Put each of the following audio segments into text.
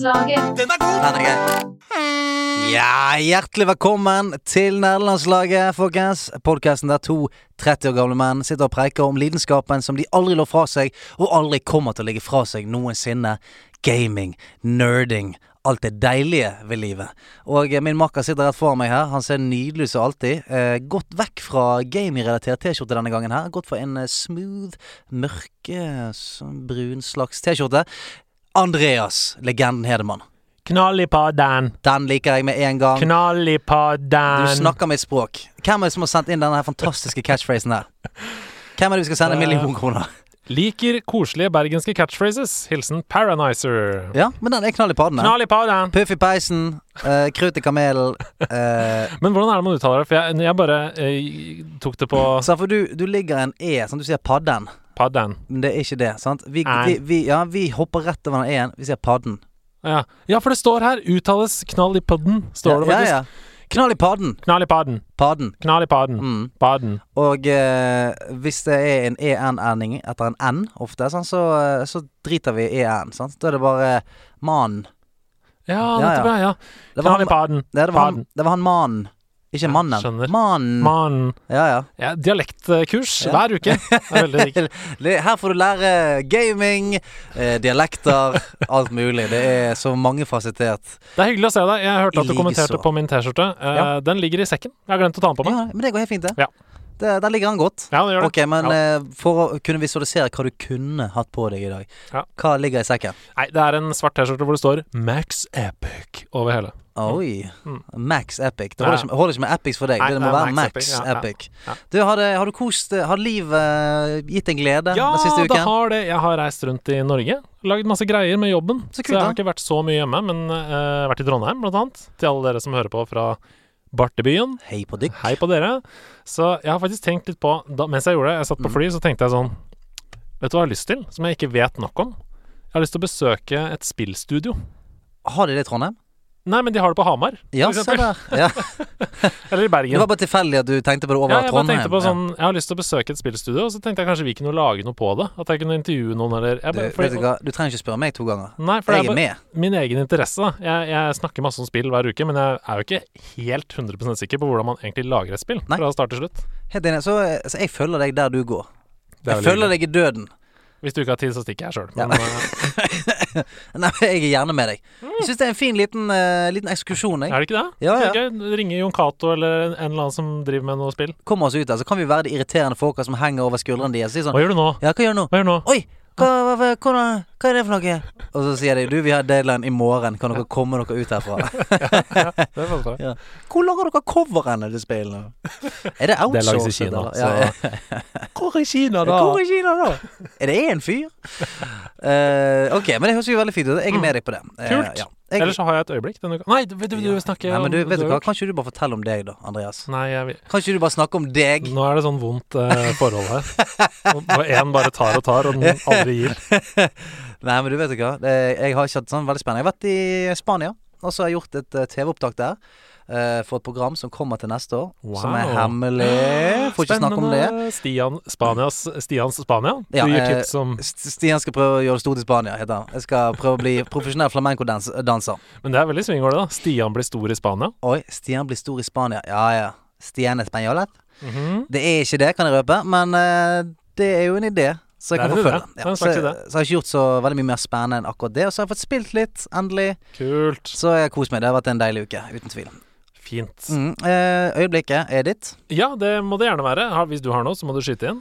Nerdelandslaget. Den er gøy. Ja, hjertelig velkommen til Nerdelandslaget, folkens. Podkasten der to 30 år gamle menn sitter og preiker om lidenskapen som de aldri lå fra seg, og aldri kommer til å legge fra seg noensinne. Gaming, nerding, alt det deilige ved livet. Og min makker sitter rett foran meg her. Han ser nydelig ut som alltid. Eh, gått vekk fra gamingrelatert T-skjorte denne gangen her. Gått for en eh, smooth, mørke, brun slags T-skjorte. Andreas, legenden Hedemann. Knall i padden. Den liker jeg med en gang. Knall i Du snakker mitt språk. Hvem er det som har sendt inn denne fantastiske catchphrasen her? Hvem er det vi skal sende en million kroner? Liker koselige bergenske catchphrases. Hilsen Paranizer. Ja, men den er knall i padden. den. Knall i padden. Puff i peisen, uh, krut i kamelen. uh, Men hvordan er det man uttaler det? For jeg, jeg bare uh, tok det på så for du, du ligger en E, sånn du sier padden. Padden. Men det er ikke det, sant? Vi, vi, vi, ja, vi hopper rett over den E-en. Vi sier padden. Ja. ja, for det står her. Uttales knall i padden. Står det faktisk. ja, ja. Knall i padden. Knall i padden. Padden. Knall i padden. Mm. Padden. Og eh, hvis det er en EN-ending etter en N ofte, sånn, så, eh, så driter vi i EN. Sant? Da er det bare mannen. Ja, Ja, ja. ja. Det var han, padden. det, det var han, det var han mannen. Ikke mannen. skjønner. Mannen. Man. Ja, ja. Ja, dialektkurs Ja. hver uke. Er. Her får du lære gaming, eh, dialekter, alt mulig. Det er så mangefasettert. Det er hyggelig å se deg. Jeg hørte at du kommenterte på min T-skjorte. Eh. Den ligger i sekken. Jeg har glemt å ta den på meg. Ja, men det går helt fint, det. Ja. det der ligger den godt. Ja, det gjør det. Ok, men eh, for å kunne visualisere hva du kunne hatt på deg i dag, Ja. hva ligger i sekken? Nei, det er en svart T-skjorte hvor det står Max Epic over hele. Oi. Mm. Max Epic. Det Ja. holder ikke, holder ikke med Epics for deg. Nei, det må være Max Epic, ja, ja. Epic. Ja. Du, har, det, har du kost Har livet gitt deg glede Ja, den siste det har det. Jeg har reist rundt i Norge. Lagd masse greier med jobben. Så Så, jeg har ikke vært så mye hjemme, men uh, vært i Trondheim, blant annet. Til alle dere som hører på fra Bartebyen. Hei på dykk. Hei på dere. Så jeg har faktisk tenkt litt på da, Mens jeg gjorde det, jeg satt på Mm. fly, så tenkte jeg sånn Vet du hva jeg har lyst til? Som jeg ikke vet nok om? Jeg har lyst til å besøke et spillstudio. Har de det i Trondheim? Nei, men de har det på Hamar, Ja, se der. Ja. Eller i Bergen. Det var bare tilfeldig at du tenkte på det over Ja, jeg Trondheim. tenkte på sånn Jeg har lyst til å besøke et spillstudio, og så tenkte jeg kanskje vi kunne lage noe på det. At jeg kunne intervjue noen, eller jeg, bare- du, fordi- vet du, hva? du trenger ikke spørre meg to ganger. Nei, for Jeg det er med. min egen interesse, da. Jeg, jeg snakker masse om spill hver uke, men jeg er jo ikke helt 100% sikker på hvordan man egentlig lager et spill. Nei. Fra start til slutt. Helt enig. Så, så jeg følger deg der du går. Jeg følger deg i døden. Hvis du ikke har tid, så stikker jeg sjøl. Ja. Nei, jeg er gjerne med deg. Jeg syns det er en fin liten, uh, liten ekskursjon. Jeg. er det ikke det? Ja, ja. Er. Ringe Jon Cato eller en, en eller annen som driver med noe spill. Kom oss ut der, så kan vi være de irriterende folka som henger over skuldrene deres. Sånn Hva gjør du nå? Ja, hva gjør du nå? Hva gjør du nå? Oi! Hva, hva, hva, hva er det for noe? Og så sier de du, vi har deadline i morgen, kan dere komme dere ut herfra? Det er faktisk bra. ja. Hvor lager dere coverene til spillene? Er det Det lages i outsourcet? Kina, Ja, Hvor er Kina, Hvor er Kina, da? Er det én fyr? Uh, ok, men det høres jo veldig fint ut. Jeg er med deg på det. Kult. Kult. ja. Jeg, Ellers så har jeg et øyeblikk denne uka. Nei, du, du, du snakker Nei, men du, om- vet du hva? Kan ikke du bare fortelle om deg, da, Andreas? Nei, jeg Kan ikke du bare snakke om deg? Nå er det sånn vondt eh, forhold her. Hvor én bare tar og tar, og den aldri gir. Nei, men du vet ikke hva. Jeg har ikke hatt sånn veldig spennende. Jeg har vært i Spania, og så har jeg gjort et eh, TV-opptak der. Eh, for et program som kommer til neste år. Som er hemmelig. Får ikke snakke om det. Stian Spanias Stians Spania. Ja, gir eh, tips om Stian skal prøve å gjøre det stort i Spania, heter han. Jeg skal prøve å bli profesjonell flamenco-danser. Men det er veldig det, da. Stian blir stor i Spania. Oi, Stian blir stor i Spania. Ja ja. Stian Españolet. -hmm. Det er ikke det, kan jeg røpe, men eh, det er jo en idé. Så jeg kan forfølge. Det Ja. Så, så, har jeg ikke gjort så veldig mye mer spennende enn akkurat det. Og så har jeg fått spilt litt, endelig. Kult. Så jeg har kost meg. Det har vært en deilig uke, uten tvil. Fint. Mm. Eh, øyeblikket er ditt. Ja, det må det gjerne være. Hvis du har noe, så må du skyte inn.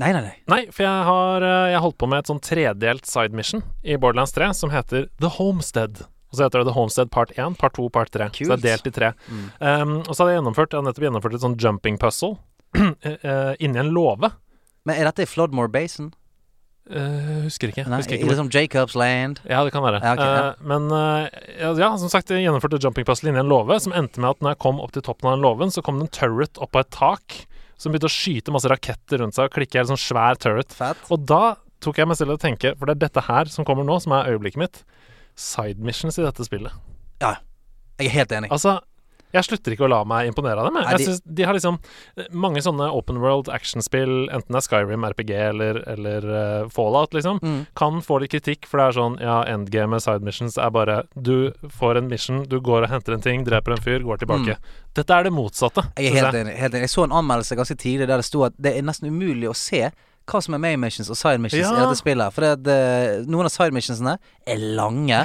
Nei, nei, nei. Nei, for jeg har eh, Jeg holdt på med et sånn tredelt side mission i Borderlands 3 som heter The Homestead. Og så heter det The Homestead part 1, part 2, part 3. Kult. Så det er delt i tre. Mm. Um, og så hadde jeg gjennomført Jeg nettopp gjennomført et sånn jumping puzzle eh, inni en låve. Men er dette i Floodmore Basin? Eh, husker ikke. Nei, husker I ikke liksom Jacobs Land? Ja, det kan være. Ja, okay, ja. Uh, men uh, ja, som sagt, jeg gjennomførte jumping puzzle inni en låve, som endte med at når jeg kom opp til toppen av den låven, så kom det en turret opp på et tak, som begynte å skyte masse raketter rundt seg og klikke en sånn svær turret. Fett. Og da tok jeg meg selv til å tenke, for det er dette her som kommer nå, som er øyeblikket mitt, side missions i dette spillet. Ja. Jeg er helt enig. Altså, Jeg slutter ikke å la meg imponere av dem. jeg. Jeg de- synes de har liksom eh, mange sånne open world actionspill, enten det er Skyrim, RPG eller, eller uh, Fallout, liksom, Mm. kan få litt kritikk, for det er sånn Ja, endgame med side missions er bare Du får en mission, du går og henter en ting, dreper en fyr, går tilbake. Dette er det motsatte. Jeg er helt enig. Helt enig. Jeg så en anmeldelse ganske tidlig der det sto at det er nesten umulig å se hva som er main missions og side missions i dette spillet. For det, eh, noen av side missionsene er lange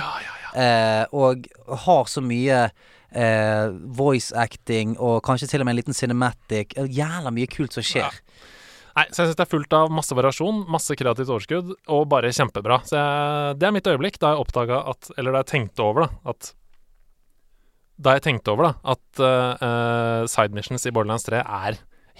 eh, og har så mye eh, voice acting og kanskje til og med en liten cinematic. Eh, Jævla mye kult som skjer. Nei, så jeg syns det er fullt av masse variasjon, masse kreativt overskudd, og bare kjempebra. Så jeg, det er mitt øyeblikk da jeg oppdaga at Eller da jeg tenkte over det, at Da jeg tenkte over det, at uh, side missions i Borderlands 3 er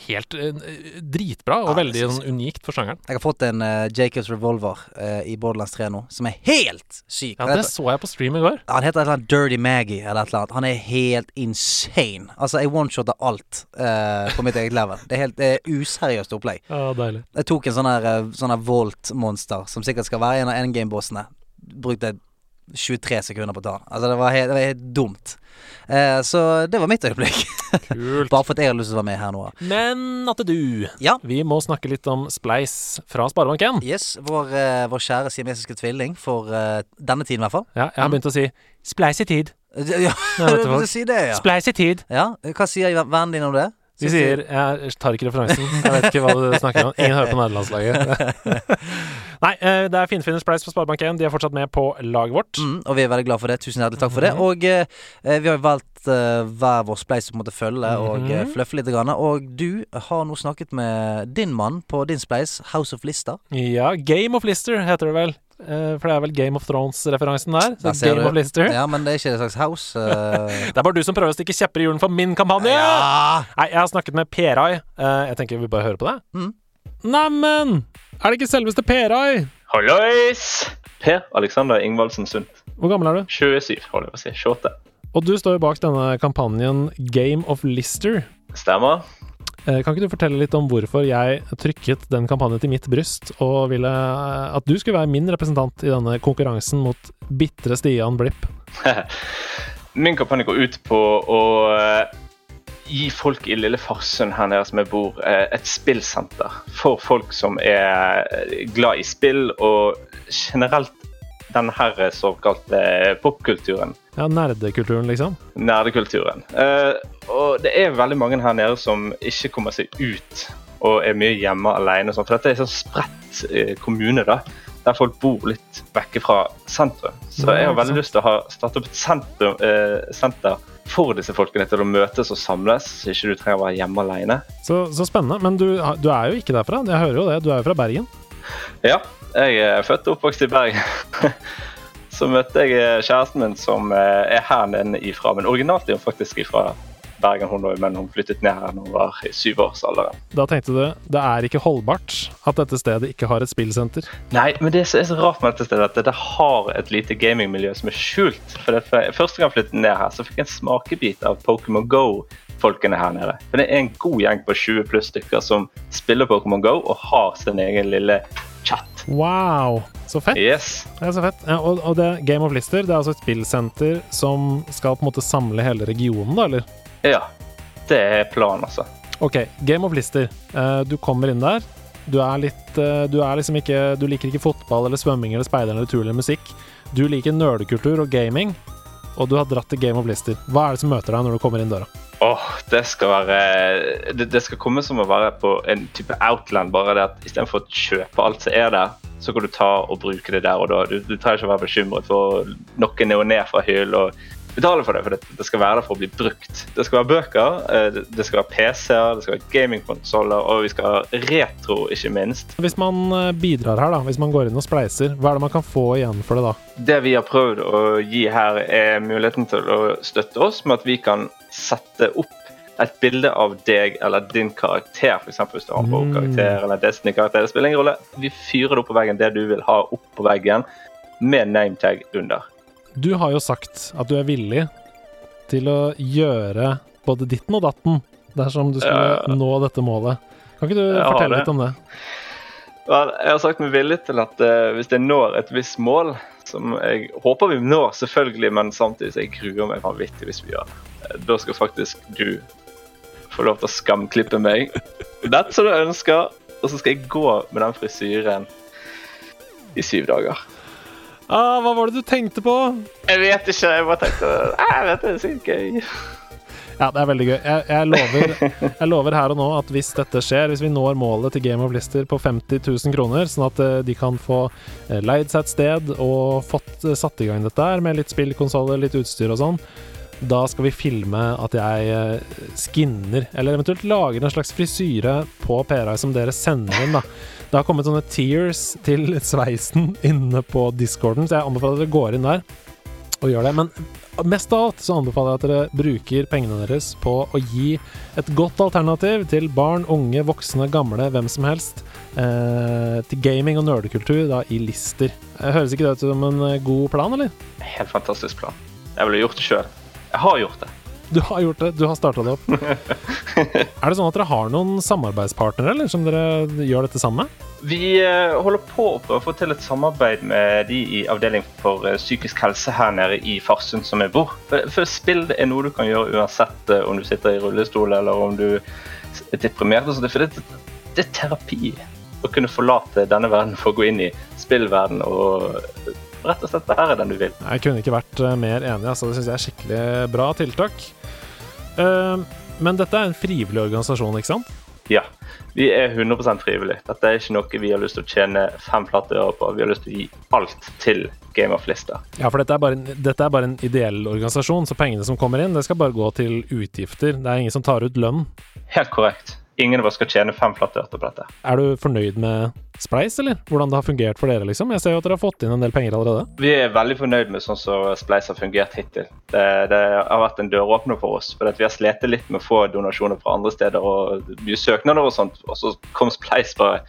helt eh, dritbra, og Ja, veldig sånn, unikt for sjangeren. Jeg har fått en uh, Jacobs Revolver uh, i Borderlands 3 nå, som er helt syk. Ja, det heter- så jeg på stream i går. Han heter et eller annet Dirty Maggie eller et eller annet. Han er helt insane. Altså, jeg one-shotter alt uh, på mitt eget level. Det er helt det er useriøst opplegg. Ja, deilig. Jeg tok en sånn her sånn her Volt-monster, som sikkert skal være en av endgame-bossene. Brukte 23 sekunder på å. Altså, det var helt, det var helt dumt. Eh, så det var mitt øyeblikk. Kult. Bare for at jeg hadde lyst til å være med her nå. Men at du Ja. Vi må snakke litt om Spleis fra Sparebank1. Yes, vår, eh, vår kjære siamesiske tvilling, for eh, denne tiden i hvert fall. Ja, jeg har begynt å si Spleis i tid. Ja, Ja, du si det, ja. Spleis i tid. ja. Hva sier vennen din om det? De sier Jeg tar ikke referansen. Jeg vet ikke hva du snakker om. Ingen hører på nederlandslaget. Nei, eh, det er Finnfinnes Spleis på Sparebank1. De er fortsatt med på laget vårt. Mm, og vi er veldig glad for det. Tusen hjertelig takk for det. Mhm. Og eh, vi har jo valgt eh, hver vår spleis å på følge og mm fløffe litt. Grann. Og du har nå snakket med din mann på din spleis, House of Lister. Ja, Game of Lister heter det vel. Eh, for det er vel Game of Thrones-referansen der. Så Der Game du. of Lister. Ja, men det er ikke det slags house. Uh... Det er bare du som prøver å stikke kjepper i hjulene for min kampanje! ja! Nei, jeg har snakket med Perai. Uh, jeg tenker vi bare hører på det. Mm. Neimen! Er det ikke selveste Perai? Hallois! Per Alexander Ingvaldsen Sundt. Hvor gammel er du? 27, holder jeg på å si. 28. Og du står jo bak denne kampanjen Game of Lister. Stemmer. Eh, Kan ikke du fortelle litt om hvorfor jeg trykket den kampanjen til mitt bryst, og ville eh, at du skulle være min representant i denne konkurransen mot bitre Stian Blipp? Min kampanje går ut på å eh, gi folk i lille Farsund her nede som jeg bor, et spillsenter for folk som er glad i spill og generelt den her såkalte popkulturen. Ja, nerdekulturen, liksom. nerdekulturen. Uh, og det er veldig mange her nede som ikke kommer seg ut og er mye hjemme alene. og For dette er en sånn spredt eh, kommune, da, der folk bor litt vekke fra sentrum. Så jeg har veldig lyst til å ha starte opp et sentrum, uh, senter for disse folkene til å møtes og samles, så ikke du trenger å være hjemme alene. Så, så spennende. Men du, du er jo ikke derfra. Jeg hører jo det. Du er jo fra Bergen. Ja, jeg er født og oppvokst i Bergen. Så møtte jeg eh, kjæresten min som eh, er her nede ifra, men originalt er hun faktisk ifra Bergen, hun òg, men hun flyttet ned her når hun var i syvårsalderen. Da tenkte du det er ikke holdbart at dette stedet ikke har et spillsenter. Nei, men det som er så rart med dette stedet, at det har et lite gamingmiljø som er skjult. For første gang jeg flyttet ned her, så fikk jeg en smakebit av Pokémon Go-folkene her nede. For det er en god gjeng på 20 pluss stykker som spiller Pokémon Go og har sin egen lille chat. Wow, så fett. Yes. Det er så fett. Ja, og, og det Game of Lister det er altså et spillsenter som skal på en måte samle hele regionen, da, eller? Ja. Det er planen, altså. Ok, Game of Lister. Eh, du kommer inn der. Du er litt eh, Du er liksom ikke Du liker ikke fotball eller svømming eller speider eller tur eller musikk. Du liker nerdekultur og gaming, og du har dratt til Game of Lister. Hva er det som møter deg når du kommer inn døra? Åh, det skal være det, det skal komme som å være på en type outland, bare det at istedenfor å kjøpe alt som er der, så kan du ta og bruke det der og da. Du, du trenger ikke å være bekymret for nokke ned og ned fra hyllen og betale for det, for det, det skal være der for å bli brukt. Det skal være bøker, eh, det, skal være PC-er, det skal være gamingkonsoller, og vi skal ha retro, ikke minst. Hvis man eh, bidrar her, da, hvis man går inn og spleiser, hva er det man kan få igjen for det da? Det vi har prøvd å gi her, er muligheten til å støtte oss med at vi kan sette opp et bilde av deg eller din karakter, f.eks. hvis du har en bokkarakter karakter eller Destiny-karakter. Det spiller ingen rolle. Vi fyrer det opp på veggen, det du vil ha opp på veggen, med nametag under. Du har jo sagt at du er villig til å gjøre både ditten og datten dersom du skulle Ja. nå dette målet. Kan ikke du Jeg fortelle litt om det? Jeg har sagt meg villig til at eh, hvis jeg når et visst mål, som jeg håper vi når, selvfølgelig, men samtidig så jeg gruer meg vanvittig hvis vi gjør det. da skal faktisk du få lov til å skamklippe meg. Nett som du ønsker. Og så skal jeg gå med den frisyren i syv dager. Ah, hva var det du tenkte på? Jeg vet ikke. Jeg bare tenkte Jeg vet det er sykt gøy. Ja, det er veldig gøy. Jeg, jeg, lover, jeg lover her og nå at hvis dette skjer, hvis vi når målet til Game of Lister på 50 000 kroner, sånn at eh, de kan få eh, leid seg et sted og fått eh, satt i gang dette her med litt spillkonsoller, litt utstyr og sånn, da skal vi filme at jeg skinner, eller eventuelt lager en slags frisyre på PRI som dere sender inn, da. Det har kommet sånne tears til sveisen inne på discorden, så jeg anbefaler at dere går inn der og gjør det. Men mest av alt så anbefaler jeg at dere bruker pengene deres på å gi et godt alternativ til barn, unge, voksne, gamle, hvem som helst. Eh, til gaming og nerdekultur da i Lister. Høres ikke det ut som en eh, god plan, eller? Helt fantastisk plan. Jeg ville gjort det sjøl. Jeg har gjort det. Du har gjort det, du har starta det opp. er det sånn at dere har noen samarbeidspartnere eller, som dere gjør dette sammen med? Vi eh, holder på å få til et samarbeid med de i avdeling for eh, psykisk helse her nede i Farsund som jeg bor. For, spill er noe du kan gjøre uansett eh, om du sitter i rullestol eller om du er deprimert. For det, det er terapi å kunne forlate denne verden for å gå inn i spillverden og rett og slett være den du vil. Jeg kunne ikke vært mer enig. Altså. Det syns jeg er skikkelig bra tiltak. Men dette er en frivillig organisasjon, ikke sant? Ja. Vi er 100% frivillig. Dette er ikke noe vi har lyst til å tjene fem flate øre på. Vi har lyst til å gi alt til Game of Lister. Ja, for dette er, bare, dette er bare en ideell organisasjon, så pengene som kommer inn, det skal bare gå til utgifter. Det er ingen som tar ut lønn. Helt korrekt ingen av oss skal tjene fem flate ørter på dette. Er du fornøyd med Spleis, eller? Hvordan det har fungert for dere, liksom? Jeg ser jo at dere har fått inn en del penger allerede. Vi er veldig fornøyd med sånn som Spleis har fungert hittil. Det, det har vært en døråpner for oss. For vi har slitt litt med å få donasjoner fra andre steder og mye søknader og sånt, og så kom Spleis bare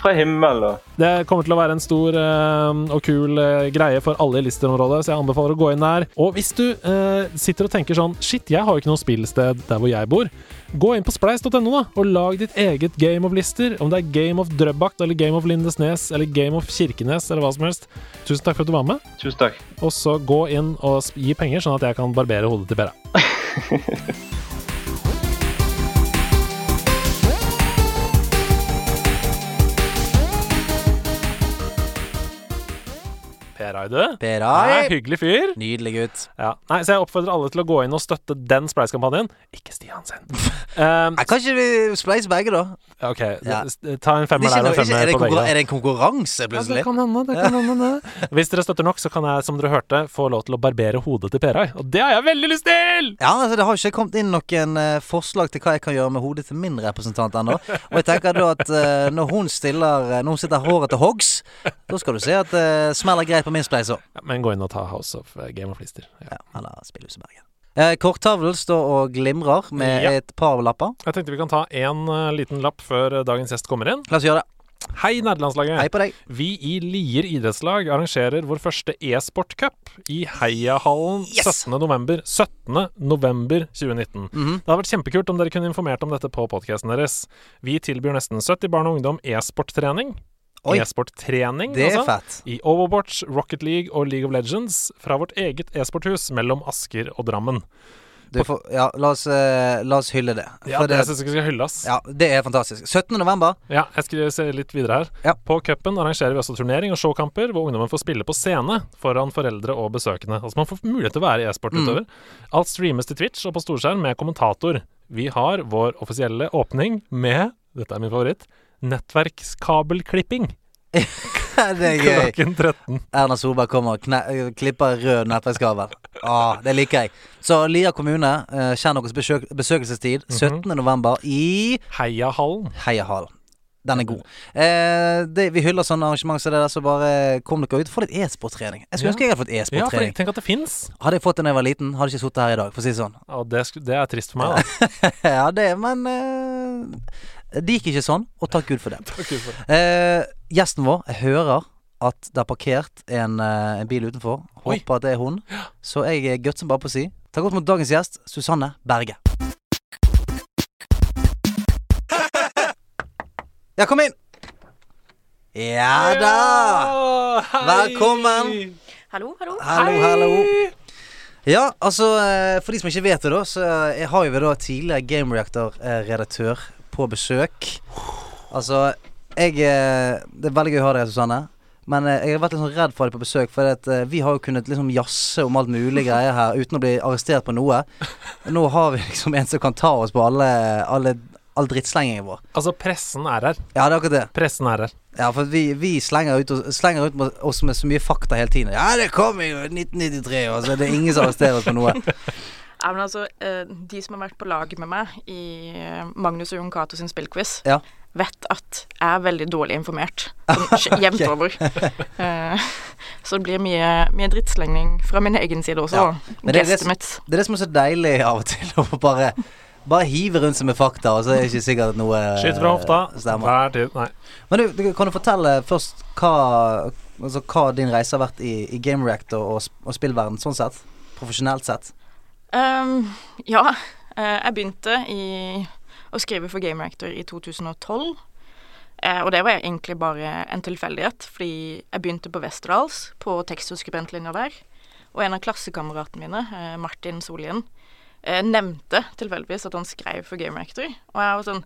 fra himmelen. Det kommer til å være en stor uh, og kul uh, greie for alle i Lister-området, så jeg anbefaler å gå inn der. Og hvis du uh, sitter og tenker sånn Shit, jeg har jo ikke noe spillsted der hvor jeg bor. Gå inn på spleis.no da, og lag ditt eget Game of Lister. Om det er Game of Drøbak eller Game of Lindesnes eller Game of Kirkenes eller hva som helst. Tusen takk for at du var med. Tusen takk. Og så gå inn og gi penger, sånn at jeg kan barbere hodet til Pera. Per du. Per Eide. Hyggelig fyr. Nydelig gutt. Ja. Nei, så jeg oppfordrer alle til å gå inn og støtte den Spleis-kampanjen. Ikke Stian sin. um, kan ikke vi spleise begge, da? Ok, ja. ta en femmer der og en femmer på begge. Er det en konkurranse, plutselig? Ja, det kan hende. Det kan hende. Hvis dere støtter nok, så kan jeg, som dere hørte, få lov til å barbere hodet til Perai. Og det har jeg veldig lyst til! Ja, altså Det har ikke kommet inn noen uh, forslag til hva jeg kan gjøre med hodet til min representant ennå. Og jeg tenker da at uh, når hun stiller uh, Når hun sitter håret til hoggs, da skal du se at det smeller greit på min spleis òg. Ja, men gå inn og ta House of Game of Lister. Ja, ja eller Spillhuset Bergen. Eh, Korttavlen står og glimrer med ja. et par lapper. Jeg tenkte vi kan ta én uh, liten lapp før uh, dagens gjest kommer inn. La oss gjøre det. Hei, nerdelandslaget. Hei på deg. Vi i Lier idrettslag arrangerer vår første e-sportcup i Heiahallen yes! 17. november. 17. 2019. Mm -hmm. Det hadde vært kjempekult om dere kunne informert om dette på podkasten deres. Vi tilbyr nesten 70 barn og ungdom e-sporttrening e-sporttrening. Altså. I Overwatch, Rocket League og League of Legends fra vårt eget e-sporthus mellom Asker og Drammen. Får, ja, la oss, uh, la oss, hylle det. Ja, det, det syns jeg skal hylles. Ja, Det er fantastisk. 17. november. Ja, jeg skal se litt videre her. Ja. På cupen arrangerer vi også turnering og showkamper hvor ungdommen får spille på scene foran foreldre og besøkende. Altså Man får mulighet til å være e-sportutøver. Mm. Alt streames til Twitch og på storskjerm med kommentator. Vi har vår offisielle åpning med Dette er min favoritt nettverkskabelklipping. det er gøy. Klokken 13. Erna Solberg kommer og klipper rød nettverkskabel. Ah, det liker jeg. Så Lier kommune, eh, kjenn deres besøk besøkelsestid. 17. Mm -hmm. november i Heiahallen. Heiahallen. Den er god. Eh, det, vi hyller sånne arrangement som så det der, så bare kom dere ut. Få litt e-sporttrening. Jeg skulle ja. ønske jeg hadde fått e-sporttrening. Ja, tenk at det fins. Hadde jeg fått det da jeg var liten, hadde jeg ikke sittet her i dag, for å si det sånn. Ja, det, det er trist for meg, da. ja, det, men eh, det gikk ikke sånn, og takk Gud for det. takk Gud for det. Eh, gjesten vår, jeg hører at det er parkert en, eh, en bil utenfor. Håper at det er hun. Så jeg er gutsen bare på å si ta godt mot dagens gjest, Susanne Berge. Ja, kom inn! Ja da! Velkommen. Hallo, hallo. Hallo, hallo. Ja, altså eh, for de som ikke vet det, da, så eh, har jo vi da tidligere Game Reactor-redaktør på besøk. Altså, jeg eh, Det er veldig gøy å ha deg, Susanne. Men eh, jeg har vært litt sånn redd for deg på besøk, for at, eh, vi har jo kunnet liksom jazze om alt mulig greier her uten å bli arrestert på noe. Nå har vi liksom en som kan ta oss på alle, alle all drittslengingen vår. Altså, pressen er her. Ja, det er akkurat det. Pressen er her. Ja, for vi, vi slenger, ut, og- slenger ut med oss med så mye fakta hele tiden. Ja, det kom jo 1993, og så er det ingen som arresterer oss på noe. Ja, men altså, eh, de som har vært på lag med meg i eh, Magnus og Jon Cato sin spillquiz, Ja. vet at jeg er veldig dårlig informert. Sånn jevnt over. Eh, så det blir mye, mye drittslengning fra min egen side også. Ja, men det er det som-. Det er det som er så deilig av og til, å bare, bare hive rundt seg med fakta, og så er det ikke sikkert at noe Skyt fra hofta. stemmer. Hver tid. Nei. Men du, kan du fortelle først hva, altså, hva din reise har vært i, i Game Reactor og, og spillverden, sånn sett? Profesjonelt sett? Ehm, ja, eh, jeg begynte i, å skrive for Game Reactor i 2012. Eh, og det var egentlig bare en tilfeldighet, fordi jeg begynte på Westerdals, på tekst- der. Og en av klassekameratene mine, eh, Martin Solien, eh, nevnte tilfeldigvis at han skrev for Game Reactor. Og jeg var sånn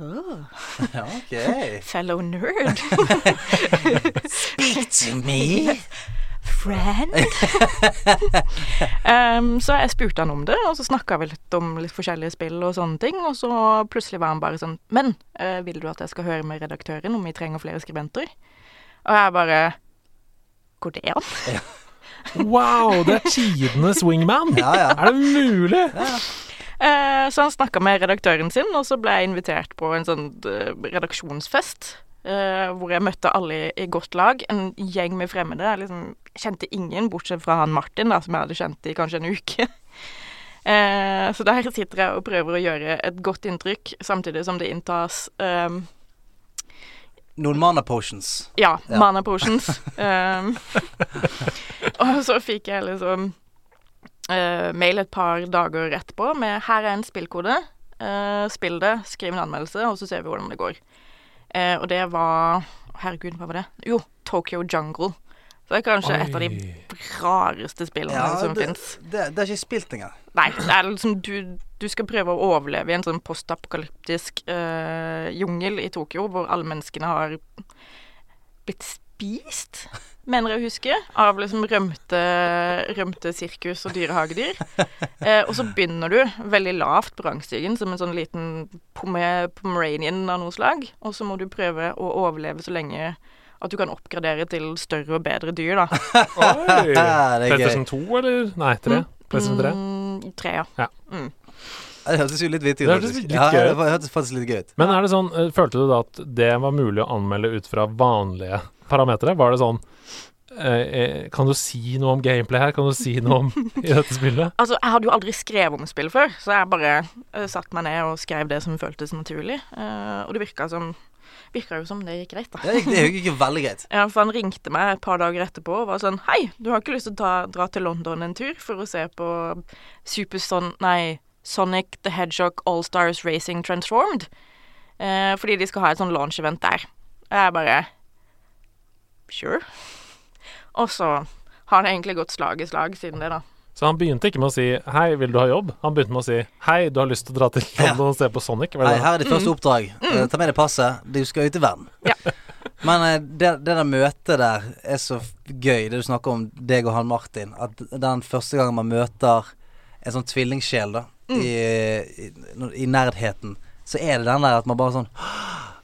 Oh. Okay. Fellow nerd. Speak to me. Friend. um, så jeg spurte han om det, og så snakka vi litt om litt forskjellige spill og sånne ting. Og så plutselig var han bare sånn Men uh, vil du at jeg skal høre med redaktøren om vi trenger flere skribenter? Og jeg bare Går det an? Wow, det er tidenes wingman! Ja, ja. Er det mulig? Eh, så han snakka med redaktøren sin, og så ble jeg invitert på en sånn eh, redaksjonsfest. Eh, hvor jeg møtte alle i, i godt lag. En gjeng med fremmede. Jeg liksom kjente ingen, bortsett fra han Martin, da, som jeg hadde kjent i kanskje en uke. uh, så der sitter jeg og prøver å gjøre et godt inntrykk, samtidig som det inntas um, Noen mana potions. ja, Ja. mana potions. um, og så fikk jeg liksom uh, mail et par dager etterpå med 'Her er en spillkode. spill det, skriv en anmeldelse, og så ser vi hvordan det går'. Eh, og det var Herregud, hva var det? Jo, Tokyo Jungle. Så det er kanskje et av de rareste spillene som det, fins. det, det er ikke spilt engang. Nei, det er liksom du, du skal prøve å overleve i en sånn postapokalyptisk eh, jungel i Tokyo, hvor alle menneskene har blitt spist, mener jeg å huske, av liksom rømte, rømte sirkus og dyrehagedyr. Eh, og så begynner du veldig lavt på rangstigen, som en sånn liten pomeranian av noe slag, og så må du prøve å overleve så lenge at du kan oppgradere til større og bedre dyr, da. Oi. er. PlayStation 2, eller? Nei, 3. Pettersen 3. Mm, tre, ja. Ja. Mm. Det hørtes jo litt vittig Det ut. hørtes Ja, det hørtes faktisk litt gøy ut. Men er det sånn, eh, følte du da at det var mulig å anmelde ut fra vanlige parametere? Var det sånn Kan du si noe om gameplay her? Kan du si noe om i dette spillet? Altså, jeg hadde jo aldri skrevet om spill før, så jeg bare uh, satte meg ned og skrev det som føltes naturlig. Uh, og det virka som Virka jo som det gikk greit, da. Det gikk, det gikk ikke veldig greit. Ja, for han ringte meg et par dager etterpå og var sånn Hei, du har ikke lyst til å ta, dra til London en tur for å se på Superson... Nei, Sonic the Hedgehog All Stars Racing Transformed? Uh, fordi de skal ha et sånn launch-event der. Og jeg bare Sure. Og så har det egentlig gått slag i slag siden det, da. Så han begynte ikke med å si 'hei, vil du ha jobb'? Han begynte med å si 'hei, du har lyst til å dra til London og se på Sonic'? Hei, her er ditt første oppdrag. Mm. Ta med deg passet. Du skal ut i verden. Ja. Men eh, det, det der møtet der er så gøy, det du snakker om deg og han Martin. At den første gangen man møter en sånn tvillingsjel da i, i, i nerdheten, så er det den der at man bare sånn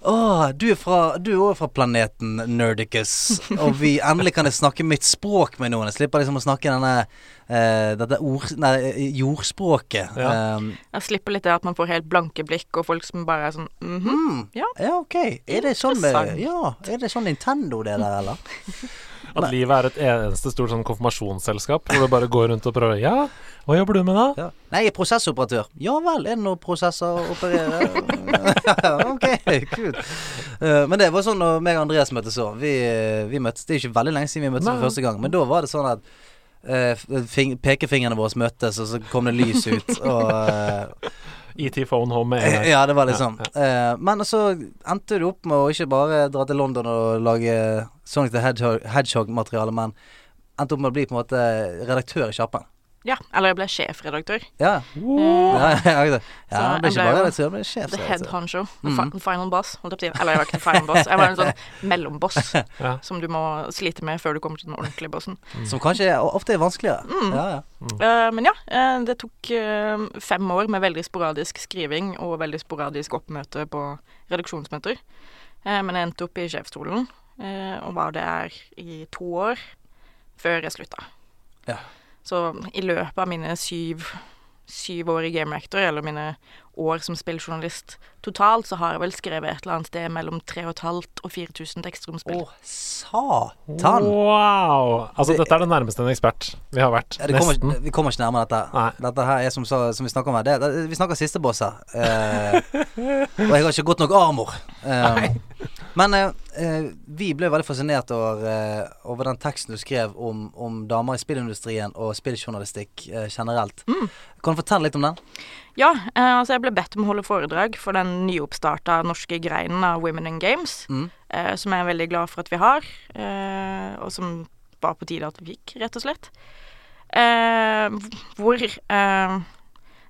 Å, du er fra Du er også fra planeten Nerdicus, og vi endelig kan jeg snakke mitt språk med noen. Jeg slipper liksom å snakke denne eh, dette ord, nei, jordspråket. Ja. Um, Jeg slipper litt det at man får helt blanke blikk, og folk som bare er sånn mhm. Mm. Ja. ok. Er det sånn med, Ja, er det sånn Nintendo det der, eller? At livet er et eneste stort sånn konfirmasjonsselskap hvor du bare går rundt og prøver 'ja, hva jobber du med da?' Ja. Nei, jeg er prosessoperatør. Ja vel, er det noen prosesser å operere? ok, kult. Eh, men det var sånn når meg og Andreas møttes òg. Vi, eh, vi møttes Det er ikke veldig lenge siden vi møttes for første gang, men da var det sånn at uh, fing, pekefingrene våre møttes, og så kom det lys ut, og eh, ET Phone Home med en gang. Ja, det var litt Ja, sånn. Eh, men så endte du opp med å ikke bare dra til London og lage Sonic the Hedgehog- Hedgehog-materiale, men endte opp med å bli på en måte redaktør i Kjappen. Ja, eller jeg ble sjefredaktør. Ja. Uh, ja, ja, ja. Så ja jeg ble ikke bare redaktør, jeg ble sjef. The så- head honcho. The Mhm. final boss. Holdt jeg på å si. Eller jeg var ikke final boss. Jeg var en sånn mellomboss Ja. som du må slite med før du kommer til den ordentlige bossen. Som kanskje er, ofte er vanskeligere. Mm. Ja, ja. Uh, men ja, eh, det tok uh, fem år med veldig sporadisk skriving og veldig sporadisk oppmøte på redaksjonsmøter. Eh, men jeg endte opp i sjefstolen eh, og var der i to år før jeg slutta. Ja. Så i løpet av mine syv, syv år i Game Rector, eller mine år som spilljournalist totalt, så har jeg vel skrevet et eller annet sted mellom 3500 og 4000 tekster om spill. Å, satan! Wow! Altså, Det- dette er det nærmeste en ekspert vi har vært. Ja, kommer, Nesten. vi kommer ikke nærmere dette. Nei. Dette her er som, så, som vi snakker om her. Det, det, vi snakker siste boss her. Eh, og jeg har ikke godt nok armor. Eh, men eh, eh, vi ble veldig fascinert over, eh, over den teksten du skrev om, om damer i spillindustrien og spilljournalistikk eh, generelt. Kan du fortelle litt om den? Ja, eh, altså jeg ble bedt om å holde foredrag for den nyoppstarta norske greinen av Women in Games, Mm. eh, som jeg er veldig glad for at vi har, eh, og som var på tide at vi fikk, rett og slett. Eh, hvor eh,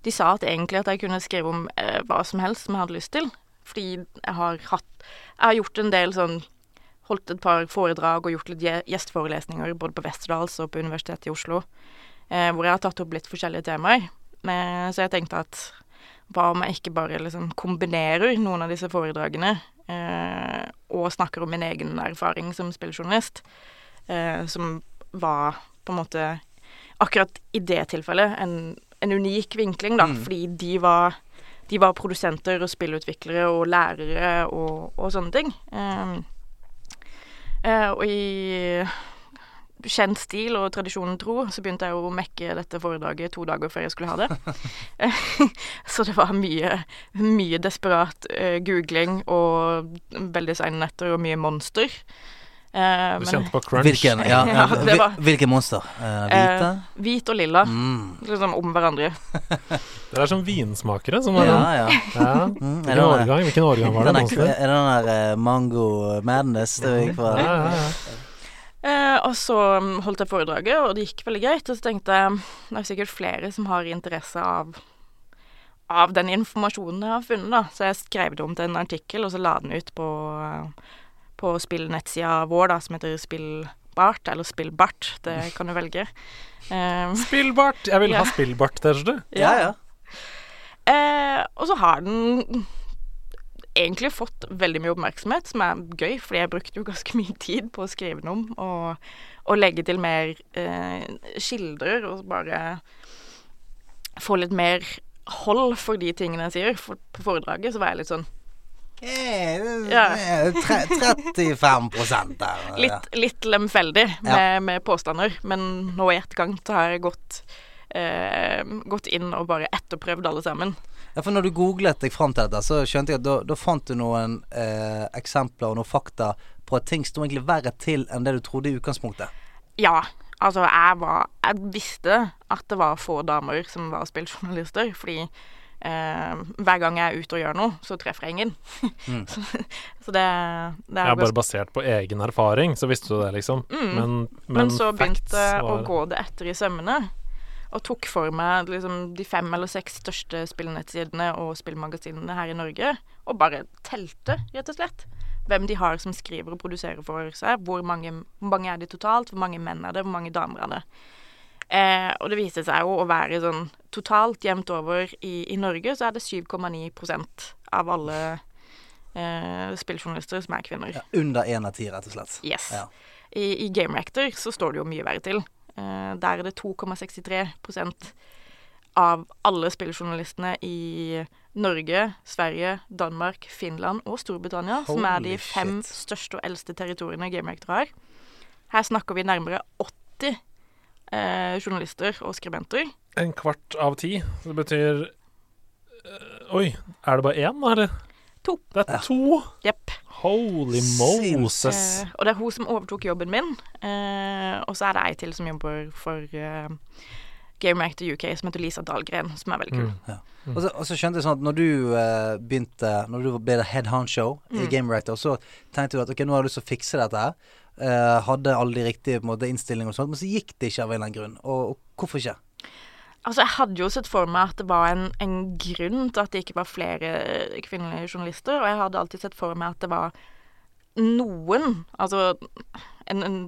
de sa at egentlig at jeg kunne skrive om eh, hva som helst som jeg hadde lyst til, fordi jeg har hatt Jeg har gjort en del sånn Holdt et par foredrag og gjort litt gje- gjesteforelesninger både på Westerdals og på Universitetet i Oslo, eh, hvor jeg har tatt opp litt forskjellige temaer. Men, så jeg tenkte at hva om jeg ikke bare liksom kombinerer noen av disse foredragene eh, og snakker om min egen erfaring som spilljournalist, eh, som var på en måte akkurat i det tilfellet en, en unik vinkling, da, Mm. fordi de var de var produsenter og spillutviklere og lærere og, og sånne ting. Eh, eh, og i kjent stil og tradisjonen tro, så begynte jeg å mekke dette foredraget to dager før jeg skulle ha det. så det var mye, mye desperat uh, googling og veldig seine netter og mye monster. Uh, Du men kjente på crunch. Hvilken, ja, Ja, ja, det var- hvilke monster? Uh, hvite? hvit og lilla, Mm. liksom om hverandre. Dere er som vinsmakere. Som er, Ja, ja. ja. Mm, er Hvilken det årgang, Hvilken årgang var det? Er, Monster? er det den der Mango Madness det gikk? Ja, ja, ja. Eh, og så mm, holdt jeg foredraget, og det gikk veldig greit. Og så tenkte jeg det er sikkert flere som har interesse av av den informasjonen jeg har funnet, da. Så jeg skrev det om til en artikkel, og så la den ut på, på spillnettsida vår, da, som heter Spillbart, eller Spillbart. Det kan du velge. Eh, Spillbart! Jeg vil Ja. ha spillbart-T-skjorte. Ja, ja. Eh, og så har den egentlig fått veldig mye oppmerksomhet, som er gøy, fordi jeg brukte jo ganske mye tid på å skrive den om, og, og legge til mer eh, kilder, og bare få litt mer hold for de tingene jeg sier. For, på foredraget så var jeg litt sånn Hey, Ja. eh, 35 der. litt, litt lemfeldig med, Ja. med påstander, men nå i ettergang så har jeg gått eh, gått inn og bare etterprøvd alle sammen. Ja, for når du googlet deg fram til dette, så skjønte jeg at da, da fant du noen eh, eksempler og noen fakta på at ting sto egentlig verre til enn det du trodde i utgangspunktet. Ja, altså jeg var Jeg visste at det var få damer som var spilljournalister, fordi eh, hver gang jeg er ute og gjør noe, så treffer jeg ingen. Mm. så, så det, det er Ja, jo bare basert på egen erfaring, så visste du det, liksom. Mm. Men, men, Men så begynte var... jeg å gå det etter i sømmene. Og tok for meg liksom, de fem eller seks største spillnettsidene og spillmagasinene her i Norge. Og bare telte, rett og slett. Hvem de har som skriver og produserer for seg. Hvor mange, hvor mange er de totalt? Hvor mange menn er det? Hvor mange damer er det? Eh, og det viste seg jo å være sånn totalt jevnt over i, i Norge, så er det 7,9% av alle eh, spilljournalister som er kvinner. Ja, under én av ti, rett og slett. Yes. Ja. I, I Game Reactor så står det jo mye verre til. Eh, der er det 2,63% av alle spilljournalistene i Norge, Sverige, Danmark, Finland og Storbritannia, som er de fem shit. største og eldste territoriene GameRector har. Her snakker vi nærmere 80 eh, journalister og skribenter. En kvart av ti. Det betyr øh, Oi, er det bare én, eller? To. Det er to! Yep. Holy Moses. Eh, og det er hun som overtok jobben min. Eh, og så er det ei til som jobber for eh, Game Actor UK, som heter Lisa Dahlgren, som er veldig kul. Mm. Og så, og så skjønte jeg sånn at når du uh, begynte Når du ble head honcho i Mm. Game Reactor, så tenkte du at ok, nå har jeg lyst til å fikse dette her. Uh, hadde alle de riktige på en måte, innstillinger og sånt, men så gikk det ikke av en eller annen grunn. Og, og hvorfor ikke? Altså, jeg hadde jo sett for meg at det var en, en grunn til at det ikke var flere kvinnelige journalister, og jeg hadde alltid sett for meg at det var noen, altså en, en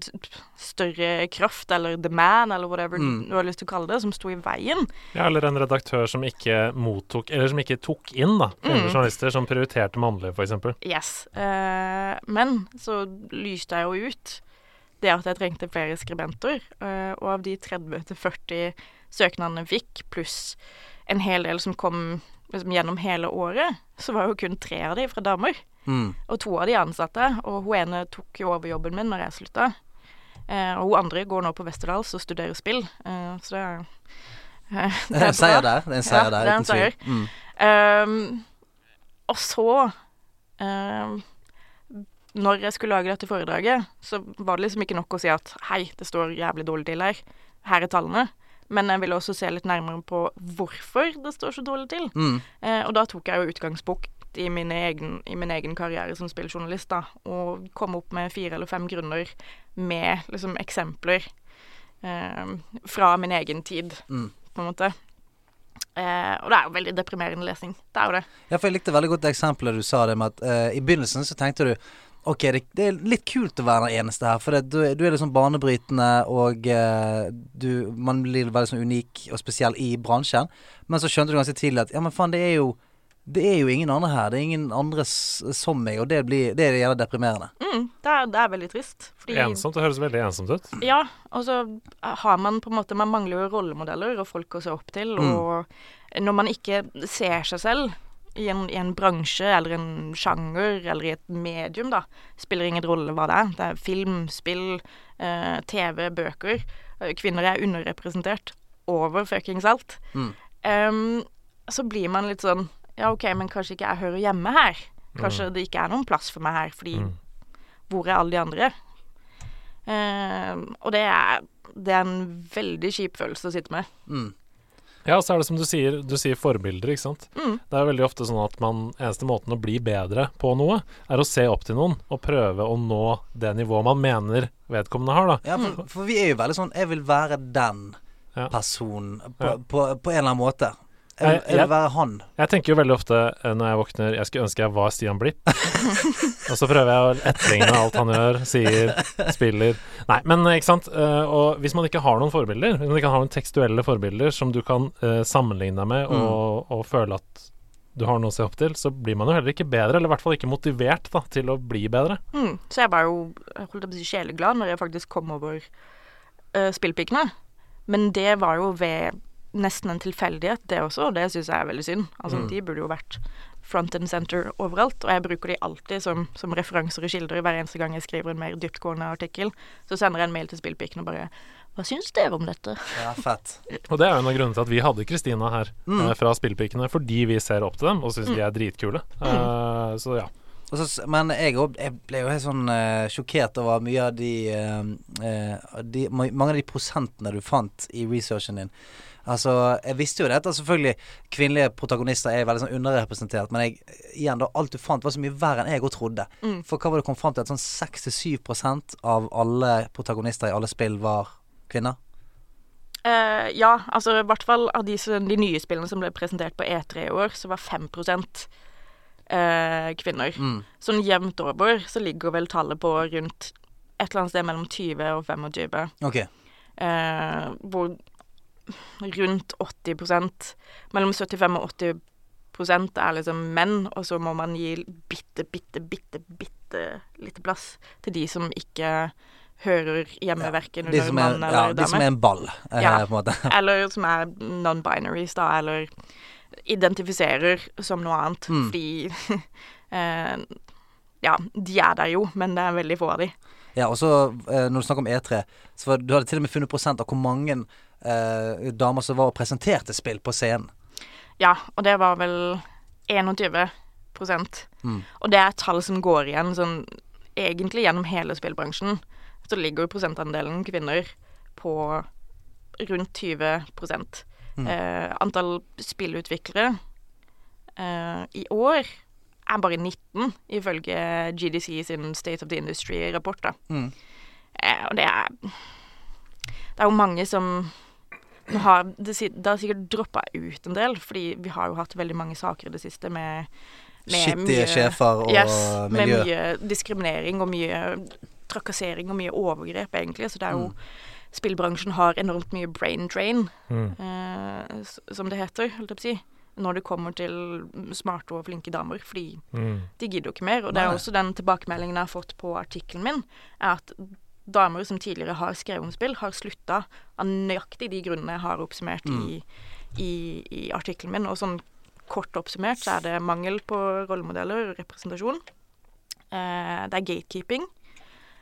større kraft, eller the man, eller whatever Mm. du har lyst til å kalle det, som sto i veien. Ja, eller en redaktør som ikke mottok Eller som ikke tok inn da kvinnelige Mm. journalister, som prioriterte mannlige, f.eks. Yes. Eh, men så lyste jeg jo ut det at jeg trengte flere skribenter, eh, og av de 30-40 søknadene fikk, pluss en hel del som kom liksom, gjennom hele året, så var jo kun tre av de fra damer. Mm. Og to av de ansatte, og hun ene tok jo over jobben min når jeg slutta. Eh, og hun andre går nå på Westerdals og studerer spill, eh, så det er eh, Det er en seier der. Det er en seier Ja, der, er uten tvil. Mm. Um, og så um, Når jeg skulle lage dette foredraget, så var det liksom ikke nok å si at hei, det står jævlig dårlig til her. Her er tallene. Men jeg ville også se litt nærmere på hvorfor det står så dårlig til. Mm. Eh, og da tok jeg jo utgangspunkt i min egen, i min egen karriere som spilljournalist, da. Og kom opp med fire eller fem grunner med liksom eksempler eh, fra min egen tid, Mm. på en måte. Eh, og det er jo veldig deprimerende lesning. Det er jo det. Ja, for jeg likte veldig godt det eksempelet du sa det med at eh, i begynnelsen så tenkte du Ok, det, det er litt kult å være den eneste her, for det, du, du er liksom banebrytende, og uh, du, man blir veldig sånn unik og spesiell i bransjen. Men så skjønte du ganske tidlig at ja, men faen, det er jo det er jo ingen andre her. Det er ingen andre som meg, og det blir Det er gjerne deprimerende. Mm, det, er, det er veldig trist. Fordi Ensomt. Det høres veldig ensomt ut. Ja, og så har man på en måte Man mangler jo rollemodeller og folk å se opp til. Mm. Og når man ikke ser seg selv i en, i en bransje eller en sjanger eller i et medium, da, spiller ingen rolle hva det er. Det er film, spill, eh, TV, bøker. Eh, Kvinner er underrepresentert over fuckings alt. Mm. Um, så blir man litt sånn Ja, OK, men kanskje ikke jeg hører hjemme her. Kanskje det ikke er noen plass for meg her, fordi Mm. hvor er alle de andre? Eh, og det er, det er en veldig kjip følelse å sitte med. Mm. Ja, så er det som du sier, du sier forbilder, ikke sant. Mm. Det er veldig ofte sånn at man eneste måten å bli bedre på noe, er å se opp til noen og prøve å nå det nivået man mener vedkommende har, da. Ja, for, for vi er jo veldig sånn Jeg vil være den Ja. personen på, Ja. på, på en eller annen måte. Jeg vil, Jeg- jeg være han. Jeg tenker jo veldig ofte eh, når jeg våkner Jeg skulle ønske jeg var Stian Blipp. og så prøver jeg å etterligne alt han gjør, sier, spiller Nei, men eh, ikke sant. Eh, og hvis man ikke har noen forbilder, hvis man ikke har noen tekstuelle forbilder som du kan sammenligne deg med og, og føle at du har noe å se opp til, så blir man jo heller ikke bedre, eller i hvert fall ikke motivert da, til å bli bedre. Mm. Så jeg var jo jeg holdt på å si sjeleglad når jeg faktisk kom over uh, spillpikene. Men det var jo ved nesten en tilfeldighet, det også, og det syns jeg er veldig synd. Altså, Mm. De burde jo vært front and center overalt, og jeg bruker de alltid som, som referanser og kilder hver eneste gang jeg skriver en mer dyptgående artikkel. Så sender jeg en mail til Spillpiken og bare Hva syns dere om dette? Ja, fett. Og det er jo en av grunnene til at vi hadde Kristina her Mm. eh, fra Spillpikene, fordi vi ser opp til dem og syns de er dritkule. Eh, så ja. Og så, men jeg, òg- jeg ble jo helt sånn eh, sjokkert over mye av de, eh, eh, de Mange av de prosentene du fant i researchen din. Altså, jeg visste jo det at selvfølgelig kvinnelige protagonister er veldig sånn underrepresentert, men jeg, igjen da, alt du fant var så mye verre enn jeg òg trodde. Mm. For hva var det kom fram til? At sånn 6-7 av alle protagonister i alle spill var kvinner? Uh, ja, altså i hvert fall av de, de nye spillene som ble presentert på E3 i år, så var 5 uh, kvinner. Mm. Sånn jevnt over så ligger vel tallet på rundt et eller annet sted mellom 20 og 25. Ok. Uh, hvor rundt 80% Mellom 75 og 80% er liksom menn, og så må man gi bitte, bitte, bitte, bitte lite plass til de som ikke hører hjemme Ja, verken under er, mann ja, eller de som er en ball, eh, Ja. på en måte. Eller som er non-binaries, da, eller identifiserer som noe annet. Mm. Fordi eh, Ja, de er der jo, men det er veldig få av de. Ja, og så eh, når du snakker om E3, så var, du hadde til og med funnet prosent av hvor mange eh, damer som var og presenterte spill på scenen. Ja, og det var vel 21 Mm. Og det er et tall som går igjen sånn egentlig gjennom hele spillbransjen. Så ligger prosentandelen kvinner på rundt 20 Mm. eh, Antall spillutviklere eh, i år er bare 19, ifølge GDC sin State of the Industry-rapport. Mm. Eh, og det er Det er jo mange som har det, det har sikkert droppa ut en del, fordi vi har jo hatt veldig mange saker i det siste med, med Skittige sjefer og yes, Med mye diskriminering og mye trakassering og mye overgrep, egentlig. Så det er jo Mm. Spillbransjen har enormt mye brain drain, Mm. eh, som det heter, holdt jeg på å si. Når det kommer til smarte og flinke damer, fordi Mm. de gidder jo ikke mer. Og det er også den tilbakemeldingen jeg har fått på artikkelen min, er at damer som tidligere har skrevet om spill, har slutta av nøyaktig de grunnene jeg har oppsummert i, i, i artikkelen min. Og sånn kort oppsummert så er det mangel på rollemodeller og representasjon. Eh, det er gatekeeping.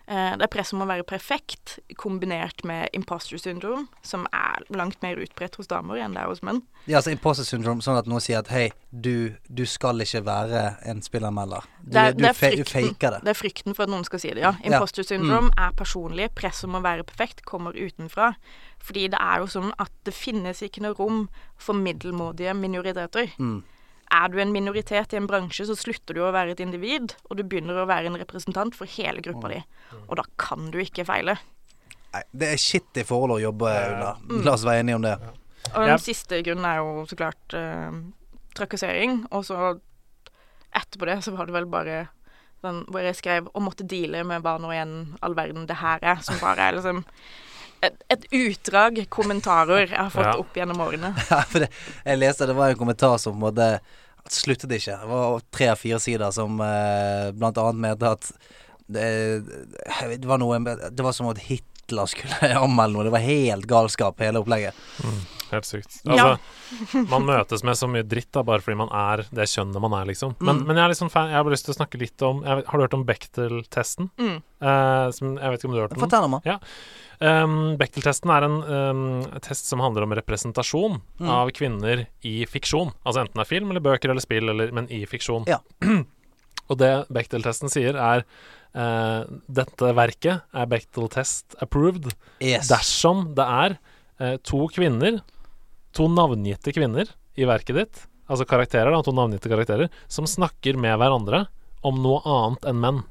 Eh, det er press om å være perfekt, kombinert med imposter syndrom, som er langt mer utbredt hos damer enn det er hos menn. Ja, altså imposter syndrom, sånn at noen sier at hei, du, du skal ikke være en spillermelder. Du, Det du, det, fe, du faker det. det er frykten for at noen skal si det, ja. Ja. Imposter syndrome er personlig. Press om å være perfekt kommer utenfra. Fordi det er jo sånn at det finnes ikke noe rom for middelmådige minoriteter. Mm. Er du en minoritet i en bransje, så slutter du å være et individ, og du begynner å være en representant for hele gruppa di. Og da kan du ikke feile. Nei, det er shitty forhold å jobbe under. La oss være enige om det. Og den siste grunnen er jo så klart eh, trakassering. Og så etterpå det så var det vel bare den hvor jeg skrev og måtte deale med hva nå igjen all verden det her er, som bare er liksom et, et utdrag kommentarer jeg har fått Ja. opp gjennom årene. Ja, for det, jeg leste det var en kommentar som på en måte sluttet ikke. Det var tre av fire sider som eh, blant annet mente at det, det var noe Det var som at Hitler skulle anmelde noe. Det var helt galskap, hele opplegget. Helt sykt. Ja. Altså, man møtes med så mye dritt da, bare fordi man er det kjønnet man er, liksom. Men, Mm. men jeg er sånn fan, jeg har bare lyst til å snakke litt om jeg Har du hørt om Bechdel-testen? Mm. Eh, som, jeg vet ikke om du har hørt om den? Fortell meg. Um, Bechdel-testen er en um, test som handler om representasjon Mm. av kvinner i fiksjon. Altså enten det er film eller bøker eller spill, eller, men i fiksjon. Ja. Og det Bechdel-testen sier, er uh, dette verket er Bechdel-test approved Yes. dersom det er uh, to kvinner, to navngitte kvinner i verket ditt, altså karakterer, da, to navngitte karakterer, som snakker med hverandre om noe annet enn menn.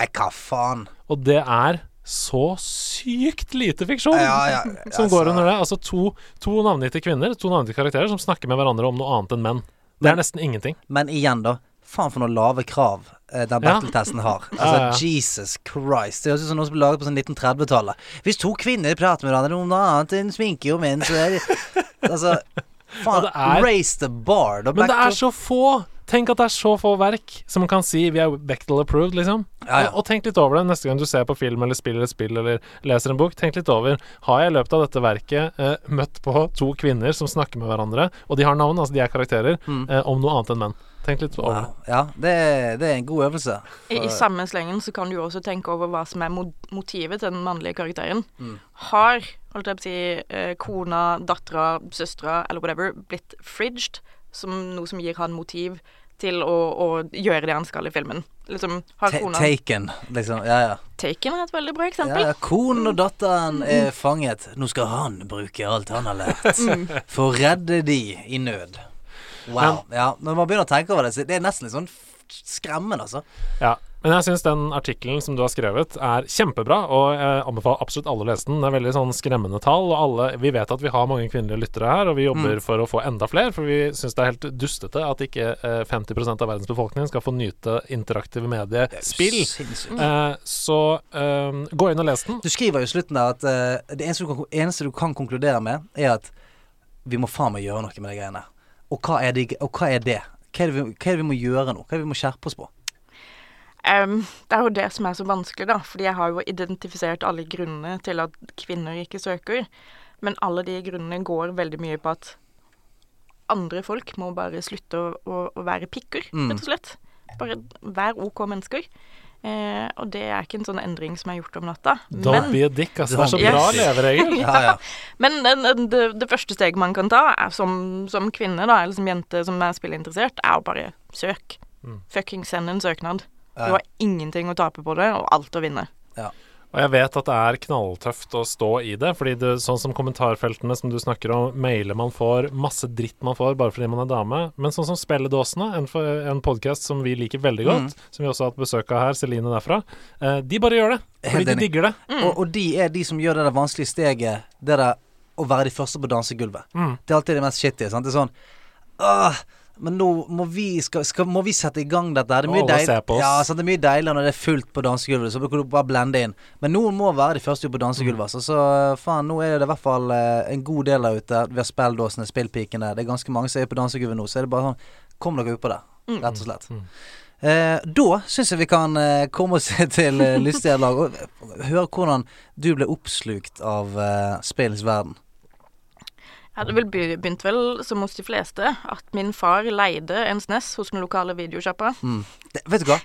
Nei, hva faen? Og det er så sykt lite fiksjon Ja, ja, som altså, går under det. Altså to, to navngitte kvinner, to navngitte karakterer, som snakker med hverandre om noe annet enn menn. Det er nesten ingenting. Men igjen, da. Faen for noen lave krav eh, den. Battle-testen har. Altså, Ja, ja. Jesus Christ. Det høres ut som noe som ble laget på sånn 1930-tallet. Hvis to kvinner prater med hverandre om noe annet enn sminke og menn, så er det Altså, faen. Ja, det er- Raise the bar. Da Men det er så få! Tenk at det er så få verk som man kan si vi er Bechdel approved, liksom. Ja, ja. Og, og tenk litt over det neste gang du ser på film eller spiller et spill eller leser en bok. Tenk litt over Har jeg i løpet av dette verket eh, møtt på to kvinner som snakker med hverandre, og de har navn, altså de er karakterer, Mm. eh, om noe annet enn menn? Tenk litt over det. Wow. Ja, det er, det er en god øvelse. I, I samme slengen så kan du jo også tenke over hva som er motivet til den mannlige karakteren. Mm. Har, holdt jeg på å si, eh, kona, dattera, søstera eller whatever blitt fridged som noe som gir han motiv til å, å gjøre det han skal i filmen? Liksom, har Ta- kona Taken, liksom. Ja, ja. Taken er et veldig bra eksempel. ja. Konen og datteren er fanget. Nå skal han bruke alt han har lært Mm. for å redde de i nød. Wow. ja, når man begynner å tenke over det, det er nesten litt sånn skremmende, altså. Ja. Men jeg syns den artikkelen som du har skrevet, er kjempebra, og jeg anbefaler absolutt alle å lese den. Det er veldig sånn skremmende tall, og alle Vi vet at vi har mange kvinnelige lyttere her, og vi jobber for å få enda flere, for vi syns det er helt dustete at ikke eh, 50 av verdens befolkning skal få nyte interaktive mediespill. Eh, så eh, gå inn og les den. Du skriver jo i slutten der at eh, det eneste du, kan, eneste du kan konkludere med, er at vi må faen meg gjøre noe med de greiene. Og hva er, det? og hva er det? Hva er det, vi, hva er det vi må gjøre nå? Hva er det vi må skjerpe oss på? Um, det er jo det som er så vanskelig, da. Fordi jeg har jo identifisert alle grunnene til at kvinner ikke søker. Men alle de grunnene går veldig mye på at andre folk må bare slutte å, å, å være pikker, Mm. rett og slett. Bare vær OK mennesker. Eh, og det er ikke en sånn endring som er gjort om natta. Don't Men, be a dick, altså. Det er så bra yes. leveregel. Ja, ja. men det, det første steget man kan ta er som, som kvinne, da, eller som jente som er spillinteressert, er å bare søk. Mm. Fucking send en søknad. Ja. Du har ingenting å tape på det, og alt å vinne. Og jeg vet at det er knalltøft å stå i det, fordi det, sånn som kommentarfeltene som du snakker om, mailer man får, masse dritt man får bare fordi man er dame. Men sånn som Spelledåsene, en, en podkast som vi liker veldig godt, Mm. som vi også har hatt besøk av her, Celine derfra, eh, de bare gjør det. Fordi de digger det. Mm. Og, og de er de som gjør det der vanskelige steget, det der å være de første på dansegulvet. Mm. Det er alltid det mest shitty. Sant? Det er sånn Åh, men nå må vi, skal, skal, må vi sette i gang dette. Det er mye deil-. Ja, det er mye deiligere når det er fullt på dansegulvet. Så kan du bare blende inn. Men noen må være de første på dansegulvet. Altså. Så faen, nå er det i hvert fall eh, en god del der ute. Vi har spelldåsene, spillpikene. Det er ganske mange som er på dansegulvet nå. Så er det bare sånn Kom dere utpå der, rett og slett. Eh, da syns jeg vi kan eh, komme oss til eh, lystige lag og eh, høre hvordan du ble oppslukt av eh, spillets verden. Jeg hadde vel begynte begynt vel, som hos de fleste, at min far leide en SNES hos den lokale videosjappa. Mm. Vet du hva?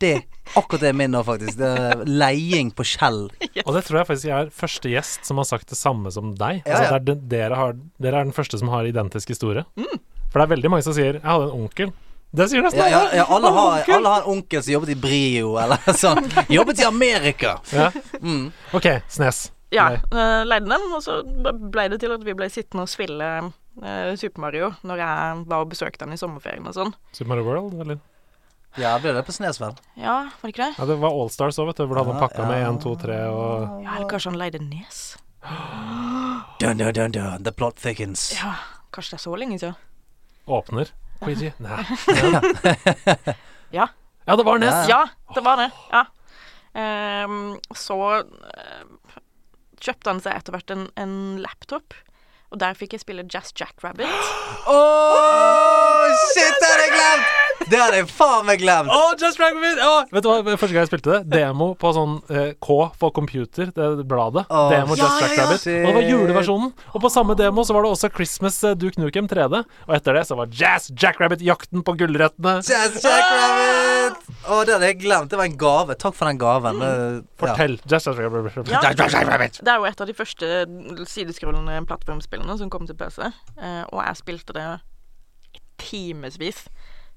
Det akkurat det er min nå, faktisk. Det er leiing på skjell. Og det tror jeg faktisk jeg er første gjest som har sagt det samme som deg. Ja, Altså, ja. det er den, dere, har, dere er den første som har identisk historie. For det er veldig mange som sier 'jeg hadde en onkel'. Det sier nesten Ja, ja, ja, alle, «Jeg hadde en har, alle har en onkel som jobbet i Brio, eller sånn. Jobbet i Amerika. Ja. Mm. OK, Snes. Ja, eh, leide den, og så ble det til at vi ble sittende og spille uh, Super Mario når jeg var og besøkte den i sommerferien og sånn. Super Mario World, eller? Ja, ble det på Snes. Ja, var det ikke det? Ja, det var Allstars òg, vet du. Hvor du hadde pakka Ja, med én, 1, 2, 3 og Ja, eller kanskje han leide Nes? Dun, dun, dun, dun. The plot thickens. Ja, kanskje det er så lenge siden. åpner. Queegee. Nei. Ja. Ja, det var Nes. Ja. Det var det. Ja. Um, så eh, kjøpte han seg etter hvert en, en laptop, og der fikk jeg spille Jazz Jackrabbit. Åh, shit, det hadde jeg glemt! Det hadde jeg faen meg glemt. Oh, Just Drag Me! oh. vet du hva, første gang jeg spilte det? Demo på sånn eh, K for computer, det bladet. Oh, demo Just ja, Drag ja. Rabbit. Og det var juleversjonen. Og på samme demo så var det også Christmas eh, Duke Nukem 3D. Og etter det så var Jazz Jackrabbit jakten på gulrøttene. Jazz Jackrabbit! Å, det hadde jeg glemt. Det var en gave. Takk for den gaven. Det- ja. Fortell. Jazz Jackrabbit. Ja. Jazz Jackrabbit. Det er jo et av de første sideskrullende plattformspillene som kom til PC, eh, og jeg spilte det i timevis.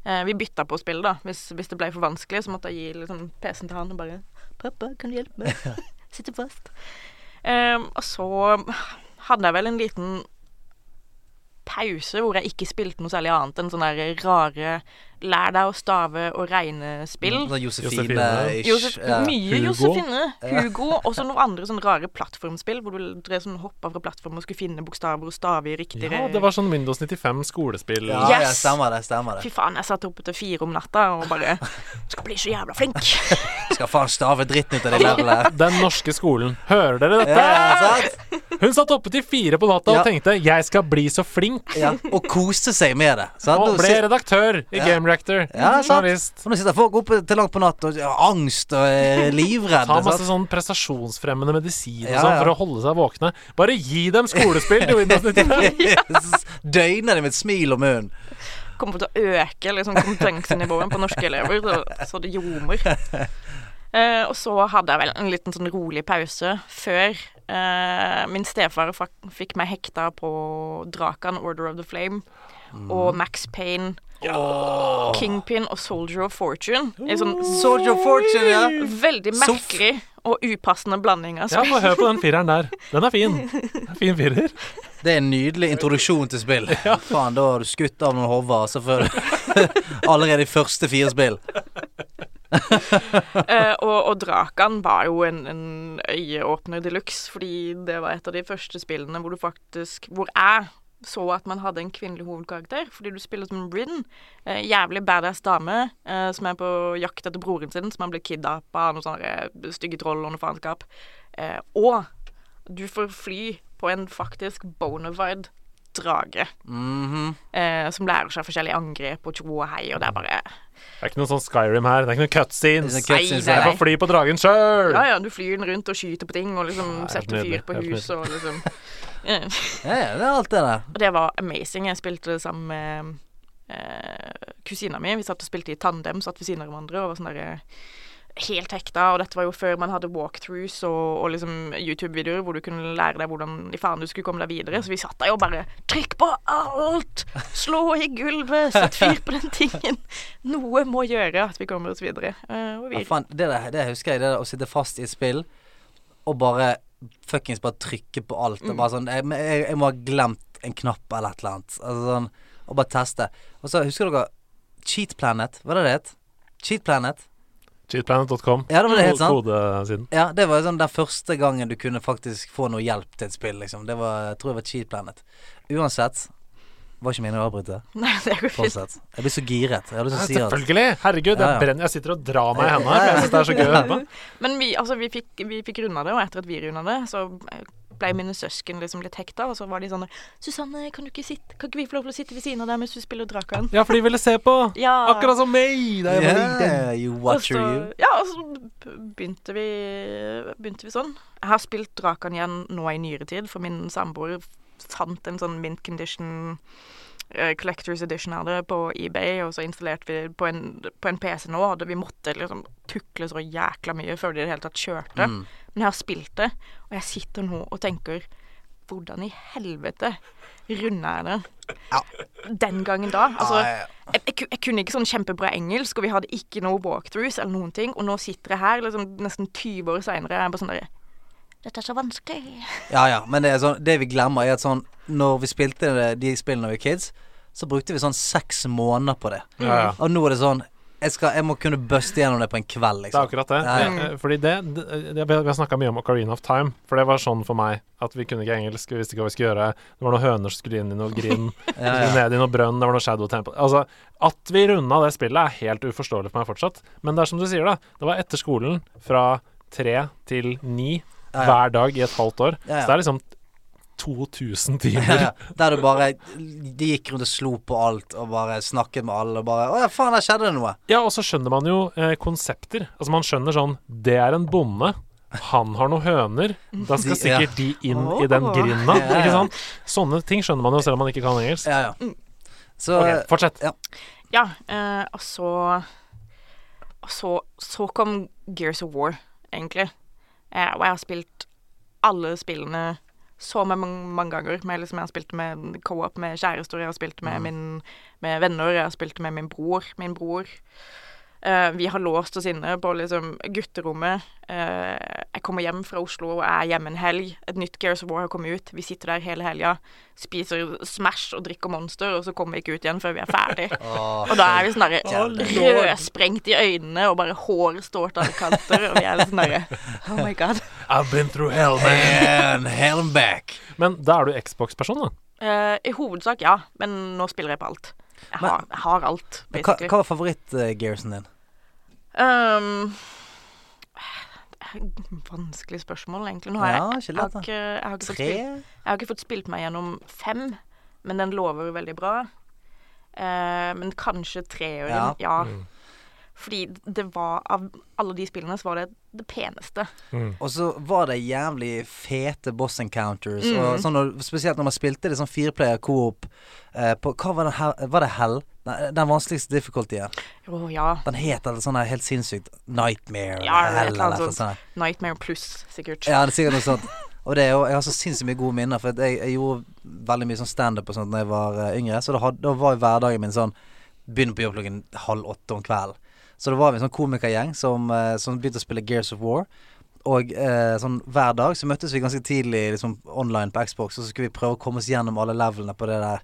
Eh, vi bytta på å spille, da. Hvis, hvis det ble for vanskelig, så måtte jeg gi liksom, PC-en til han og bare 'Pappa, kan du hjelpe meg? Sitter fast.' Eh, og så hadde jeg vel en liten pause hvor jeg ikke spilte noe særlig annet enn sånne rare lær deg å stave og regne-spill. Mm, Josefine. Josefine-ish. Josef, mye Hugo. Josefine. Hugo. Og så noen andre sånne rare plattformspill hvor du drev sånn hoppa fra plattform og skulle finne bokstaver og stave i riktig Ja, det var sånn Windows 95 skolespill. Ja, ja, stemmer det. Stemmer det. Fy faen, jeg satt oppe til fire om natta og bare Skal bli så jævla flink. Skal faen stave dritten ut av de levelene. Den norske skolen. Hører dere dette? Ja. Hun satt oppe til fire på natta Ja. og tenkte 'jeg skal bli så flink'. Ja, og koste seg med det. Sant? Og ble redaktør i Ja. Game Reactor. Ja, sant. Journalist. Og nå sitter folk oppe til langt på natt og har angst og er livredde. Ta masse sånn prestasjonsfremmende medisin og Ja, sånn ja. for å holde seg våkne. Bare gi dem skolespill til Windows 95! Døgner de med et smil om munnen. Kommer til å øke liksom, kompetansenivået på norske elever så, så det ljomer. Eh, og så hadde jeg vel en liten sånn rolig pause før eh, min stefar fikk meg hekta på Drakan, Order of the Flame, og Max Payne, Kingpin og Soldier of Fortune. En sånn Soldier of Fortune, ja. veldig merkelig og upassende blanding Altså. Ja, Hør på den fireren der. Den er fin. Er Fin firer. Det er en nydelig introduksjon til spill. Faen, da har du skutt av noen hoder altså før Allerede i første fire spill. Eh, og, og Drakan var jo en, en øyeåpner de luxe, fordi det var et av de første spillene hvor du faktisk Hvor jeg så at man hadde en kvinnelig hovedkarakter, fordi du spiller som Bryn. Eh, jævlig badass dame eh, som er på jakt etter broren sin, som har blitt kidnappa av noen sånne eh, stygge troll og noe faenskap. Eh, og du får fly på en faktisk bonafide drage, Mhm. eh, som lærer seg forskjellige angrep og tjo og hei, og det er bare Det er ikke noe sånn Skyrim her. Det er ikke noe cutscenes. Det er cutscenes, Nei, Jeg nei, får fly på dragen sjøl! Ja, ja, du flyr den rundt og skyter på ting og liksom Ja, setter nydelig, fyr på huset hus og liksom Ja. Ja, det er alt det der. Og det var amazing. Jeg spilte det sammen med eh, kusina mi. Vi satt og spilte i tandem, satt ved siden av hverandre og var sånn derre Helt hekta, og dette var jo før man hadde walkthroughs og, og liksom YouTube-videoer hvor du kunne lære deg hvordan i faen du skulle komme deg videre. Så vi satt der og bare Trykk på alt! Slå i gulvet! Sett fyr på den tingen! Noe må gjøre at vi kommer oss videre. Uh, og Ja, faen, det, der, det husker jeg, det der å sitte fast i et spill og bare fuckings bare trykke på alt. Og bare sånn jeg, jeg, jeg må ha glemt en knapp eller et eller annet. Altså sånn, og bare teste. Og så husker dere Cheat Planet? Er det det het? Cheat Planet? Cheatplanet.com. Ja, det var det helt sant. Kodesiden. Ja, det var sånn den første gangen du kunne faktisk få noe hjelp til et spill, liksom. Det var, jeg tror det var Cheatplanet. Uansett. Var ikke meningen å avbryte. Nei, det går fint. Jeg blir så giret. Jeg har lyst til å si at selvfølgelig! Herregud, Ja, ja. jeg brenner. Jeg sitter og drar meg i hendene Jeg synes det er så gøy å høre på. Men vi, altså, vi fikk, vi fikk runda det, og etter at vi runda det, så ble mine søsken liksom litt hekta, og så var de sånn 'Susanne, kan du ikke sitte Kan ikke vi få lov til å sitte ved siden av deg mens du spiller Drakan?' Ja, for de ville se på. Ja. Akkurat som meg da jeg var liten. Yeah, you Og watcher så, you. ja, og så begynte vi, begynte vi sånn. Jeg har spilt Drakan igjen nå i nyere tid, for min samboer fant en sånn mint condition Collectors Edition av det på eBay, og så installerte vi på en, på en PC nå, og vi måtte liksom tukle så jækla mye før de i det hele tatt kjørte. Mm. Men jeg har spilt det, og jeg sitter nå og tenker Hvordan i helvete runda jeg det? Den gangen da. Altså, Ja, ja, ja. jeg, jeg, jeg kunne ikke sånn kjempebra engelsk, og vi hadde ikke noe walkthroughs eller noen ting, og nå sitter jeg her liksom nesten 20 år seinere og er bare sånn der Dette er så vanskelig. Ja, ja, men det, er sånn, det vi glemmer, er at sånn Når vi spilte de spillene da vi var kids, så brukte vi sånn seks måneder på det. Ja, ja. Og nå er det sånn Jeg, skal, jeg må kunne buste gjennom det på en kveld, Det er liksom. akkurat det. Ja, ja. Eh, Fordi det, det, det Vi har snakka mye om Ocarina of Time, for det var sånn for meg at vi kunne ikke engelsk, vi visste ikke hva vi skulle gjøre. Det var noen høner som skulle inn i noe grind, Ja, ja. ned i noe brønn, det var noe Shadow Temple Altså, at vi runda det spillet, er helt uforståelig for meg fortsatt. Men det er som du sier, da. Det var etter skolen, fra tre til ni Ja, hver dag i et halvt år. Ja, ja. Så det er liksom 2000 timer. Der du bare De gikk rundt og slo på alt og bare snakket med alle og bare Å ja, faen, der skjedde det noe. Ja, og så skjønner man jo eh, konsepter. Altså Man skjønner sånn Det er en bonde. Han har noen høner. Da skal De- ja. sikkert de inn i den grinda. Ja, ja. Ikke sant? Sånne ting skjønner man jo selv om man ikke kan engelsk. Ja, ja. Så Ok, fortsett. Ja, eh, og så Og så, så kom Gears of War, egentlig. Eh, og jeg har spilt alle spillene så mange, mange ganger. Med, liksom, jeg har spilt med co-op med kjærester, jeg har spilt med, min, med venner, jeg har spilt med min bror. Min bror. Eh, vi har låst oss inne på liksom gutterommet. Uh, jeg kommer hjem fra Oslo og er hjemme en helg. Et nytt Gears of War har kommet ut. Vi sitter der hele helga, spiser Smash og drikker Monster, og så kommer vi ikke ut igjen før vi er ferdig. Oh, Og da er vi sånn derre rødsprengt i øynene, og bare håret står til alle kanter, og vi er sånn derre Oh my god. I've been through hell, man. Hell and back. Men da er du Xbox-person, da. Uh, I hovedsak ja, men nå spiller jeg på alt. Jeg har, jeg har alt, Hva, hva var favoritt-gearsen din? Um, det er et vanskelig spørsmål, egentlig. Nå har jeg, Ja, ikke jeg, har ikke, jeg, har ikke spilt, jeg har ikke fått spilt meg gjennom fem, men den lover veldig bra. Uh, men kanskje treeren, Ja. ja. Mm. Fordi det var Av alle de spillene så var det det peneste. Og så var det jævlig fete boss encounters. Mm. Og sånn og spesielt når man spilte det sånn fireplayer co-op eh, på Hva var det her? Var det Hell? Den, Den vanskeligste difficultyen. Oh, ja. Den het eller sånn helt sinnssykt Nightmare Ja, eller Hell eller eller noe sånt. sånt. Nightmare pluss, sikkert. Ja, det er sikkert noe sånt. Og det er jo, jeg har så sinnssykt mye gode minner, for jeg, jeg gjorde veldig mye sånn standup og sånt da jeg var uh, yngre. Så da, had, da var hverdagen min sånn Begynne på jobb klokken halv åtte om kvelden. Så da var vi en sånn komikergjeng som, eh, som begynte å spille Gears of War. Og eh, sånn hver dag så møttes vi ganske tidlig liksom online på Xbox, og så skulle vi prøve å komme oss gjennom alle levelene på det der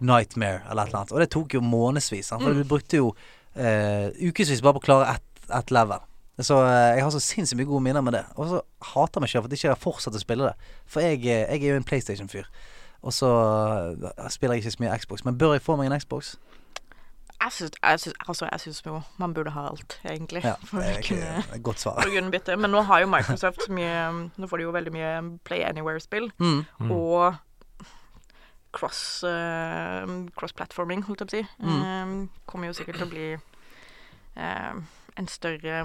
Nightmare eller et eller annet. Og det tok jo månedsvis. sant? For vi brukte jo eh, ukevis bare på å klare ett et level. Så eh, jeg har så sinnssykt mye gode minner med det. Og så hater jeg meg selv for at jeg ikke har fortsatt å spille det. For jeg, eh, jeg er jo en PlayStation-fyr. Og så eh, spiller jeg ikke så mye Xbox. Men bør jeg få meg en Xbox? Jeg syns, jeg syns, altså, jeg syns jo man burde ha alt, egentlig. Ja, for det er ikke kunne, et godt svar. for å kunne bytte. Men nå har jo Microsoft så mye Nå får de jo veldig mye Play Anywhere-spill. Mm. Og cross, uh, cross-platforming, holdt jeg på å si. Mm. Um, kommer jo sikkert til å bli eh, en større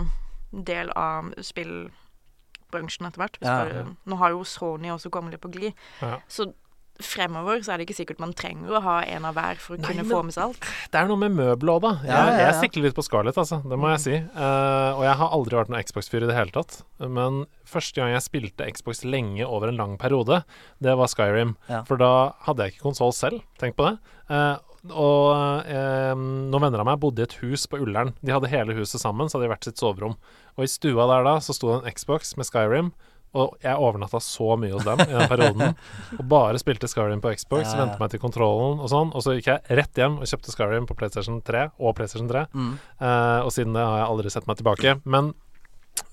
del av spillbransjen etter hvert. Ja, ja. Nå har jo Sony også kommet litt på glid. Ja. Så fremover så er det ikke sikkert man trenger å ha en av hver for å Nei, kunne men- få med seg alt. Det er noe med møbel òg, da. Jeg, Ja, ja, ja. jeg sikler litt på Scarlett, altså. Det må jeg si. Uh, og jeg har aldri vært noen Xbox-fyr i det hele tatt. Men første gang jeg spilte Xbox lenge over en lang periode, det var Skyrim. Ja. For da hadde jeg ikke konsoll selv. Tenk på det. Uh, og eh, noen venner av meg bodde i et hus på Ullern. De hadde hele huset sammen, så hadde de hvert sitt soverom. Og i stua der da så sto det en Xbox med Skyrim, Og jeg overnatta så mye hos dem i den perioden. og bare spilte Skyrim på Xbox, Ja, ja. ventet meg til kontrollen og sånn. Og så gikk jeg rett hjem og kjøpte Skyrim på PlayStation 3 og PlayStation 3. Mm. Eh, og siden det har jeg aldri sett meg tilbake. Men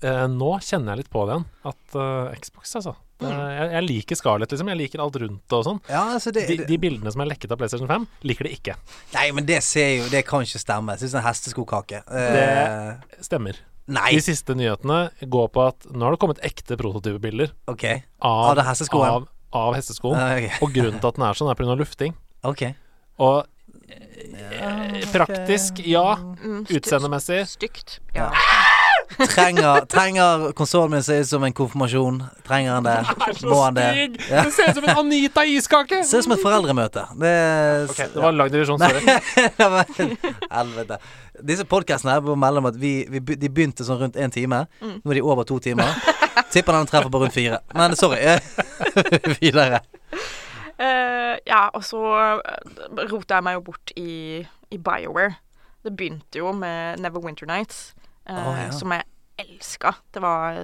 eh, nå kjenner jeg litt på det igjen. At eh, Xbox, altså. Det, jeg, jeg liker Scarlett, liksom. Jeg liker alt rundt det og sånn. Ja, altså De, de bildene som er lekket av PlayStation 5, liker det ikke. Nei, men det ser jo Det kan ikke stemme. Jeg syns det er en hesteskokake. Det Stemmer. Nei, De siste nyhetene går på at nå har det kommet ekte prototypebilder OK. av, Av det? Av, av hesteskoen. Ah, ok. Og grunnen til at den er sånn, er pga. lufting. Ok. Og eh, praktisk, ja. Mm. Utseendemessig Stygt. Ja. Trenger, trenger konsollen min se ut som en konfirmasjon? Trenger han det? Må han det? Ja. Det ser ut som en Anita-iskake! Ser ut som et foreldremøte. Det, okay, det var lang divisjon, sorry. Helvete. Disse podkastene må melde om at vi, vi, de begynte sånn rundt én time. Mm. Nå er de over to timer. Tipper den treffer på rundt fire. Men sorry. Videre. Uh, ja, og så uh, rota jeg meg jo bort i, i BioWare. Det begynte jo med Neverwinter Nights, eh, ja. som jeg elska. Det var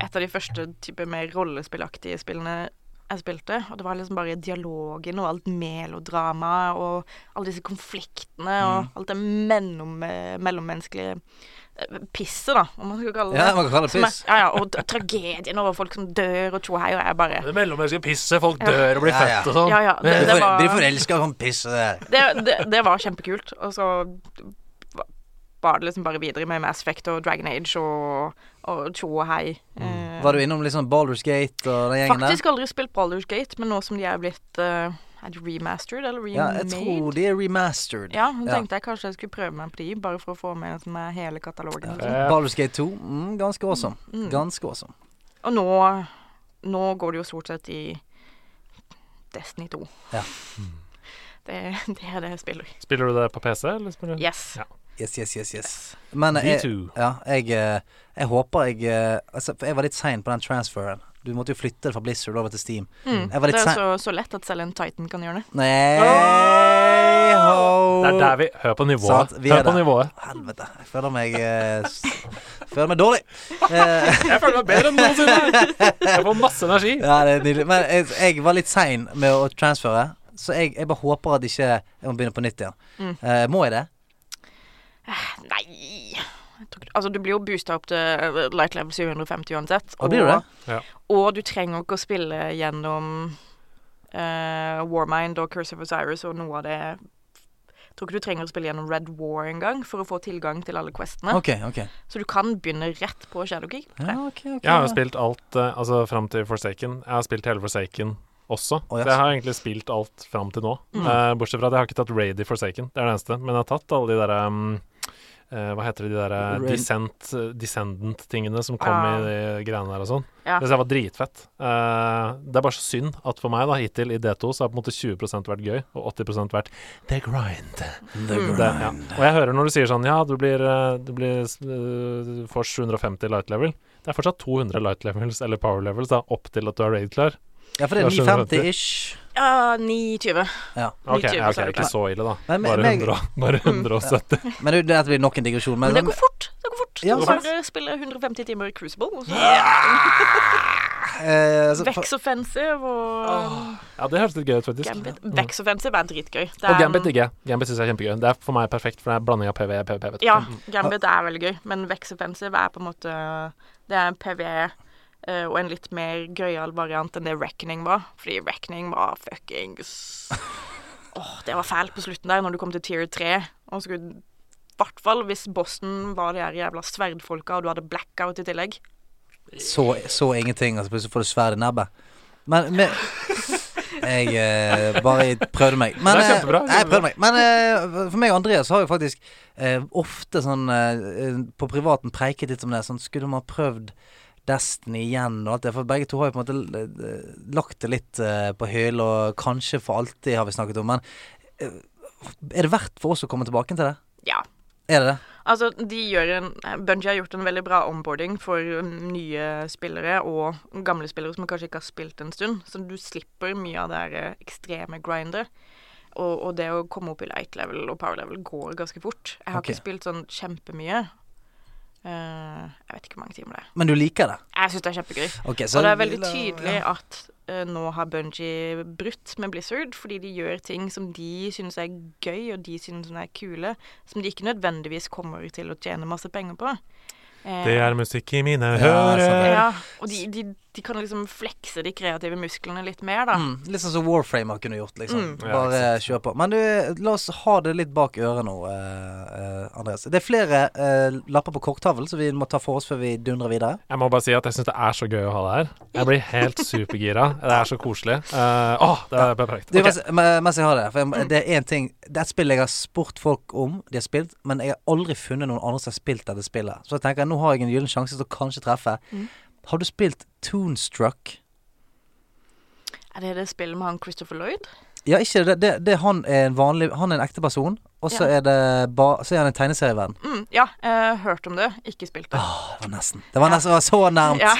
et av de første type mer rollespillaktige spillene jeg spilte. Og det var liksom bare dialogen og alt melodramaet og alle disse konfliktene Mm. og alt det mellom, mellommenneskelige eh, pisset, da, om man skal kalle det Ja, man kan kalle det Piss. er-. Ja, ja, og tragedien over folk som dør og tjohei, og jeg bare Det mellommenneskelige pisset, folk dør og blir Ja, ja. født og sånn. Ja, ja. Det, Blir det var Blir forelska og sånn piss. og det der. det, det, det var kjempekult. Og så var det liksom bare videre med Mass Effect og Dragon Age og, og tjo og hei. Mm. Var du innom liksom Baldur's Gate og den gjengen der? Faktisk aldri spilt Baldur's Gate, men nå som de er blitt uh, Er remastered eller Ja, jeg tror de er remastered. Ja, Ja. tenkte jeg kanskje jeg skulle prøve meg på de, bare for å få med som er hele katalogen. Ja. liksom. Eh, Baldur's Gate 2, mm, ganske awesome. Mm. Ganske awesome. Og nå, nå går det jo stort sett i Destiny 2. Ja. Det, det er det jeg spiller. Spiller du det på PC, eller spiller du Yes. Ja. Yes, yes, yes. yes. Men jeg, ja, jeg, eh, jeg håper jeg eh, altså, For jeg var litt sein på den transferen. Du måtte jo flytte det fra Blizzard over til Steam. Mm. Jeg var litt Det er sen- så, så lett at selv en Titan kan gjøre det. Nei ho. Det er der vi Hør på nivået. Sånn, Hør på der. nivået. Helvete. Jeg føler meg eh, Føler meg dårlig. Eh, Jeg føler meg bedre enn noensinne! Jeg får masse energi. ja, det er nydelig. Men jeg, jeg var litt sein med å transfere. Så jeg, jeg bare håper at ikke jeg må begynne på nytt igjen. Mm. Eh, må jeg det? Nei tror Altså, du blir jo boosta opp til eh, light level 750 uansett. Å, blir det? Ja. og du trenger ikke å spille gjennom uh, Warmind og Curse of Osiris og noe av det tror ikke du trenger å spille gjennom Red War engang for å få tilgang til alle questene. Okay, okay. Så du kan begynne rett på Shadowkey. ja, okay, ok Jeg har jo spilt alt uh, Altså fram til Forsaken. Jeg har spilt hele Forsaken også. Å, Så jeg har egentlig spilt alt fram til nå. Eh, bortsett fra at jeg har ikke tatt Raid i Forsaken. Det er det eneste. Men jeg har tatt alle de derre um, eh, Hva heter det, de der descent, eh, Descendant-tingene som kom ja. i de greiene der og sånn. Ja. Det var dritfett. Eh, det er bare så synd at for meg, da, hittil i D2, så har på en måte 20% vært gøy, og 80% vært the grind. The grind. Det, ja. Og jeg hører når du sier sånn Ja, du blir, eh, du blir uh, får 750 light level. Det er fortsatt 200 light levels, eller power levels, da, opp til at du er raid klar. Ja, for det er 950-ish. Ja, 9,20. Ja. Ok, 90 ja, okay, så er det ikke så ille, da. Men- men- Bare, men- 100, bare 170. Men det, blir nok en digresjon. Men, Men det går fort. Det går fort. Ja, du bare spiller 150 timer i Crucible. Og så yeah! altså, Vex Offensive og Ja, det høres litt gøy ut, faktisk. Gambit. Mm. Vex Offensive er dritgøy. Det Og er Gambit digger jeg. Gambit syns jeg er kjempegøy. Det er for meg perfekt, for det er blanding av PV og PVP. Ja, Mm. Gambit er veldig gøy, men Vex Offensive er på en måte Det er en Eh, og en litt mer gøyal variant enn det Reckoning var. Fordi Reckoning var fuckings Åh, det var fælt på slutten der, når du kom til tier 3. Og skulle I hvert fall hvis Boston var de her jævla sverdfolka, og du hadde blackout i tillegg. så, så ingenting, og så plutselig får du sverd i nebbet. Men men Jeg eh, bare prøvde meg. Men, Det er kjempebra, kjempebra, Jeg prøvde meg. Men eh, for meg og Andreas har jo faktisk eh, ofte sånn eh, på privaten preiket litt om det. Sånn, skulle man prøvd Destiny igjen og alt det? For begge to har jo på en måte lagt det litt eh, på hyll, og kanskje for alltid, har vi snakket om. Men eh, er det verdt for oss å komme tilbake til det? Ja. Er det det? Altså, de gjør en Bungie har gjort en veldig bra onboarding for um, nye spillere og gamle spillere som kanskje ikke har spilt en stund. Så du slipper mye av det her eh, ekstreme grindet. Og, og det å komme opp i light level og power level går ganske fort. Jeg har okay. ikke spilt sånn kjempemye. Eh, jeg vet ikke hvor mange timer det er. Men du liker det? Jeg syns det er kjempegøy. Okay, så Og det er veldig tydelig ja. at uh, nå har Bungie brutt med Blizzard, fordi de gjør ting som de synes er gøy, og de synes er kule, som de ikke nødvendigvis kommer til å tjene masse penger på. Uh, Det er musikk i mine Ja, ører. Ja, og de, de, de kan liksom flekse de kreative musklene litt mer, da. Mm, litt sånn som Warframe har kunnet gjort, liksom. Mm. Bare ja, kjør på. Men du, la oss ha det litt bak øret nå, eh, eh, Andreas. Det er flere eh, lapper på korktavlen, så vi må ta for oss før vi dundrer videre. Jeg må bare si at jeg syns det er så gøy å ha det her. Jeg blir helt supergira. Det er så koselig. Uh, åh, det er perfekt. Du, mens, mens jeg har det, for jeg, det er én ting Det er et spill jeg har spurt folk om de har spilt, men jeg har aldri funnet noen andre som har spilt dette spillet. Så jeg tenker nå har jeg en gyllen sjanse til å kanskje treffe. Mm. Har du spilt Toonstruck? Er det det spillet med han Christopher Lloyd? Ja, ikke det. det, det han er en vanlig Han er en ekte person, og så Ja. er det ba, Så er han en tegneserieverden. Mm, ja, har hørt om det, ikke spilt det. Åh, det var nesten. Det var nesten det var så nærmt. Ja.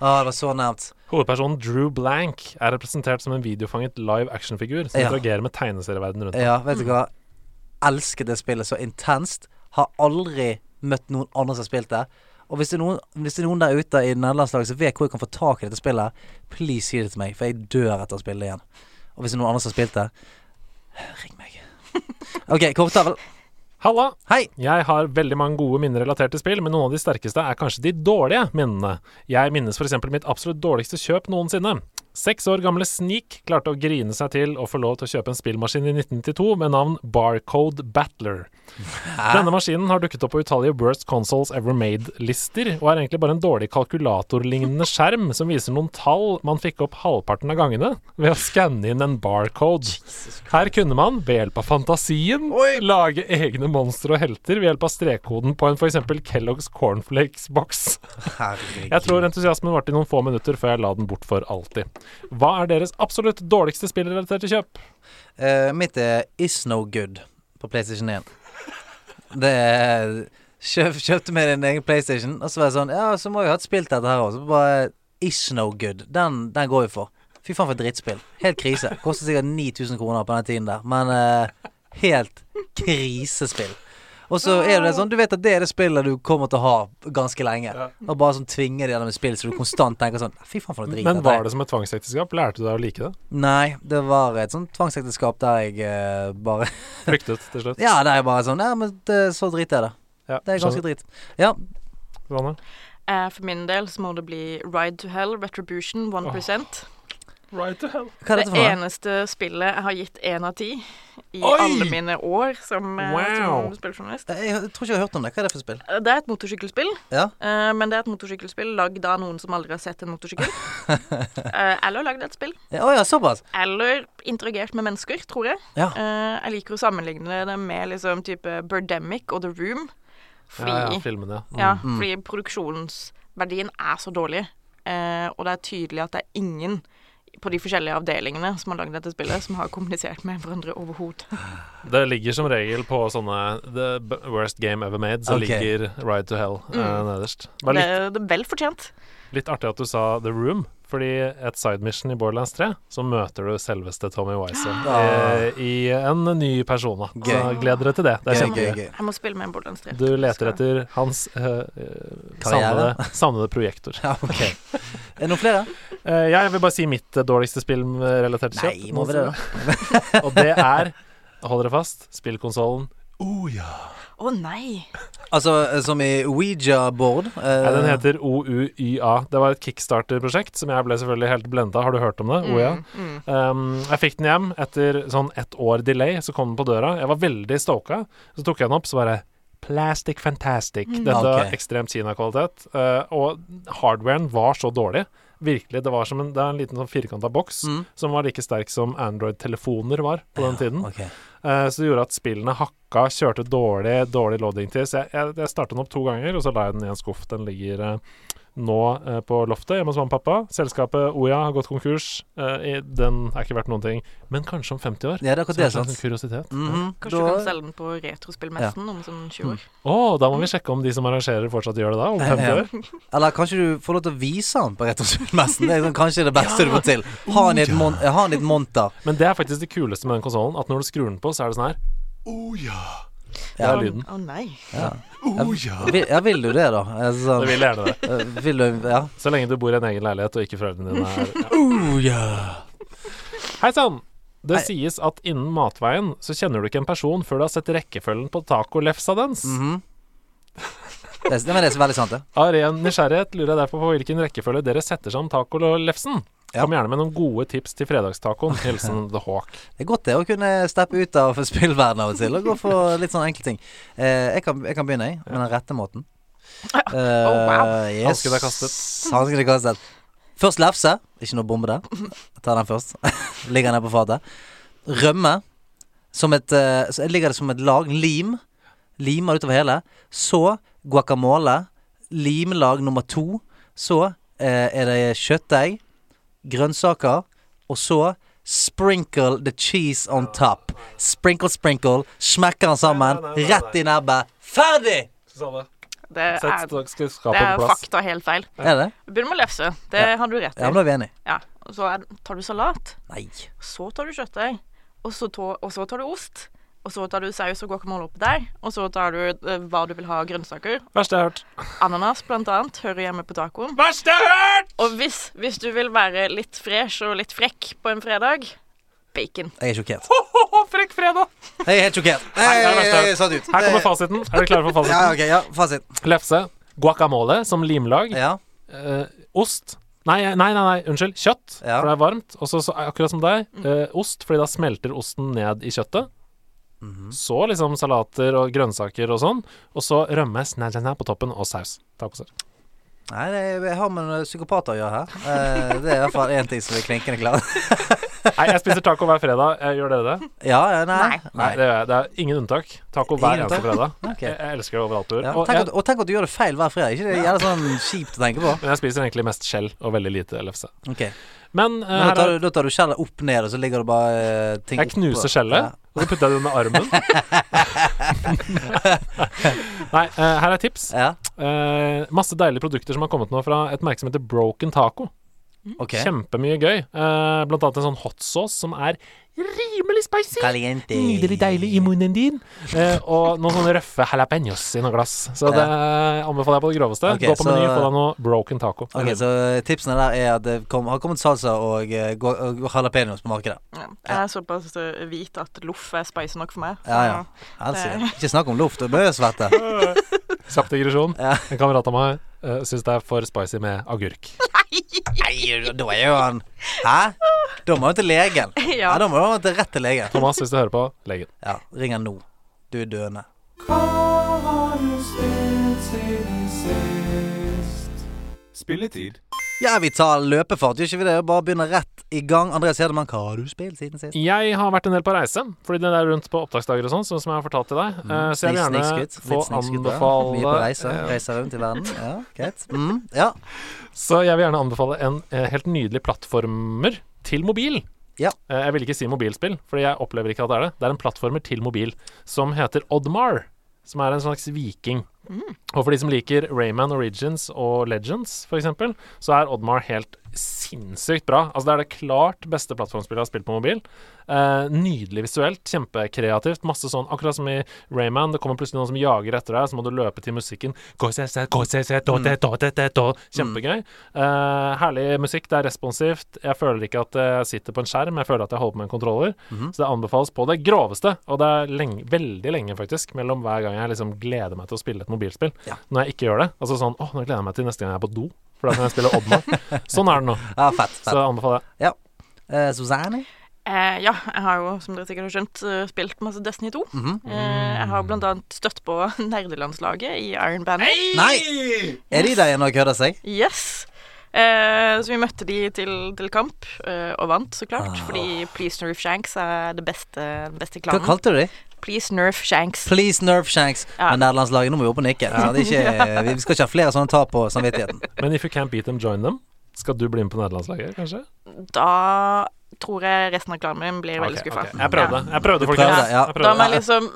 Åh, det var så nærmt. Hovedpersonen Drew Blank er representert som en videofanget live actionfigur som Ja. interagerer med tegneserieverdenen rundt. Ja, vet du hva. Elsket det spillet så intenst. Har aldri møtt noen andre som har spilt det. Og hvis det noen, hvis det er noen der ute i nederlandslaget som vet hvor jeg kan få tak i dette spillet, please si det til meg, for jeg dør etter å spille det igjen. Og hvis det er noen andre som har spilt det, ring meg. OK, korttavel. Halla! Hei! Jeg har veldig mange gode minner relatert til spill, men noen av de sterkeste er kanskje de dårlige minnene. Jeg minnes f.eks. mitt absolutt dårligste kjøp noensinne. Seks år gamle Sneak klarte å grine seg til å få lov til å kjøpe en spillmaskin i 1992 med navn Barcode Battler. Denne maskinen har dukket opp på utallige Worst Consoles Ever Made-lister, og er egentlig bare en dårlig kalkulatorlignende skjerm som viser noen tall man fikk opp halvparten av gangene ved å skanne inn en barcode. Her kunne man, ved hjelp av fantasien, lage egne monstre og helter ved hjelp av strekkoden på en f.eks. Kellogg's Cornflakes-boks. Jeg tror entusiasmen varte i noen få minutter før jeg la den bort for alltid. Hva er deres absolutt dårligste spillrelaterte kjøp? Uh, mitt er Is No Good på PlayStation 1. Det er kjøp, Kjøpte med din egen PlayStation, og så var jeg sånn Ja, så må jeg ha et spilt dette her òg. Bare Is No Good. Den, den går vi for. Fy faen for et drittspill. Helt krise. Koster sikkert 9000 kroner på den tiden der. Men uh, helt krisespill. Og så er det sånn, du vet at det er det spillet du kommer til å ha ganske lenge. Og bare sånn tvinger det gjennom et spill så du konstant tenker sånn Fy faen for noe drit. Men dette er." var det som et tvangsekteskap? Lærte du deg å like det? Nei, det var et sånt tvangsekteskap der jeg eh, bare Flyktet til slutt? Ja, der jeg bare sånn Ja, men det, så drit er det. Ja, Det er ganske skjønner. drit. Ja. Susanne? Eh, for min del så må det bli Ride to Hell, Retribution, 1 Right to hell. Hva er Det det eneste spillet jeg har gitt én av ti i Oi! alle mine år som, eh, Wow. som spilljournalist. Jeg, jeg tror ikke jeg har hørt om det. Hva er det for spill? Eh, Det er et motorsykkelspill, Ja. Uh, men det er et motorsykkelspill lagd av noen som aldri har sett en motorsykkel. uh, eller lagd et spill. Å ja, såpass? Eller interagert med mennesker, tror jeg. Ja. Uh, jeg liker å sammenligne det med liksom type Birdemic og The Room. Fordi, Ja, ja, ja, filmene, ja. Mm. fordi produksjonsverdien er så dårlig. Uh, og det er tydelig at det er ingen på de forskjellige avdelingene som har lagd dette spillet, som har kommunisert med hverandre overhodet. Det ligger som regel på sånne The worst game ever made, så okay. ligger Ride to Hell eh, Mm. nederst. Det litt, det er vel fortjent. litt artig at du sa The Room, fordi et side mission i Borderlands 3, så møter du selveste Tommy Wiser Ah. eh, i en ny persona. Så Gøy. gled dere til det. Det er kjempegøy. gøy, gøy. Jeg må spille med en Borderlands 3. Du leter etter hans uh, savnede, savnede projektor. Ja, ok. Er det noen flere? Uh, ja, jeg vil bare si mitt dårligste spillrelaterte kjøp. Nei, må vi det, da? Og det er, hold dere fast, spillkonsollen Oh ja. oh, nei! Altså eh, som i Ouija-board? eh, Ja, den heter OUYA. Det var et kickstarter-prosjekt som jeg ble selvfølgelig helt blenda. Har du hørt om det? OUYA? Mm, mm. Um, jeg fikk den hjem etter sånn ett år delay, så kom den på døra. Jeg var veldig stoka. Så tok jeg den opp, så bare Plastic fantastic. Dette var Ok. ekstremt Kina-kvalitet. Uh, og hardwaren var så dårlig. Virkelig. Det var som en, det er en liten sånn firkanta boks Mm. som var like sterk som Android-telefoner var på den tiden. Okay. Uh, så det gjorde at spillene hakka, kjørte dårlig, dårlig loading til. Så jeg, jeg, jeg starta den opp to ganger, og så la jeg den i en skuff. Den ligger eh, nå eh, på loftet hjemme hos mamma og pappa. Selskapet Oya har gått konkurs. Eh, i- den er ikke verdt noen ting. Men kanskje om 50 år. Ja, det er akkurat Så det, er sant? kuriositet. -hmm. Kanskje du kan selge den på retrospillmessen om sånn 20 år. Å, da må vi sjekke om de som arrangerer, fortsatt gjør det da, om 50 Ja. år. Eller kanskje du får lov til å vise den på Retrospillmessen. Det er sånn, kanskje det beste du får til. Ha den i et, mon monter. Men det er faktisk det kuleste med den konsollen, at når du skrur den på, så er det sånn her Oh ja. Det er lyden. Å nei. Ja. Oh, ja, vil jo det, da? Altså, du vil gjerne det. eh, vil du Ja. Så lenge du bor i en egen leilighet og ikke foreldrene dine er ja. Oh, ja. Hei sann! Det Hei. sies at innen matveien så kjenner du ikke en person før du har sett rekkefølgen på tacolefsa dens. Mhm. det, er- men det er veldig sant, det. Av ren nysgjerrighet lurer jeg derfor på hvilken rekkefølge dere setter sammen tacolefsen. Ja. Kom gjerne med noen gode tips til fredagstacoen. Hilsen The Hawk. Det er godt det å kunne steppe ut av spillverden av og til og gå for litt sånne enkle ting. Eh, jeg, kan, jeg kan begynne, jeg, med den rette måten. Eh, wow. yes. Hansken er kastet. Hansken er kastet. Først lefse. Ikke noe bombe der. Ta den først. ligger nede på fatet. Rømme. Som et eh, så Ligger det som et lag. Lim. Limer utover hele. Så guacamole. Limlag nummer to. Så eh, er det kjøttdeig. Grønnsaker. Og så sprinkle the cheese on top. Sprinkle, sprinkle. Smekker den sammen. Nei, nei, nei, nei, Rett i nebbet. Ferdig! Det er, det er fakta helt feil. Er det? Begynn med lefse. Det Ja. har du rett Ja, i. men da er vi enige. Ja. Og så er, tar du salat. Nei. Så tar du kjøttdeig. Og, og så tar du ost. Og så tar du saus og guacamole oppi der. Og så tar du eh, hva du vil ha av grønnsaker. Verste jeg har hørt. Ananas, blant annet, hører hjemme på tacoen. Verste jeg har hørt! Og hvis, hvis du vil være litt fresh og litt frekk på en fredag bacon. Jeg er sjokkert. Frekk fredag! Jeg er helt sjokkert. Nei, det er jeg, satt ut. Her kommer fasiten. Er dere klare for Ja, fasiten? ok, ja, fasit. Lefse. Guacamole som limlag. Ja. Eh, ost. Nei, nei, nei, nei, unnskyld. Kjøtt, Ja. for det er varmt. Og så, så akkurat som deg, eh, ost, fordi da smelter osten ned i kjøttet. Mhm. Så liksom salater og grønnsaker og sånn. Og så rømme snæ på toppen, og saus. Tacoser. Nei, det, jeg har med psykopater å gjøre her. Eh, det er i hvert fall én ting som er klinkende klar. Nei, jeg spiser taco hver fredag. Eh, Gjør dere det? ja, nei. Nei. Nei, det, er, det er ingen unntak. Taco hver Ingen eneste fredag. okay. Jeg, jeg elsker det overalt på jord. Ja, Og tenk jeg, at, og tenk at du gjør det feil hver fredag. Ikke det er jævlig sånn kjipt å tenke på? men jeg spiser egentlig mest skjell og veldig lite lefse. Okay. Men, uh, Men da tar, er, du, da tar du skjellet opp ned, og så ligger det bare uh, ting jeg knuser oppå. skjellet, Ja. Og så putter jeg det under armen. Nei, uh, her er tips. Ja, Uh, masse deilige produkter som har kommet nå fra et merke som heter Broken Taco. Okay. Kjempemye gøy. Uh, blant annet en sånn hot sauce som er rimelig spicy. Caliente. Nydelig deilig i munnen din. Eh, og noen sånne røffe jalapeños i noe glass. Så det anbefaler jeg på det groveste. Okay, Gå på så- Meny, få deg noe broken taco. Ok, Så tipsene der er at det kom, har kommet salsa og, eh, og jalapeños på markedet. Ja. Jeg er såpass eh, hvit at loff er spicy nok for meg. Ja, ja. Altså, Ikke snakk om loff, du bør svette. Kjapp digresjon. En kamerat av meg uh, syns det er for spicy med agurk. Nei, da er jo han Hæ? Da må han til legen. Ja, da må han til rett til legen. Thomas, hvis du hører på, legen. Ja, ring han nå. Du er døende. Hva har du spilt siden sist? Spilletid. Ja, vi tar løpefart, gjør ikke vi det? Bare begynner rett i gang. Andreas Hedemann, hva har du spilt siden sist? Jeg har vært en del på reise, fordi det er rundt på opptaksdager og sånn, sånn som jeg har fortalt til deg. Mm. så jeg vil gjerne Snikskutt. få anbefale Mye på reise. Reiser rundt i verden. Ja, greit. Mm, ja. Så jeg vil gjerne anbefale en eh, helt nydelig plattformer til mobil. Ja. Eh, jeg vil ikke si mobilspill, Fordi jeg opplever ikke at det er det. Det er en plattformer til mobil som heter Oddmar. Som er en slags viking. Og for de som liker Rayman Origins og Legends, f.eks., så er Oddmar helt sinnssykt bra. Altså Det er det klart beste plattformspillet jeg har spilt på mobil. Eh, nydelig visuelt, kjempekreativt. Masse sånn, Akkurat som i Rayman, det kommer plutselig noen som jager etter deg, så må du løpe til musikken. Kjempegøy. Eh, herlig musikk, det er responsivt. Jeg føler ikke at jeg sitter på en skjerm, jeg føler at jeg holder på med en kontroller. Så det anbefales på det groveste, og det er lenge, veldig lenge faktisk mellom hver gang jeg liksom gleder meg til å spille et mobilspill. Ja. Når jeg ikke gjør det. Altså sånn Å, nå gleder jeg meg til neste gang jeg er på do, for da kan jeg spille Oddmar. sånn er det nå. ja fett. Så jeg anbefaler jeg. Eh, Susanne? Eh, ja, jeg har jo, som dere sikkert har skjønt, eh, spilt masse Destiny 2. Mhm. Eh, jeg har blant annet støtt på nerdelandslaget i Iron Banner. Nei! Er de der igjen og kødder seg? Yes! Eh, så vi møtte de til, til kamp, eh, og vant, så klart. Ah. Fordi Please of Shanks er det beste, den beste Hva klanen. kalte du de? Please Nerf Shanks. Please Nerf Shanks. Ja. Men nederlandslaget, nå må vi opp og nikke. Ikke, vi skal ikke ha flere sånne tap på samvittigheten. Men if you can't beat them, join them. Skal du bli med på nederlandslaget, kanskje? Da tror jeg resten av klanen min blir veldig Ok, skuffa. Okay. Jeg prøvde. Jeg prøvde, folkens. prøvde, ja. Jeg Da må jeg liksom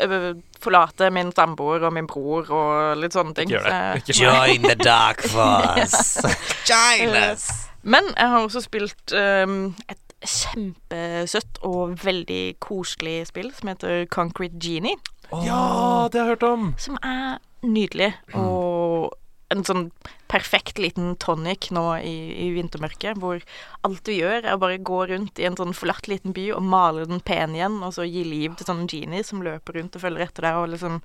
eh, eh, forlate min samboer og min bror og litt sånne ting. Ikke gjør det. Så- Ikke. Join the dark force. Join us. Men jeg har også spilt um, et kjempesøtt og veldig koselig spill som heter Concrete Genie. Ja, det har jeg hørt om! som er nydelig. Og en sånn perfekt liten tonic nå i, i vintermørket, hvor alt du gjør, er å bare gå rundt i en sånn forlatt liten by og male den pen igjen, og så gi liv til sånne genies som løper rundt og følger etter deg og liksom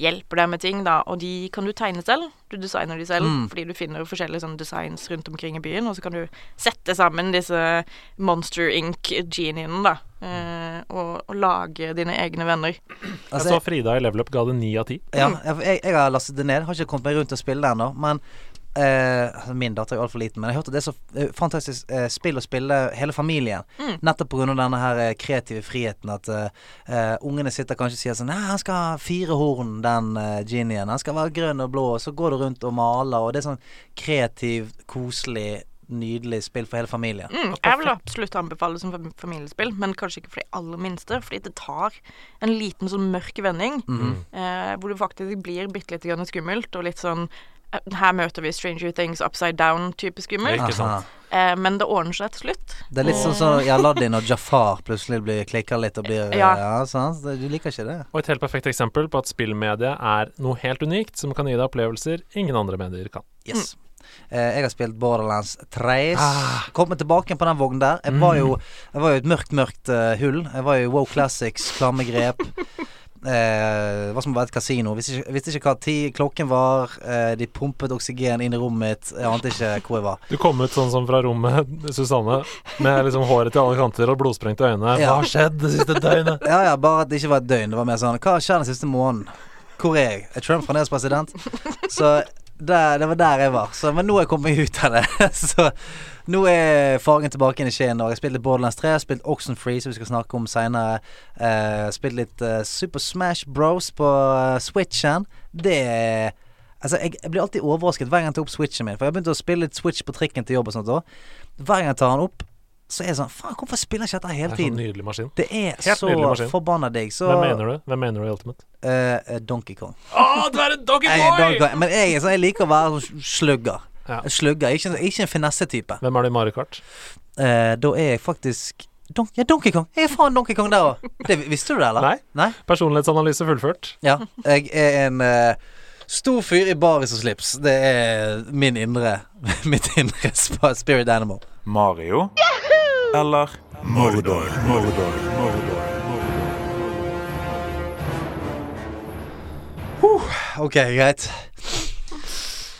hjelper deg med ting, da. Og de kan du tegne selv. Du designer de selv, Mm. fordi du finner forskjellige sånne designs rundt omkring i byen, og så kan du sette sammen disse Monster Inc.-geniene, da. Uh, og, og lage dine egne venner. Altså, jeg så Frida i Level Up ga det ni av ti. Ja, jeg, jeg har lastet det ned. Har ikke kommet meg rundt og å spille det ennå. Men eh, Min datter er jo altfor liten, men jeg hørte det er så eh, fantastisk eh, spill å spille hele familien. Mm. Nettopp pga. denne her eh, kreative friheten. At eh, eh, ungene sitter kanskje og sier sånn Nei, han skal ha fire horn, den uh, genien. Han skal være grønn og blå. Og så går du rundt og maler, og det er sånn kreativ, koselig, nydelig spill for hele familien. Mm, jeg vil absolutt anbefale det som fam- familiespill, men kanskje ikke for de aller minste. Fordi det tar en liten sånn mørk vending, mm. eh, hvor det faktisk blir bitte litt skummelt, og litt sånn eh, her møter vi Stranger Things upside down-type skummelt. Eh, men det ordner seg til slutt. Det er litt sånn som i Aladdin og Jafar plutselig blir klikker litt og blir Ja. Ja, sånn. Du liker ikke det? Og et helt perfekt eksempel på at spillmediet er noe helt unikt som kan gi deg opplevelser ingen andre medier kan. Yes. Eh, jeg har spilt Borderlands 3. Ah. Kommer tilbake på den vognen der. Jeg var jo, jeg var jo et mørkt, mørkt uh, hull. Jeg var jo Wow Classics, klamme grep. Eh, hva som var et kasino. Visste ikke, visste ikke hva tid klokken var. Eh, de pumpet oksygen inn i rommet mitt. Jeg ante ikke hvor jeg var. Du kom ut sånn som fra rommet, Susanne, med liksom håret til alle kanter og blodsprengte øyne. Ja. Hva har skjedd det siste døgnet? Ja ja, bare at det ikke var et døgn. Det var mer sånn Hva skjer den siste måneden? Hvor er jeg? Er Trump fremdeles president? Så der, det var der jeg var. Så, men nå er jeg kommet meg ut av det. Så nå er fargen tilbake inn i Skien. Og jeg har spilt litt Borderlands 3, jeg har spilt Oxenfree, som vi skal snakke om seinere. Uh, spilt litt uh, Super Smash Bros på uh, Switchen. Det er Altså, jeg, jeg blir alltid overrasket hver gang jeg tar opp Switchen min. For jeg har begynt å spille litt Switch på trikken til jobb og sånt òg. Hver gang jeg tar den opp, så er jeg sånn Faen, hvorfor spiller jeg ikke dette Det hele er sånn nydelig maskin. Det er Helt så forbanna digg. Så Hvem mener du? Hvem mener du i Ultimate? Uh, eh, Donkey Kong. Å, du er en Donkey Jeg, Donkey Kong. Men jeg, er sånn, jeg liker å være sånn slugger. Ja. Slugger. Ikke, ikke en finesse-type. Hvem er du i Mario Kart? Eh, da er jeg faktisk Don ja, Donkey Kong. Jeg er faen Donkey Kong der òg. Visste du det, eller? Nei. Nei? Personlighetsanalyse fullført. Ja. Jeg er en uh, stor fyr i baris og slips. Det er min indre mitt indre spirit animal. Mario eller Mordor. Mordor. Mordor. OK, greit.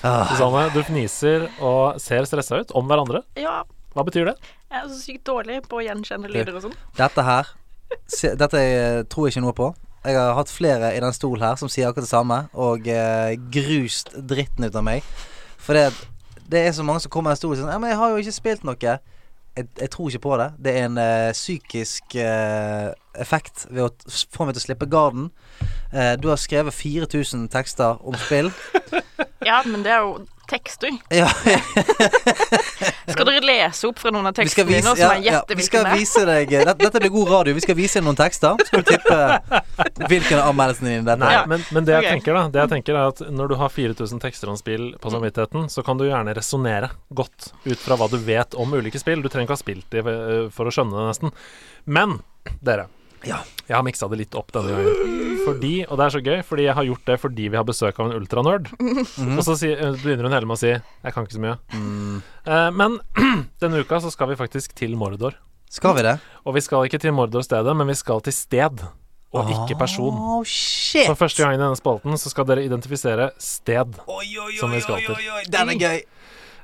Ah, Susanne, du fniser og ser stressa ut om hverandre. Ja, Hva betyr det? jeg er så sykt dårlig på å gjenkjenne lyder og sånn. dette her se, Dette jeg tror jeg ikke noe på. Jeg har hatt flere i den stolen her som sier akkurat det samme, og eh, grust dritten ut av meg. For det, det er så mange som kommer i stolen og sier Ja, men jeg har jo ikke spilt noe. Jeg, jeg tror ikke på det. Det er en eh, psykisk eh, effekt ved å få meg til å slippe garden. Eh, du har skrevet 4000 tekster om spill. Ja, men det er jo tekster. Ja, Skal dere lese opp fra noen av vi tekstene vise, så ja, må ja, vi skal er? vise deg dette, dette blir god radio. Vi skal vise deg noen tekster. Så skal du tippe hvilken av anmeldelsene dine dette er. Ja. men, men det jeg okay. tenker da Det jeg tenker er at når du har 4000 tekster om spill på samvittigheten, så kan du gjerne resonnere godt ut fra hva du vet om ulike spill. Du trenger ikke ha spilt de eh, for å skjønne det, nesten. Men dere, Ja. jeg har miksa det litt opp denne gangen. Fordi, og det er så gøy, fordi jeg har gjort det fordi vi har besøk av en ultranerd. Og så sier- eh, begynner hun hele med å si 'jeg kan ikke så mye'. Mm. Eh, men denne uka så skal vi faktisk til Mordor. Skal vi det? Og vi skal ikke til Mordor-stedet, men vi skal til sted, og ikke person. Shit. For første gang i denne spalten så skal dere identifisere sted. Oi, oi, som vi oi, skal oi, til. oi, oi, Den er gøy.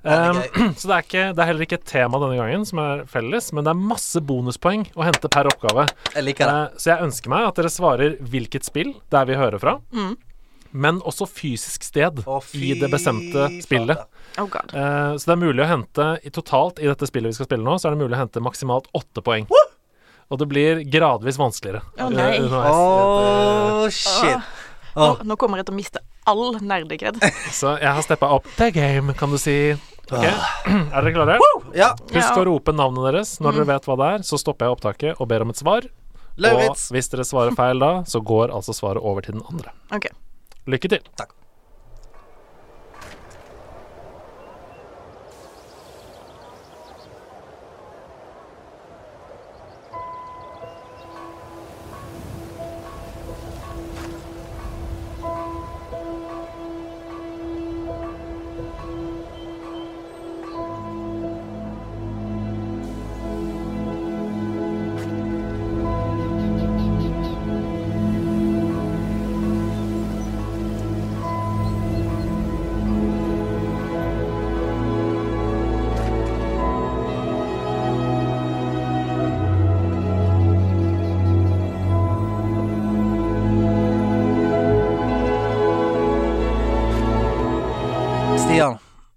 Um, er så det er, ikke, det er heller ikke et tema denne gangen som er felles, men det er masse bonuspoeng å hente per oppgave. Jeg liker det. Eh, så jeg ønsker meg at dere svarer hvilket spill der vi hører fra, Mm. men også fysisk sted Å, fy i det bestemte spillet. Oh god. Eh, så det er mulig å hente i totalt i dette spillet vi skal spille nå, så er det mulig å hente maksimalt åtte poeng. Og det blir gradvis vanskeligere. Å, nei. eh. Oh, shit. Nå, nå kommer jeg til å miste all nerdegred Så jeg har steppa opp the game, kan du si. Ok, Er dere klare? Ja. Husk Ja. å rope navnet deres når dere vet hva det er. Så stopper jeg opptaket og ber om et svar. Og hvis dere svarer feil da, så går altså svaret over til den andre. Ok. Lykke til. Takk.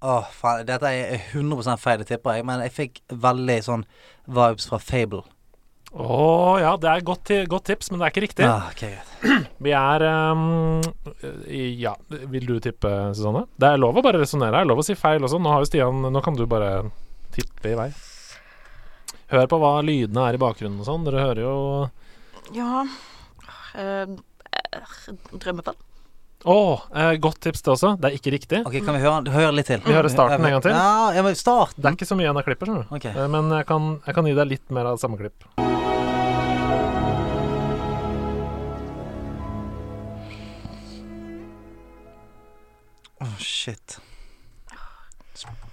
Åh, faen. Dette er 100 feil, det tipper jeg. Men jeg fikk veldig sånn vibes fra Fable. Å ja, det er godt, godt tips, men det er ikke riktig. Ah, okay. Vi er um, Ja, vil du tippe, Susanne? Det er lov å bare resonnere. Det er lov å si feil også. Nå har jo Stian Nå kan du bare tippe i vei. Hør på hva lydene er i bakgrunnen og sånn. Dere hører jo Ja eh, Drømmefall. Å, eh, godt tips det også. Det er ikke riktig. Ok, Kan vi høre, høre litt til? Vi hører starten en gang til. Ja, jeg må starten. Det er ikke så mye igjen av klipper, skjønner du. Okay. Eh, Men jeg kan, jeg kan gi deg litt mer av samme klipp. Åh, shit.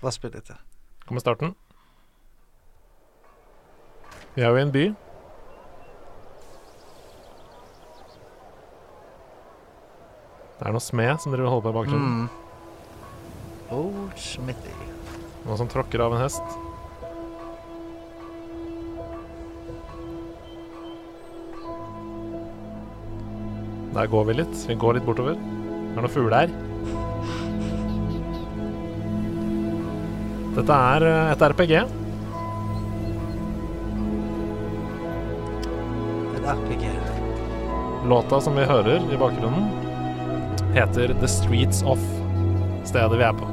Bare spill litt til. Kommer starten. Vi er jo i en by. Det er noe smed som dere vil holde på i bakgrunnen. Mm. Oh, Smithy. Noen som tråkker av en hest. Der går vi litt. Vi går litt bortover. Det er noen fugler her. Dette er eh, et RPG. Et RPG. Låta som vi hører i bakgrunnen, heter The Streets Off, stedet vi er på.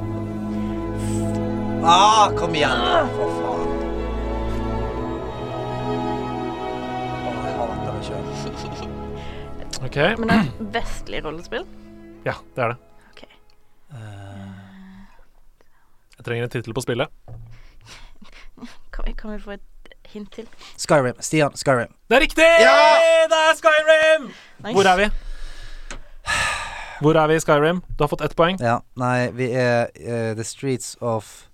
Ah, kom igjen, da, for faen. Åh, jeg hater meg sjøl. OK. Men det er vestlig rollespill. Ja, det er det. Ok. Jeg trenger en tittel på spillet. Kan vi, kan vi få et hint til? Skyrim. Stian, Skyrim. Det er riktig! Ja! Det er Skyrim! Nice. Hvor er vi? Hvor er vi i Skyrim? Du har fått ett poeng. Ja, nei, vi er uh, The Streets of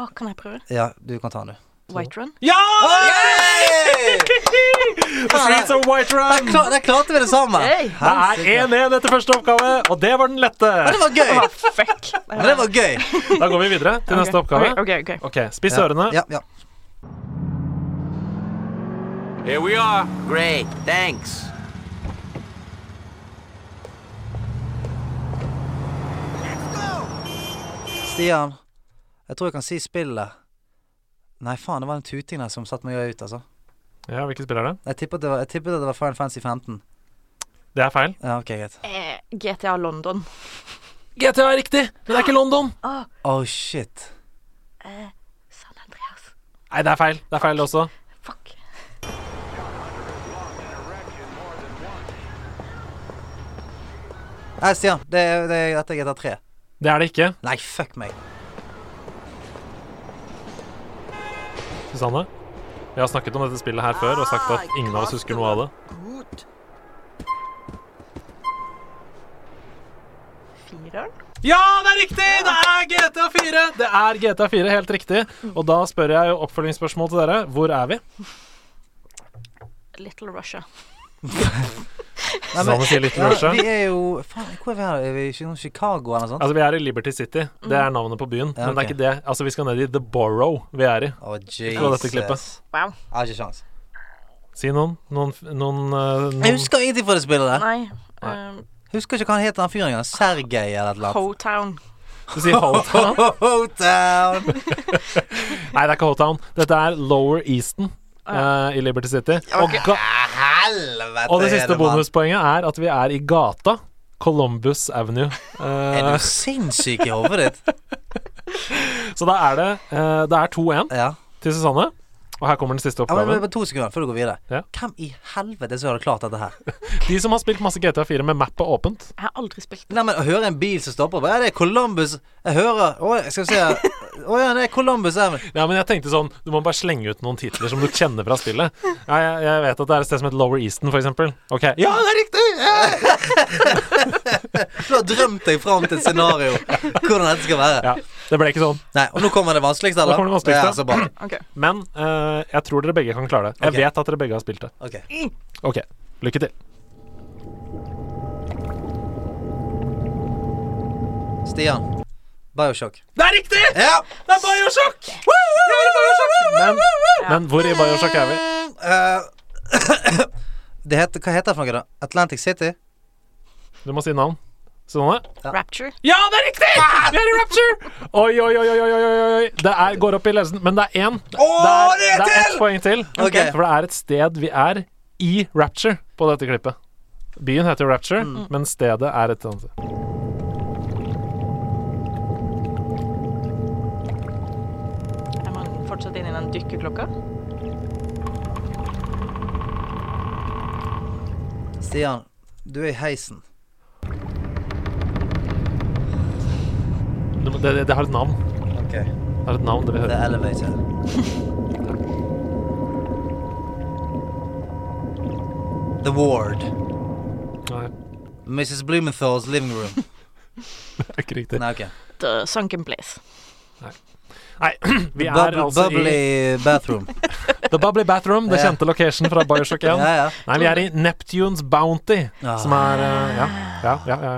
Å, kan jeg prøve? Ja, du kan ta den, du. White Run? Ja! Hey! The Streets of White Der, Run! klar, der klarte vi det samme! Hey! Det er 1-1 etter første oppgave, og det var den lette. Men det var gøy! Å, fuck. Men det var gøy. Da går vi videre til neste oppgave. OK, OK. ok. Ok, Spiss ørene. Ja, ja. Here we are. Great, thanks. Stian, jeg tror jeg kan si spillet. Nei, faen, det var en tuting der som satte meg ut, altså. Ja, Hvilket spill er det? Jeg tippet det var, jeg tippet at det var Final Fantasy 15. Det er feil. Ja, ok, greit. Eh, GTA London. GTA er riktig, men det er ikke London. Oh, shit. Eh, San Andreas. Nei, det er feil. Det er feil også. Fuck. Nei, Stian, det, er- det, er- dette er GTA3. Det er det ikke. Nei, fuck meg. Susanne? Vi har snakket om dette spillet her før og sagt at ingen av oss husker noe av det. Fireren? Ja, det er riktig! Det er GTA 4! Det er GTA 4, helt riktig. Og da spør jeg jo oppfølgingsspørsmål til dere. Hvor er vi? Little Russia. Nei, men, si litt ja. Vi er jo Faen, hvor er vi her? Er vi i Chicago eller noe sånt? Altså, vi er i Liberty City. Det er navnet på byen. Ja, Men det er ikke det. Altså, vi skal ned i The Borough vi er i. Å, Jesus. På dette klippet. Wow. Jeg har ikke sjans. Si noen. Noen, noen, eh, Jeg husker ingenting fra det spillet der. Nei. Nei. Um, Jeg husker ikke hva han het, den fyren engang. Sergej eller et eller annet. Hotown. Du sier Hotown? Ho-town. Nei, det er ikke Hotown. Dette er Lower Easton uh, i Liberty City. Og, ga Helvete og det siste bonuspoenget er at vi er i gata. Columbus Avenue. Er Eh, du sinnssyk i hodet ditt? så da er det eh, Det er 2-1 Ja. til Susanne. Og her kommer den siste ja men, oppgaven. men To sekunder før du går videre. Ja. Hvem i helvete som hadde klart dette her? De som har spilt masse GTA 4 med mappet åpent. Jeg har aldri spilt det. Nei, men høre en bil som stopper Hva er det? Columbus Jeg hører Å, jeg skal se Å ja, det er Columbus Avenue. Ja, men jeg tenkte sånn Du må bare slenge ut noen titler som du kjenner fra spillet. Ja, jeg, jeg vet at det er et sted som heter Lower Easton, for eksempel. Ok. Ja, det er riktig! Nå har drømt deg fram til et scenario hvordan dette skal være. Ja, Det ble ikke sånn. Nei, Og nå kommer det vanskeligste, eller? Nå kommer det vanskeligste. Det er altså bare. Okay. Men eh, jeg tror dere begge kan klare det. Jeg Ok. vet at dere begge har spilt det. Ok. Ok, lykke til. Stian. Bioshock. Det er riktig! Ja! Det er Bioshock! Det er Bioshock! Men, men hvor i Bioshock er vi? Eh, det heter, hva heter det for noe, da? Atlantic City? Du må si navn. Sånn det? Rapture. Ja, det er riktig! Vi er i Rapture! Oi, oi, oi, oi, oi, oi. Det er, går opp i ledelsen, men det er én. det, er, det er det er ett poeng til. Okay. For det er et sted vi er i Rapture på dette klippet. Byen heter Rapture, men stedet er et annet fortsatt inne i den dykkerklokka? Stian, du er i heisen. Det, det, det har et navn. Ok. Det har et navn, det vi hører. elevator. The ward. Nei, Mrs. Blumenthal's living room. det er ikke riktig. Nei, ok. The sunken place. Nei, vi er Bub altså i bubbly bathroom. The Bubbly Bathroom, det kjente location fra Bioshock 1. ja, ja. Nei, vi er i Neptunes Bounty, Ah. som er eh, Ja, ja, ja. ja.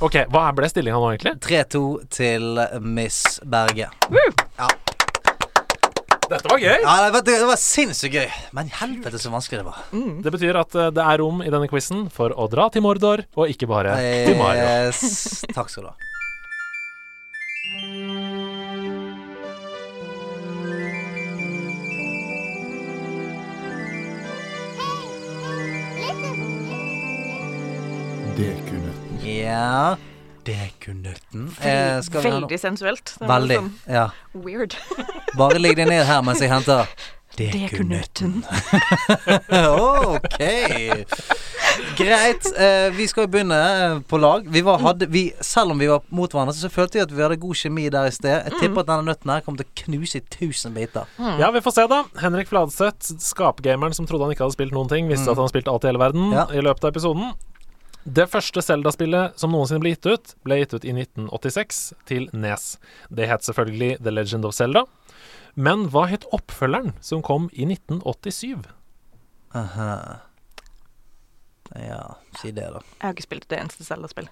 OK, hva ble stillinga nå, egentlig? 3-2 til Miss Berge. Dette var gøy! Ja, det var, det var sinnssykt gøy. Men helvete så vanskelig det var. Det betyr at eh, det er rom i denne quizen for å dra til Mordor, og ikke bare til Mario. Yes. Takk skal du ha. Det kunne Ja Dekunøtten. Eh, skal vi ha noe Veldig sensuelt. Det var Veldig. sånn Ja. weird. Bare legg deg ned her mens jeg henter Dekunøtten. ok. Greit. Eh, vi skal jo begynne eh, på lag. Vi var, hadde, vi, selv om vi var mot hverandre, så følte jeg at vi hadde god kjemi der i sted. Jeg tipper at denne nøtten her kommer til å knuse i tusen biter. Ja, vi får se, da. Henrik Fladseth, skapgameren som trodde han ikke hadde spilt noen ting, visste at han spilte alt i hele verden Ja. i løpet av episoden. Det første Zelda-spillet som noensinne ble gitt ut, ble gitt ut i 1986 til Nes. Det het selvfølgelig The Legend of Zelda. Men hva het oppfølgeren som kom i 1987? Aha. Ja, si det, da. Jeg har ikke spilt det eneste Zelda-spill.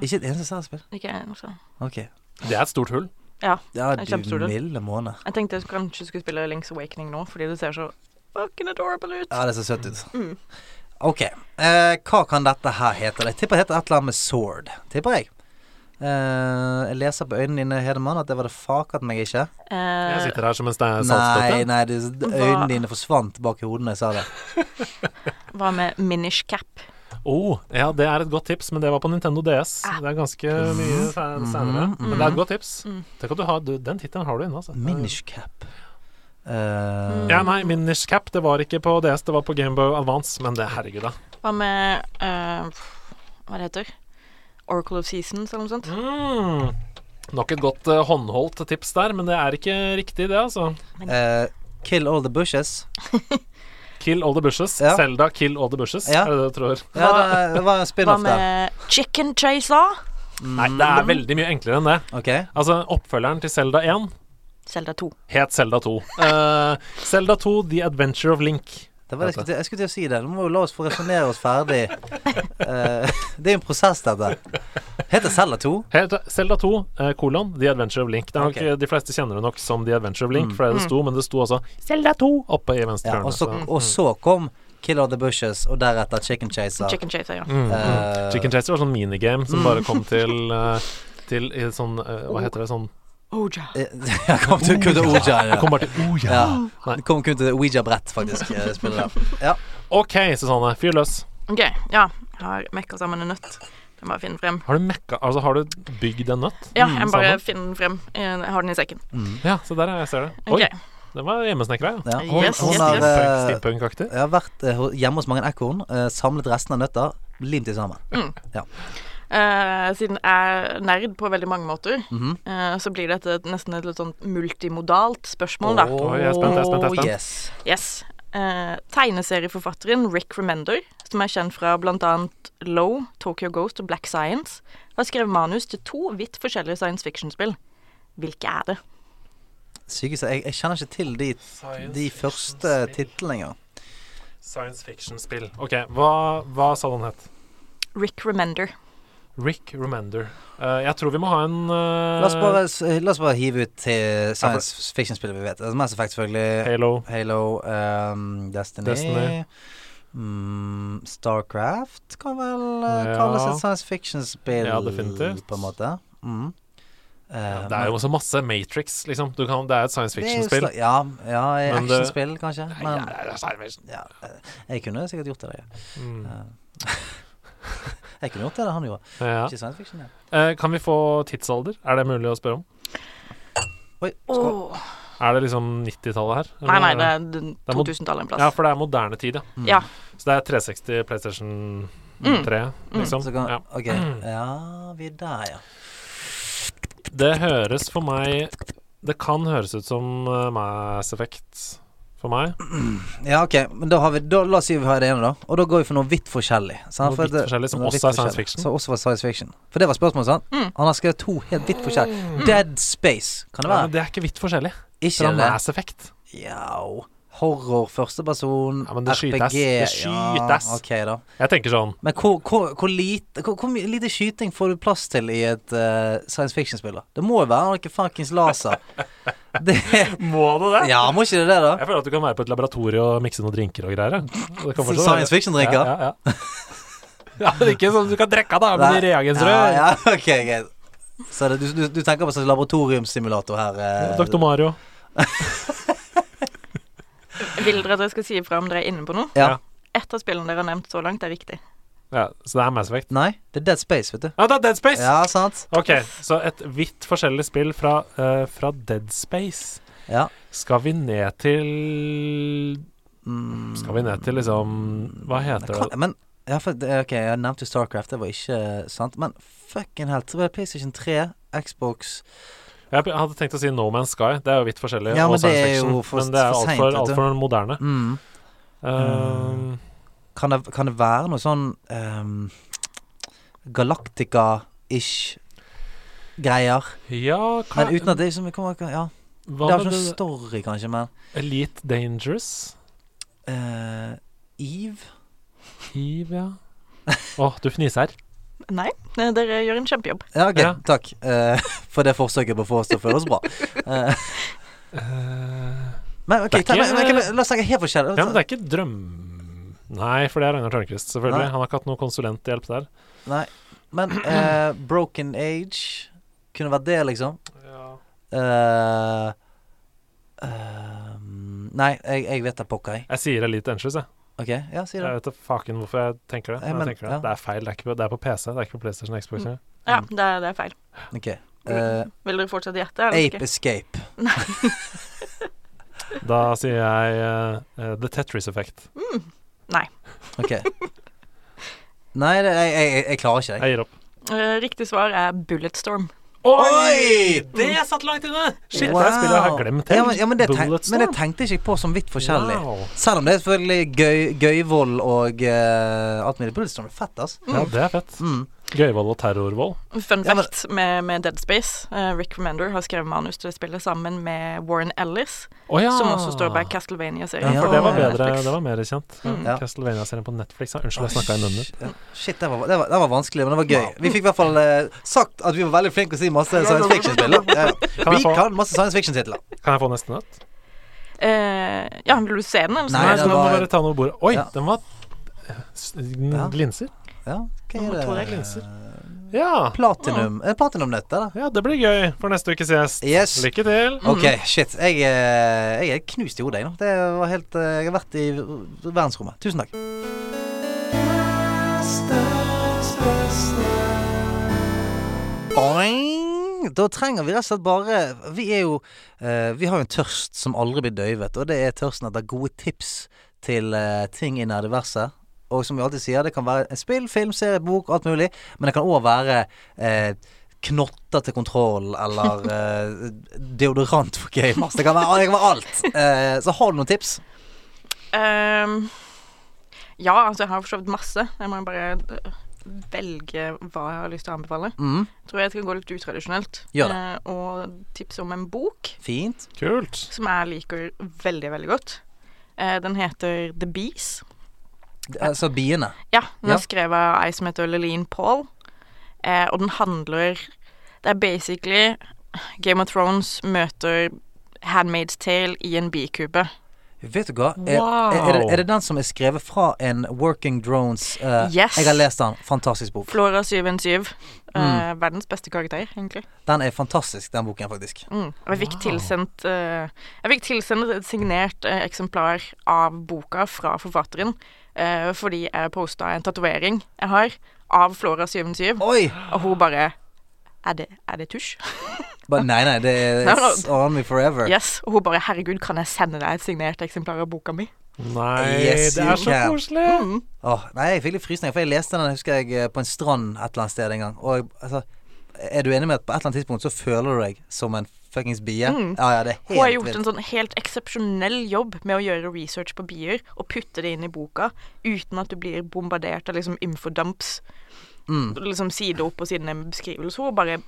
Ikke et eneste Zelda-spill? Ikke en. Ok. Det er et stort hull. Ja. Ja, Det er du milde måne. Jeg tenkte jeg kanskje skulle spille Link's Awakening nå, fordi det ser så fucking adorable ut. Ja, det ser søtt ut. Mm. Ok. Eh, hva kan dette her hete? Jeg tipper det heter et eller annet med sword. Tipper jeg. Eh, jeg leser på øynene dine, Hedemann, at det var det fakat meg ikke. Jeg Eh, sitter her som en sta- Nei, nei, det, øynene dine forsvant bak i hodet da jeg sa det. hva med Minish Cap? Oh, ja, det er et godt tips, men det var på Nintendo DS. Ah. Det er ganske mye se- senere. Men det er et godt tips. Mm. Tenk at du har du, Den tittelen har du inne, altså. Minish Eh, Ja, nei, Minish Cap, det var ikke på DS, det var på Gameboy Advance, men det, herregud, da. Hva med uh, Hva det heter Oracle of Seasons eller noe sånt? Mm. Nok et godt uh, håndholdt tips der, men det er ikke riktig, det, altså. Uh, kill all the bushes. Kill all the bushes. Ja. Zelda, Kill all the bushes, Ja. er det det du tror? Ja, det, det var en Hva spin-off der. med Chicken Chaser? Nei, det er veldig mye enklere enn det. Okay. Altså, oppfølgeren til Selda 1 Zelda 2. het Selda 2. Uh, Selda 2 The Adventure of Link. Det var det jeg, skulle til, jeg skulle til å si det. Nå må vi la oss få resonnere oss ferdig. Uh, det er jo en prosess, dette. Heter Zelda 2? Heter Zelda 2, uh, kolon, The Adventure of Link. Det er nok, Ok. eh, De fleste kjenner det nok som The Adventure of Link, Mm. for det det sto, men det sto også Selda 2 oppe i venstre Ja, og, så, så- og så kom Kill all the bushes, og deretter Chicken Chaser. Chicken Chaser, ja. Mm, mm. Eh, Chicken Chaser var sånn minigame som Mm. bare kom til eh, Til i sånn eh, Hva heter det? Sånn Oja. Jeg Ja, kom til, kun til Oja. Ja. kom bare til Oja. ja. Ja. Kom kun til Ouija-brett, faktisk. eh. Ja. OK, Susanne. Fyr løs. OK, ja. Jeg har mekka sammen en nøtt. Jeg må bare finne frem. Har du mekka Altså, har du bygd en nøtt? Ja, Mm, jeg må bare sammen? finne den frem. Jeg har den i sekken. Mm. Ja, se der, ja. Jeg ser det. Oi. Oi, det var hjemmesnekra, ja. Ja. Hun, Yes, hun yes, har yes. eh, jeg har vært eh, hjemme hos mange ekorn, eh, samlet resten av nøtter, limt de sammen. Eh, siden jeg er nerd på veldig mange måter, mm -hmm. uh, så blir dette et- nesten et litt sånn multimodalt spørsmål, da. Oh, jeg er spent, jeg er spent, jeg er spent. Yes. Yes. Uh, tegneserieforfatteren Rick Remender, som er kjent fra bl.a. Low, Tokyo Ghost og Black Science, har skrevet manus til to vidt forskjellige science fiction-spill. Hvilke er det? Sykeste jeg, jeg kjenner ikke til de, de første titlene engang. Science fiction-spill. OK, hva, hva sa den het? Rick Remender. Rick Remender. Uh, jeg tror vi må ha en uh, La oss bare, la oss bare hive ut til science fiction-spillet vi vet. Mass Effect, selvfølgelig. Halo. Halo, um, Destiny, Destiny. Mm, Starcraft kan vel uh, Ja. kalles et science fiction-spill, Ja, definitivt. på en måte. Mm. Ja, Det er jo også masse Matrix, liksom. Du kan, det er et science fiction-spill. Ja, ja actionspill, kanskje. Men Ja, det er science fiction. ja, eh, jeg kunne sikkert gjort det. Ja. Mm. Jeg kunne gjort det han gjorde. Ja. Ikke science fiction, ja. Eh, kan vi få tidsalder? Er det mulig å spørre om? Oi. Er det liksom 90-tallet her? Nei, nei, det er er 2000-tallet en plass. Ja, for det er moderne tid, ja. Mm. Ja. Så det er 360 PlayStation Mm. 3, liksom. Så kan, Ja. OK. Ja, vi er der, ja. Det høres for meg Det kan høres ut som eh, Mass Effect for meg. Ja, ok, men da har vi da, La oss si vi har det ene, da. Og da går vi for noe vidt forskjellig. Noe For vidt forskjellig, som noe også er science fiction. Som også var science fiction. For det var spørsmålet, sant? Mm. Han har skrevet to helt vidt forskjellige. Dead Space, kan det være? Ja, men det er ikke vidt forskjellig Ikke det? det? Mass Effect. Ja Horror, førsteperson, Ja, men det RPG skytes. Det skytes. Ja, ok, da. Jeg tenker sånn Men hvor, hvor, hvor, lite, hvor, hvor lite skyting får du plass til i et uh, science fiction-spill? da? Det må jo være noe fuckings laser. Det, Må du det? ja, må ikke det det, da? Jeg føler at du kan være på et laboratorium og mikse noen drinker og greier. ja. Det kan fortsatt Science fiction-drinker? Ja, ja, ja. ja, det er ikke sånn du kan drikke da, med reagensrør. Ja, ja, ok, okay. Så det, du, du, du tenker på en slags laboratoriumssimulator her? eh, Dr. Mario. Vil dere at jeg skal si ifra om dere er inne på noe? Ja. Ett av spillene dere har nevnt så langt, er riktig. Ja, så det er Mass Effect. Nei, det er Dead Space, vet du. Ja, det er Dead Space! Ja, sant? Ok, så et vidt forskjellig spill fra, eh, fra Dead Space. Ja. Skal vi ned til Mm. Skal vi ned til liksom Hva heter det? men ja, for, det- Ok, jeg nevnte Starcraft, det var ikke eh, sant. Men fucking var PlayStation 3, Xbox Jeg hadde tenkt å si No Man's Sky. Det er jo vidt forskjellig. Ja, og men det er jo fiction, for- men det er for altfor vet du. alt for moderne. mm. Um, kan, det, kan det være noe sånn um, Galactica-ish greier? ja, hva, Men uten at det liksom kommer Ja, hva det har ikke noen story, kanskje, men Elite Dangerous? Uh, Eve? Eve, ja. Å, du fniser. Nei, eh, dere gjør en kjempejobb. Ja, ok, Ja. takk uh, for det forsøket på å få oss til å føle oss bra. Uh. Eh, men ok, ta, ikke- men, men, la oss tenke helt forskjellig. ja, men det er ikke drøm... Nei, for det er Ragnar Tørnquist, selvfølgelig. Nei. Han har ikke hatt noe konsulenthjelp der. Nei, men uh, Broken Age kunne vært det, liksom. Ja. Uh, uh, nei, jeg, jeg vet da pokker, jeg. Jeg sier Elite Angels, jeg. OK, ja, si Jeg vet da faken hvorfor jeg tenker det. Jeg men tenker det. ja. det er feil. Det er, ikke på, det er på PC, det er ikke på PlayStation og Xbox. Mm. ja. Det er, det er feil. Ok Uh, Vil dere fortsatt gjette? Ape Escape. Escape. Da sier jeg eh, The Tetris Effect. OK. Nei, det, jeg, jeg, jeg klarer ikke, jeg. Jeg gir opp. Eh, Riktig svar er Bulletstorm. Oi! Det satt langt inne! Shit, Wow. det spillet jeg har glemt helt. Ja, men, ja, men, det tenk, Bulletstorm. men det tenkte jeg ikke på som vidt forskjellig. Wow. Selv om det er selvfølgelig gøy, gøyvold og uh, alt mulig. Bulletstorm er fett, ass. Ja, det er fett. Mm. Gøyvold og terrorvold. Fun Ja, men- fact med, med Dead Space. Uh, Rick Remender har skrevet manus til det spillet sammen med Warren Ellis, oh, ja! som også står bak Castlevania-serien. Ja, for det var bedre. Netflix. Det var mer kjent. Mm. Ja. Castlevania-serien på Netflix. Unnskyld, jeg snakka i munnen. Ja. Shit, det var, det, var, det var vanskelig, men det var gøy. Vi fikk i hvert fall uh, sagt at vi var veldig flinke til å si masse science fiction-spiller. da. Vi få, kan masse science fiction-titler. kan jeg få neste nøtt? Eh, ja, vil du se den? Eller? Nei, Nei, må var- bare ta noe bordet. Oi, Ja. den var Ja. Glinser. Ja, hva er det? jeg. Ja. Platinum. Ja. platinumnøtt, det, da. ja, det blir gøy for neste ukes gjest. Yes. Lykke til. OK, shit. Jeg, eh, jeg er knust i hodet, jeg nå. Det var helt eh, Jeg har vært i verdensrommet. Tusen takk. Boing! Da trenger vi rett og slett bare Vi er jo eh, Vi har jo en tørst som aldri blir døyvet, og det er tørsten etter gode tips til eh, ting i nerdiverset. Og som vi alltid sier, det kan være en spill, film, serie, bok, alt mulig. Men det kan òg være eh, knotter til kontroll, eller eh, deodorant for gamers. Det kan være, det kan være alt. Eh, så har du noen tips? Um, ja, altså jeg har for så vidt masse. Jeg må bare eh, velge hva jeg har lyst til å anbefale. Mm, tror jeg skal gå litt utradisjonelt. Gjør eh, og tipse om en bok fint. Kult. som jeg liker veldig, veldig godt. Eh, den heter The Bees. Altså biene. Ja, den Ja. er skrevet av ei som heter Leline Paul. Eh, og den handler Det er basically Game of Thrones møter Handmaid's Tale i en bikube. Vet du hva? Er, er, er, det, er det den som er skrevet fra en Working Drones uh, Yes. Jeg har lest den. Fantastisk bok. Flora 717. Mm. Eh, verdens beste karakter, egentlig. Den er fantastisk, den boken, faktisk. Mm. Og jeg fikk Wow. tilsendt uh, Jeg fikk tilsendt et signert eksemplar av boka fra forfatteren. Eh, fordi jeg posta en tatovering jeg har av Flora 77, Oi! og hun bare Er det, er det tusj? Bare nei, nei, det er It's on me forever. Yes. Og hun bare Herregud, kan jeg sende deg et signert eksemplar av boka mi? Nei, Yes, det you er så can. koselig! Mm. Åh, nei, jeg fikk litt frysninger, for jeg leste den husker jeg, eh, på en strand et eller annet sted en gang. Og jeg- altså, er du enig med at på et eller annet tidspunkt så føler du deg som en fuckings bier. Mm. Ja, ja, det er Hun har gjort gjort en sånn helt eksepsjonell jobb med å gjøre research på bier og putte det inn i boka uten at du blir bombardert av liksom infodumps. Mm. Liksom side opp og side ned med beskrivelse. Hun bare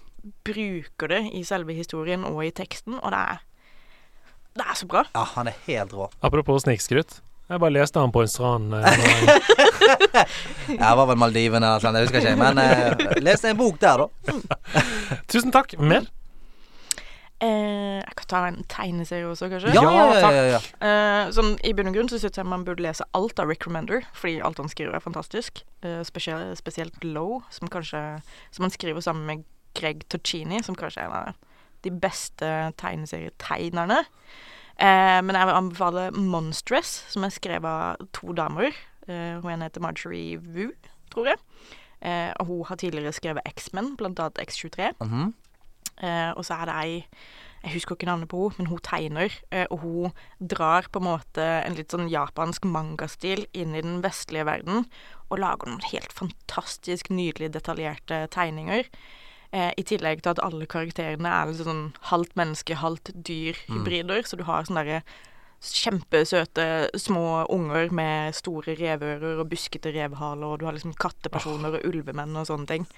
bruker det i selve historien og i teksten, og det er Det er så bra. Ja, han er helt rå. Apropos snikskryt. Jeg bare leste han på en strand. eh. Jeg var vel Maldivene eller noe sånt, jeg husker ikke. Men eh, leste en bok der, da. Tusen takk. Mer? Eh, jeg kan ta en tegneserie også, kanskje. Ja, ja, ja. ja. Eh, sånn, I bunn og grunn så synes jeg man burde lese alt av Rick Remender, fordi alt han skriver er fantastisk. Eh, spesielt, spesielt Low, som kanskje Som han skriver sammen med Greg Tocini, som kanskje er en av de beste tegneserietegnerne. Eh, men jeg vil anbefale Monstress, som er skrevet av to damer. Eh, hun ene heter Marjorie Wu, tror jeg. Eh, og hun har tidligere skrevet X-Men, blant annet X23. Mhm. Eh, og så er det ei Jeg husker ikke navnet på henne, men hun tegner. Eh, og hun drar på en måte en litt sånn japansk mangastil inn i den vestlige verden. Og lager noen helt fantastisk nydelig detaljerte tegninger. Eh, I tillegg til at alle karakterene er litt sånn halvt menneske, halvt dyr-hybrider. Så du har sånne derre kjempesøte små unger med store revører og buskete revhaler, og du har liksom kattepersoner og ulvemenn og sånne ting.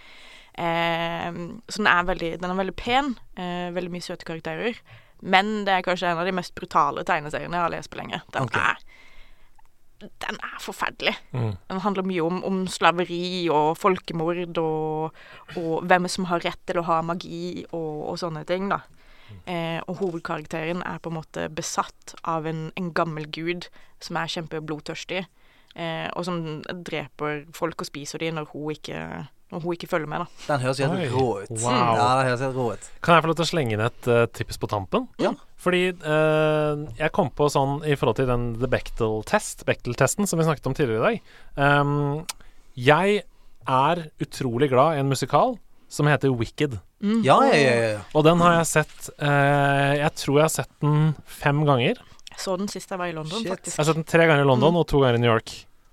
Eh, så den er veldig, den er veldig pen. Eh, veldig mye søte karakterer. Men det er kanskje en av de mest brutale tegneseriene jeg har lest på lenge. Den okay. er den er forferdelig. Mm. Den handler mye om, om slaveri og folkemord og, og hvem som har rett til å ha magi og, og sånne ting, da. Eh, og hovedkarakteren er på en måte besatt av en, en gammel gud som er kjempeblodtørstig, eh, og som dreper folk og spiser dem når hun ikke, når hun ikke følger med, da. Den høres helt Oi. rå ut. Wow. Ja, den høres helt rå ut. Kan jeg få lov til å slenge inn et uh, tips på tampen? Ja. Fordi uh, jeg kom på sånn i forhold til den The Bechdel-test, Bechdel-testen som vi snakket om tidligere i dag. Um, jeg er utrolig glad i en musikal som heter Wicked. Ja, ja, ja. ja. Og den har jeg sett uh, Jeg tror jeg har sett den fem ganger. Jeg så den sist jeg var i London, Shit. Jeg har sett den tre ganger i London og to ganger i New York.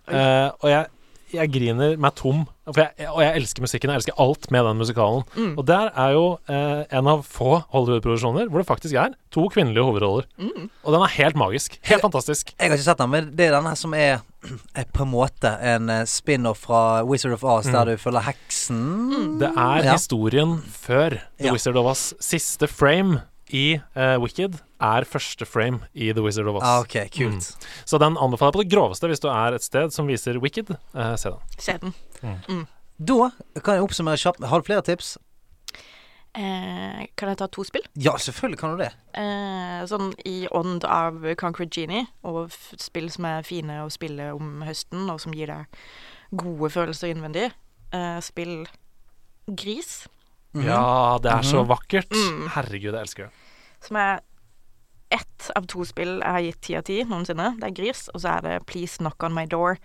Eh, og jeg, jeg griner meg tom. For jeg, og jeg elsker musikken. Jeg elsker alt med den musikalen. Mm. Og der er jo eh, en av få Hollywood-produksjoner hvor det faktisk er to kvinnelige hovedroller. Mm. Og den er helt magisk. Helt fantastisk. Jeg har ikke sett den, men det er den her som er, er på en måte en eh, spin-off fra Wizard of Oz, der du følger heksen. Det er Ja. historien før The Ja. Wizard of Oz. Siste frame i eh, Wicked er første frame i The Wizard of Oz. Ah, ok, kult. Så den anbefaler jeg på det groveste hvis du er et sted som viser Wicked. Eh, se den. Se den. Da kan jeg oppsummere kjapt. Har du flere tips? Eh, kan jeg ta to spill? Ja, selvfølgelig kan du det. Eh, sånn i ånd av Concrete Genie, og f spill som er fine å spille om høsten, og som gir deg gode følelser innvendig. Eh, spill Gris, Mm. Ja, det er så vakkert. Mm. Herregud, jeg elsker det. som er ett av to spill jeg har gitt ti av ti noensinne. Det er Gris, og så er det Please Knock On My Door,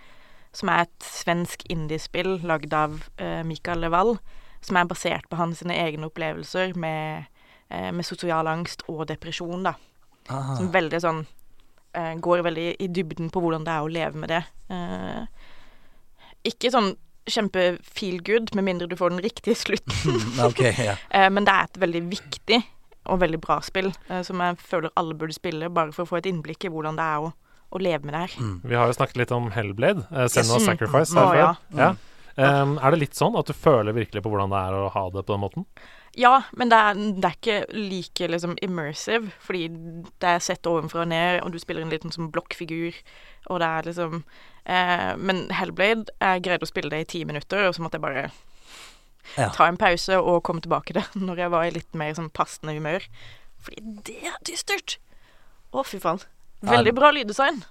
som er et svensk indiespill lagd av uh, Mikael Leval, som er basert på hans egne opplevelser med, uh, med sosial angst og depresjon, da. Aha. Som veldig sånn uh, Går veldig i dybden på hvordan det er å leve med det. Ikke sånn kjempe feel good, med mindre du får den riktige slutten. okay, yeah. men det er et veldig viktig og veldig bra spill, eh, som jeg føler alle burde spille, bare for å få et innblikk i hvordan det er å, å leve med det her. Vi har jo snakket litt om Hellblade, uh, Send Yes. Sacrifice, Mm. her oh, ja. Ja. Um, er det litt sånn at du føler virkelig på hvordan det er å ha det på den måten? Ja, men det er, det er ikke like liksom immersive, fordi det er sett ovenfra og ned, og du spiller en liten sånn blokkfigur, og det er liksom eh, Men Hellblade, jeg greide å spille det i ti minutter, og så måtte jeg bare Ja. ta en pause og komme tilbake til det når jeg var i litt mer sånn passende humør. Fordi det er dystert! Å, fy faen. Veldig bra lyddesign.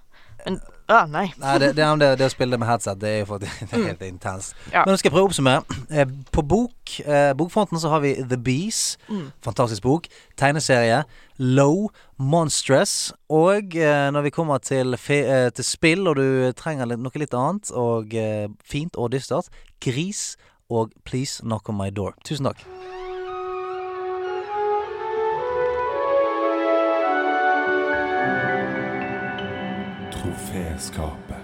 Men ah, nei. Nei, det, det, det, det å spille med headset, det er jo det er helt intenst. Ja. Men nå skal jeg prøve å oppsummere. Eh, På bok, eh, bokfronten så har vi The Bees. Mm. Fantastisk bok. Tegneserie. Low. Monstress. Og eh, når vi kommer til, fe, eh, til spill, og du trenger litt, noe litt annet, og eh, fint og dystert, Gris og Please Knock On My Door. Tusen takk. Troféskapet.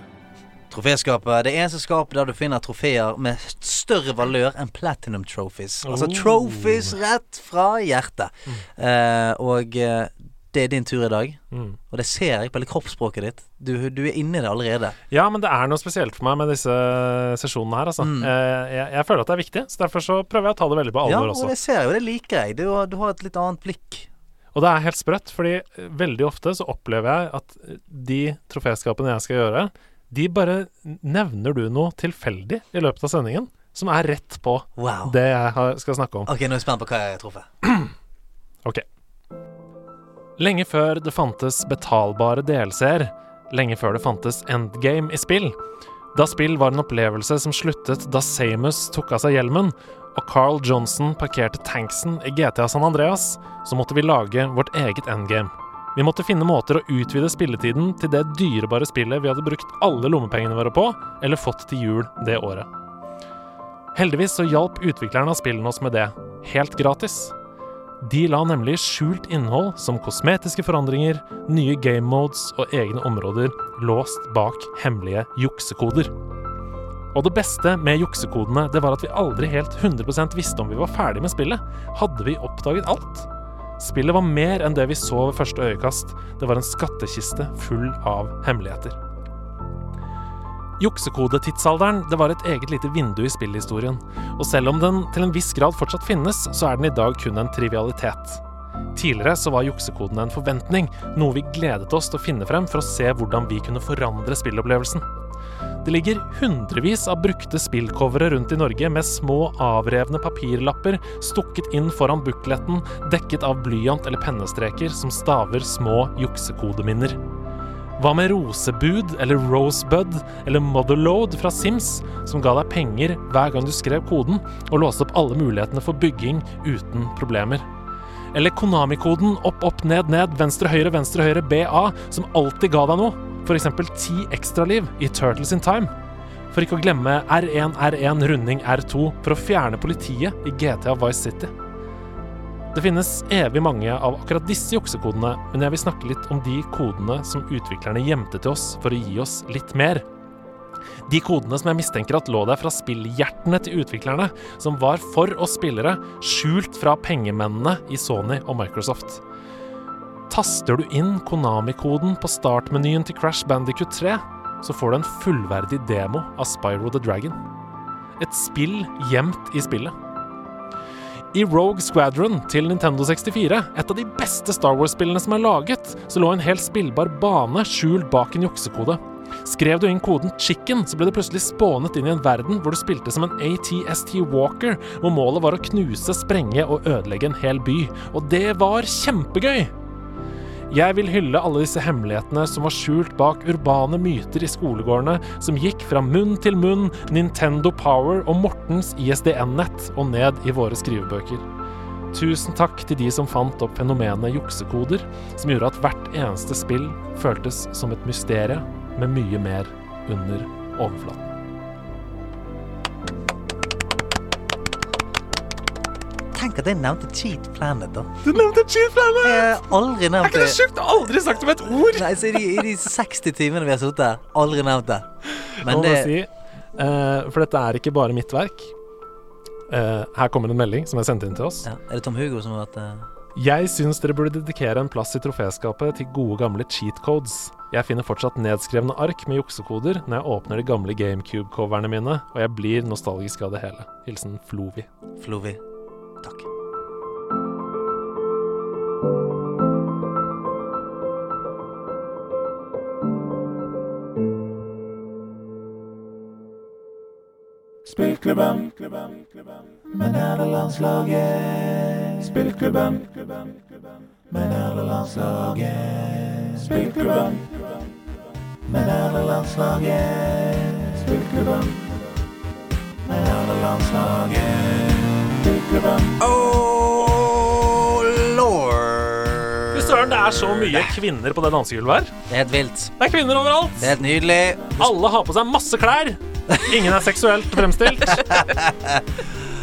Troféskapet. Det eneste skapet der du finner trofeer med større valør enn platinum trophies. Altså Oh. trophies rett fra hjertet. Eh, og eh, det er din tur i dag. Mm. Og det ser jeg på hele kroppsspråket ditt. Du, du er inni det allerede. Ja, men det er noe spesielt for meg med disse sesjonene her, altså. Mm. Eh, jeg, jeg føler at det er viktig, så derfor så prøver jeg å ta det veldig på Ja, alvor og også. det ser jeg jo. Det liker jeg. Du, du har et litt annet blikk. Og det er helt sprøtt, fordi veldig ofte så opplever jeg at de troféskapene jeg skal gjøre, de bare nevner du noe tilfeldig i løpet av sendingen, som er rett på Wow. det jeg skal snakke om. Ok, nå er jeg spent på hva jeg har truffet. Ok. Lenge før det fantes betalbare DLC-er, lenge før det fantes endgame i spill, da spill var en opplevelse som sluttet da Samus tok av seg hjelmen, og Carl Johnson parkerte tanksen i GTA San Andreas, så måtte vi lage vårt eget endgame. Vi måtte finne måter å utvide spilletiden til det dyrebare spillet vi hadde brukt alle lommepengene våre på, eller fått til jul det året. Heldigvis så hjalp utviklerne av spillene oss med det, helt gratis. De la nemlig skjult innhold som kosmetiske forandringer, nye game modes og egne områder låst bak hemmelige juksekoder. Og det beste med juksekodene det var at vi aldri helt 100% visste om vi var ferdig med spillet. Hadde vi oppdaget alt? Spillet var mer enn det vi så ved første øyekast. Det var en skattkiste full av hemmeligheter. Juksekodetidsalderen det var et eget lite vindu i spillhistorien, og selv om den til en viss grad fortsatt finnes, så er den i dag kun en trivialitet. Tidligere så var juksekodene en forventning, noe vi gledet oss til å finne frem for å se hvordan vi kunne forandre spillopplevelsen. Det ligger hundrevis av brukte spillcovere rundt i Norge med små avrevne papirlapper stukket inn foran bukletten, dekket av blyant eller pennestreker som staver små juksekodeminner. Hva med Rosebud eller Rosebud eller Motherload fra Sims, som ga deg penger hver gang du skrev koden, og låste opp alle mulighetene for bygging uten problemer? Eller Konami-koden opp, opp, ned, ned, venstre, høyre, venstre, høyre, BA, som alltid ga deg noe, f.eks. ti ekstraliv i Turtles in Time? For ikke å glemme R1, R1, runding R2 for å fjerne politiet i GTA Vice City. Det finnes evig mange av akkurat disse juksekodene, men jeg vil snakke litt om de kodene som utviklerne gjemte til oss for å gi oss litt mer. De kodene som jeg mistenker at lå der fra spillhjertene til utviklerne, som var for oss spillere, skjult fra pengemennene i Sony og Microsoft. Taster du inn Konami-koden på startmenyen til Crash Bandicoot 3, så får du en fullverdig demo av Spyro the Dragon. Et spill gjemt i spillet. I Rogue Squadron til Nintendo 64, et av de beste Star Wars-spillene som er laget, så lå en helt spillbar bane skjult bak en juksekode. Skrev du inn koden 'chicken', så ble det plutselig spånet inn i en verden hvor du spilte som en ATST Walker, hvor målet var å knuse, sprenge og ødelegge en hel by. Og det var kjempegøy! Jeg vil hylle alle disse hemmelighetene som var skjult bak urbane myter i skolegårdene, som gikk fra munn til munn, Nintendo Power og Mortens ISDN-nett og ned i våre skrivebøker. Tusen takk til de som fant opp fenomenet juksekoder, som gjorde at hvert eneste spill føltes som et mysterium med mye mer under overflaten. Tenk at jeg nevnte Cheat Planet, da. Du nevnte Cheat Planet! Jeg har aldri Er nevnt ikke det det. sjukt? Aldri sagt med et ord! Nei, så i, de, I de 60 timene vi har sittet her, aldri nevnt det. Nå Men må det si, uh, for dette er ikke bare mitt verk. Uh, her kommer en melding som er sendt inn til oss. ja, Er det Tom Hugo som har vært uh... Jeg syns dere burde dedikere en plass i troféskapet til gode gamle cheat codes. Jeg finner fortsatt nedskrevne ark med juksekoder når jeg åpner de gamle GameCube-coverne mine, og jeg blir nostalgisk av det hele. Hilsen Flovi. Flovi? Takk. Spillklubben med nerdelandslaget. Spillklubben med nerdelandslaget. Spillklubben med nederlandslaget. Spillklubben men er det Spillklubben. Er så mye kvinner på det dansegulvet her. Det er helt vilt. Det er kvinner overalt. Det er helt nydelig. Alle har på seg masse klær. Ingen er seksuelt fremstilt.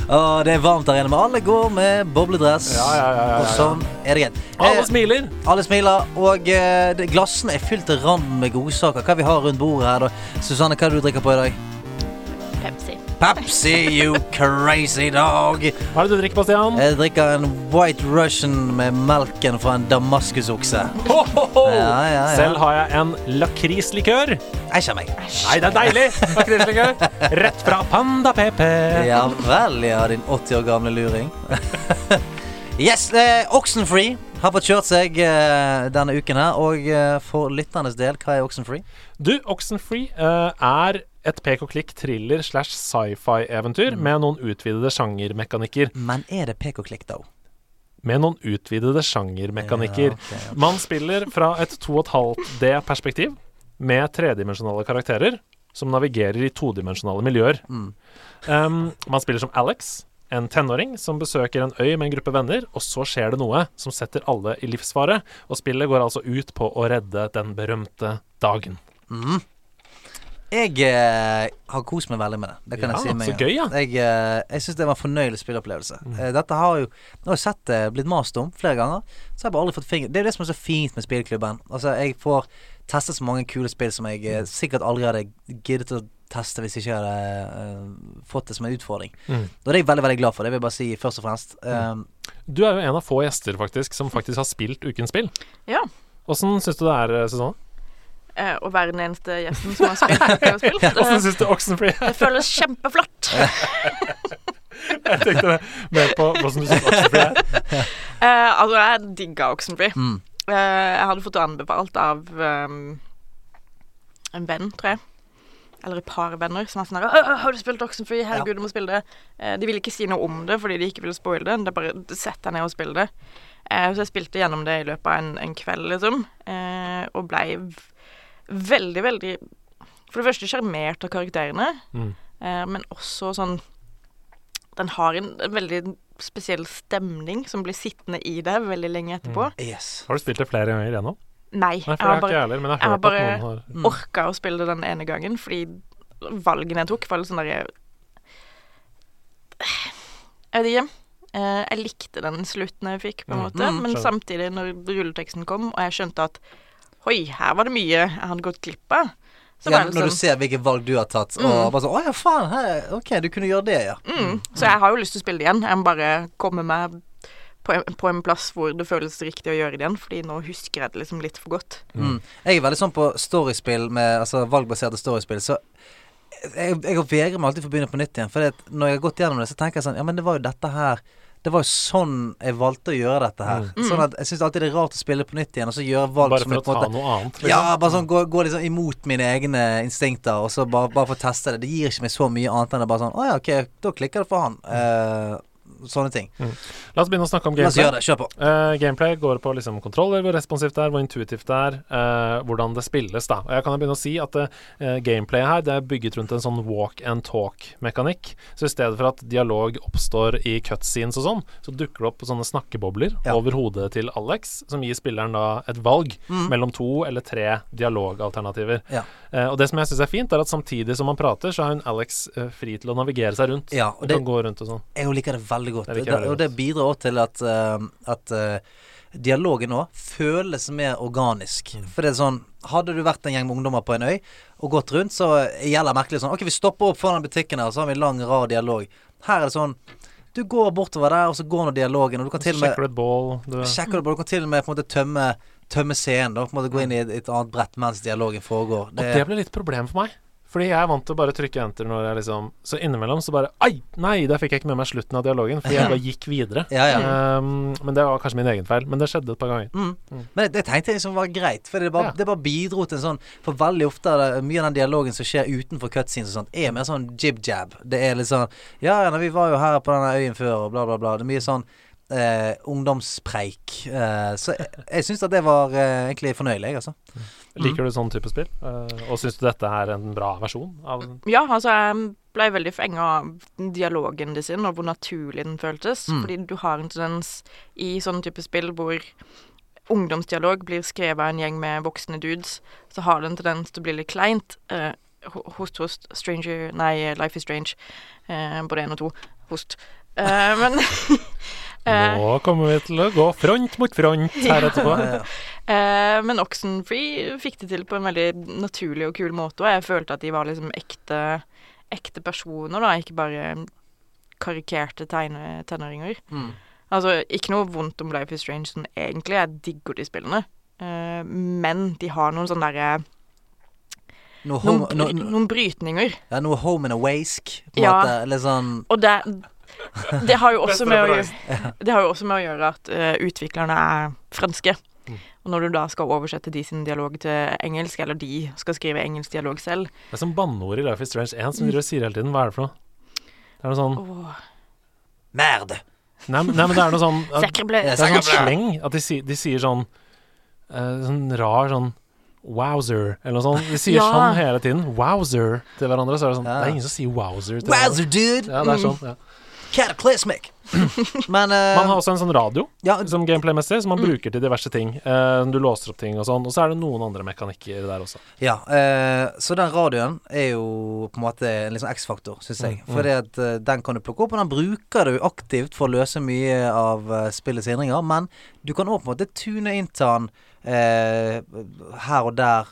Og det er varmt der inne, men alle går med bobledress. Ja, ja, ja, ja, ja. Og sånn er det greit. Alle Eh, smiler. alle smiler, og eh, glassene er fylt til rand med godsaker. Hva vi har rundt bordet her, da? Susanne, hva er det du drikker på i dag? Pepsi. You crazy dog. Hva er det du drikker på, Stian? Jeg drikker en White Russian med melken fra en damaskusokse. Ho, ho, ho. Ja, ja, ja. Selv har jeg en lakrislikør. Æsj a meg. Nei, det er deilig! Lakrislikør. Rett fra Panda PP. Ja vel, ja, din 80 år gamle luring. yes, eh, Oxenfree har fått kjørt seg eh, denne uken her. Og eh, for lytternes del, hva er Oxenfree? Du, Oxenfree uh, er et pek-og-klikk thriller slash sci-fi-eventyr med noen utvidede sjangermekanikker. Men er det pek og klikk, da? Med noen utvidede sjangermekanikker. Ja, okay, ok. Man spiller fra et 2,5D-perspektiv med tredimensjonale karakterer som navigerer i todimensjonale miljøer. Mm. Um, man spiller som Alex, en tenåring som besøker en øy med en gruppe venner, og så skjer det noe som setter alle i livsfare, og spillet går altså ut på å redde den berømte dagen. Mm. Jeg eh, har kost meg veldig med det. Det kan Ja, jeg si med så en gang. gøy, ja. Jeg, eh, jeg syns det var en fornøyelig spilleopplevelse. Eh, dette har jo Nå har jeg sett det blitt mast om flere ganger, så har jeg bare aldri fått finger Det er jo det som er så fint med spillklubben. Altså, jeg får testet så mange kule spill som jeg eh, sikkert aldri hadde giddet å teste hvis jeg ikke hadde eh, fått det som en utfordring. Mm. Og det er jeg veldig, veldig glad for. Det vil jeg bare si først og fremst. Um, Du er jo en av få gjester faktisk som faktisk har spilt Ukens spill. Ja. Åssen syns du det er, eh, Susanne? Eh, å være den eneste gjesten som har spilt. Åssen syns du Oxenfree er? det føles kjempeflott. Jeg tenkte mer på åssen du syns Oxenfree er. Eh, altså, jeg digga Oxenfree. mm. Eh, jeg hadde fått det anbefalt av um, en venn, tror jeg. Eller et par venner som var sånn her 'Har du spilt Oxenfree? Herregud, du må spille det.' Eh, de ville ikke si noe om det fordi de ikke ville spoile det. Det er bare sett deg ned og spill det. Eh, så jeg spilte gjennom det i løpet av en, en kveld, liksom. Eh, og blei veldig, veldig For det første sjarmert av karakterene, Mm. eh, men også sånn Den har en, en veldig spesiell stemning som blir sittende i deg veldig lenge etterpå. Yes. Har du spilt det flere ganger igjennom? Nei, Nei, jeg har bare jeg heller, jeg har bare- har Mm. orka å spille det den ene gangen, fordi valgene jeg tok, var litt sånn derre Jeg vet ikke. Eh, jeg likte den slutten jeg fikk, på en Mm, måte, mm, men samtidig, når rulleteksten kom, og jeg skjønte at Oi, her var det mye jeg hadde gått glipp av. Så Ja, når når du sånn ser hvilke valg du har tatt, og Mm. bare sånn 'Å ja, faen. Her, ok, du kunne gjøre det, ja'. mm, Så jeg har jo lyst til å spille det igjen. Jeg må bare komme meg på en, på en plass hvor det føles riktig å gjøre det igjen, fordi nå husker jeg det liksom litt for godt. Mm. Jeg er veldig sånn på storyspill, med, altså valgbaserte storyspill, så jeg, jeg vegrer meg alltid for å begynne på nytt igjen. For når jeg har gått gjennom det, så tenker jeg sånn Ja, men det var jo dette her Det var jo sånn jeg valgte å gjøre dette her. Mm. Sånn at Jeg syns alltid det er rart å spille på nytt igjen, og så gjøre valg Bare som for er å ta måte noe annet. Liksom. ja, bare sånn gå, gå liksom imot mine egne instinkter, og så bare, bare få teste det. Det gir ikke meg så mye annet enn det bare sånn Å ja, ok, da klikker det for han. Eh, sånne ting. La oss begynne å snakke om gameplay. La oss gjøre det. Kjør på. uh, gameplay går på liksom kontroller, hvor responsivt det er, hvor intuitivt det er, uh, hvordan det spilles. da Og Jeg kan jo begynne å si at uh, gameplayet her Det er bygget rundt en sånn walk and talk-mekanikk. Så i stedet for at dialog oppstår i cutscenes og sånn, så dukker det opp sånne snakkebobler Ja. over hodet til Alex, som gir spilleren da et valg Mm. mellom to eller tre dialogalternativer. Ja. Eh, og det som jeg syns er fint, er at samtidig som man prater, så er hun Alex eh, fri til å navigere seg rundt. Ja, og det- kan gå rundt og sånn. Jeg liker det veldig godt. Det Det- og det bidrar også til at, eh, at eh, dialogen nå føles mer organisk. Mm. For det er sånn Hadde du vært en gjeng med ungdommer på en øy og gått rundt, så gjelder det merkelig sånn Ok, vi stopper opp foran butikken her, så har vi en lang, rar dialog. Her er det sånn Du går bortover der, og så går nå dialogen, og du kan til og med sjekker du et bål. Du, Sjekker du bål, du kan til og med på en måte tømme Tømme scenen. Da, på en måte gå inn i et, et annet brett mens dialogen foregår. Og det ble litt problem for meg. Fordi jeg er vant til å bare trykke enter når jeg liksom Så innimellom så bare Ai! Nei, der fikk jeg ikke med meg slutten av dialogen, fordi jeg bare gikk videre. ja, ja. Um, men det var kanskje min egen feil. Men det skjedde et par ganger. Mm. Men det, det tenkte jeg liksom var greit, for det bare, Ja. det bare bidro til en sånn For veldig ofte er det mye av den dialogen som skjer utenfor cutscenes og sånt, er mer sånn jib-jab. Det er litt sånn Ja, ja, vi var jo her på denne øyen før, og bla, bla, bla. Det er mye sånn eh, ungdomspreik. Eh, så jeg, jeg syns at det var eh, egentlig fornøyelig, jeg, altså. Liker du sånn type spill? Eh, og syns du dette er en bra versjon av Ja, altså jeg ble veldig fenga av dialogen de sin, og hvor naturlig den føltes. Mm. Fordi du har en tendens i sånne type spill hvor ungdomsdialog blir skrevet av en gjeng med voksne dudes, så har det en tendens til å bli litt kleint. Eh, host, host, stranger Nei, Life is Strange. Eh, både én og to. Host. Eh, men Nå kommer vi til å gå front mot front her etterpå. Eh, Eh, men Oxenfree fikk det til på en veldig naturlig og kul måte, og jeg følte at de var liksom ekte, ekte personer, da, ikke bare karikerte tegne, tenåringer. mm. Altså, ikke noe vondt om Life is Strange sånn egentlig, jeg digger de spillene, eh, men de har noen sånne derre Noe home, noen, bry- no, noen brytninger. ja, noe home and awaysk, på en Ja. måte. Litt sånn Og det, det har jo også med å det har jo også med å gjøre at uh, utviklerne er franske. Mm. Og når du da skal oversette de sin dialog til engelsk, eller de skal skrive engelsk dialog selv Det er som banneord i Life is Strange 1 som du driver sier hele tiden. Hva er det for noe? Det er noe sånn oh. Merde! Nei, men- nei men det er noe sånn at, Det er sånn sleng at de, de sier sånn uh, Sånn rar sånn Wowzer, eller noe sånt. De sier Ja. sånn hele tiden. Wowzer til hverandre. Så er det sånn Ja. Det er ingen som sier wowzer til Wowzer, hverandre. dude! Ja, det er sånn. Ja. Cataclysmic! Men uh, Man har også en sånn radio ja, som gameplay-messig, som man Mm. bruker til diverse ting. Uh, du låser opp ting og sånn. Og så er det noen andre mekanikker der også. Ja, uh, så den radioen er jo på en måte en sånn X-faktor, syns jeg. Mm, mm. Fordi at den kan du plukke opp, og den bruker du aktivt for å løse mye av spillets hindringer. Men du kan òg på en måte tune inn til den her og der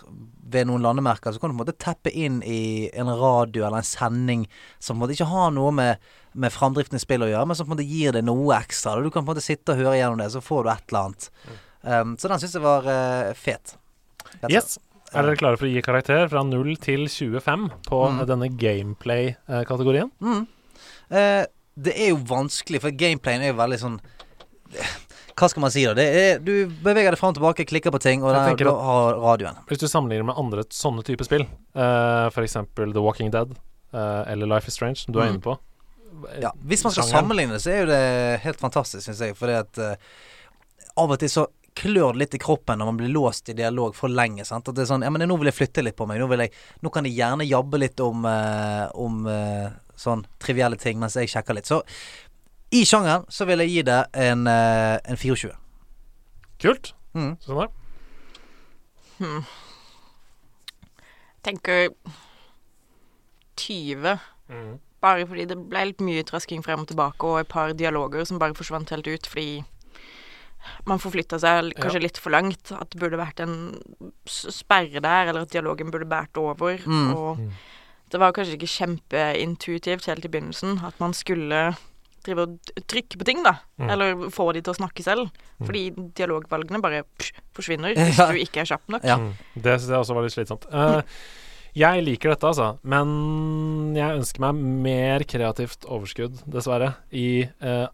ved noen landemerker. Så kan du på en måte teppe inn i en radio eller en sending som på en måte ikke har noe med, med framdriften i spillet å gjøre, men som på en måte gir deg noe ekstra. Du kan på en måte sitte og høre gjennom det, så får du et eller annet. Um, så den syns jeg var uh, fet. Yes. Er dere klare for å gi karakter fra 0 til 25 på Mm. eh, denne gameplay-kategorien? Mm. Eh, det er jo vanskelig, for gameplayen er jo veldig sånn Hva skal man si, da? Det er, du beveger deg fram og tilbake, klikker på ting, og der, da har radioen. Hvis du sammenligner med andre sånne type spill, uh, f.eks. The Walking Dead uh, eller Life is Strange, som du er Mm. inne på Ja, hvis man skal sjanger. sammenligne det, så er jo det helt fantastisk, syns jeg. Fordi at uh, av og til så klør det litt i kroppen når man blir låst i dialog for lenge. Sant? At det er sånn Ja, men nå vil jeg flytte litt på meg. Nå, vil jeg, nå kan jeg gjerne jabbe litt om, uh, om uh, sånn trivielle ting mens jeg sjekker litt. Så i sjangeren så vil jeg gi det en, eh, en 24. Kult. Mm. Sånn der. Hmm. Tenker 20. Mm. Bare fordi det ble litt mye trasking frem og tilbake, og et par dialoger som bare forsvant helt ut fordi man forflytta seg kanskje kanskje litt for langt. At det burde vært en sperre der, eller at dialogen burde båret over. Mm. Og Mm. det var kanskje ikke kjempeintuitivt helt i begynnelsen at man skulle drive og trykke på ting, da. Mm. Eller få de til å snakke selv. Mm. Fordi dialogvalgene bare psh, forsvinner hvis Ja. du ikke er kjapp nok. Ja. Mm. Det syns jeg også var litt slitsomt. Eh, jeg liker dette, altså, men jeg ønsker meg mer kreativt overskudd, dessverre, i uh,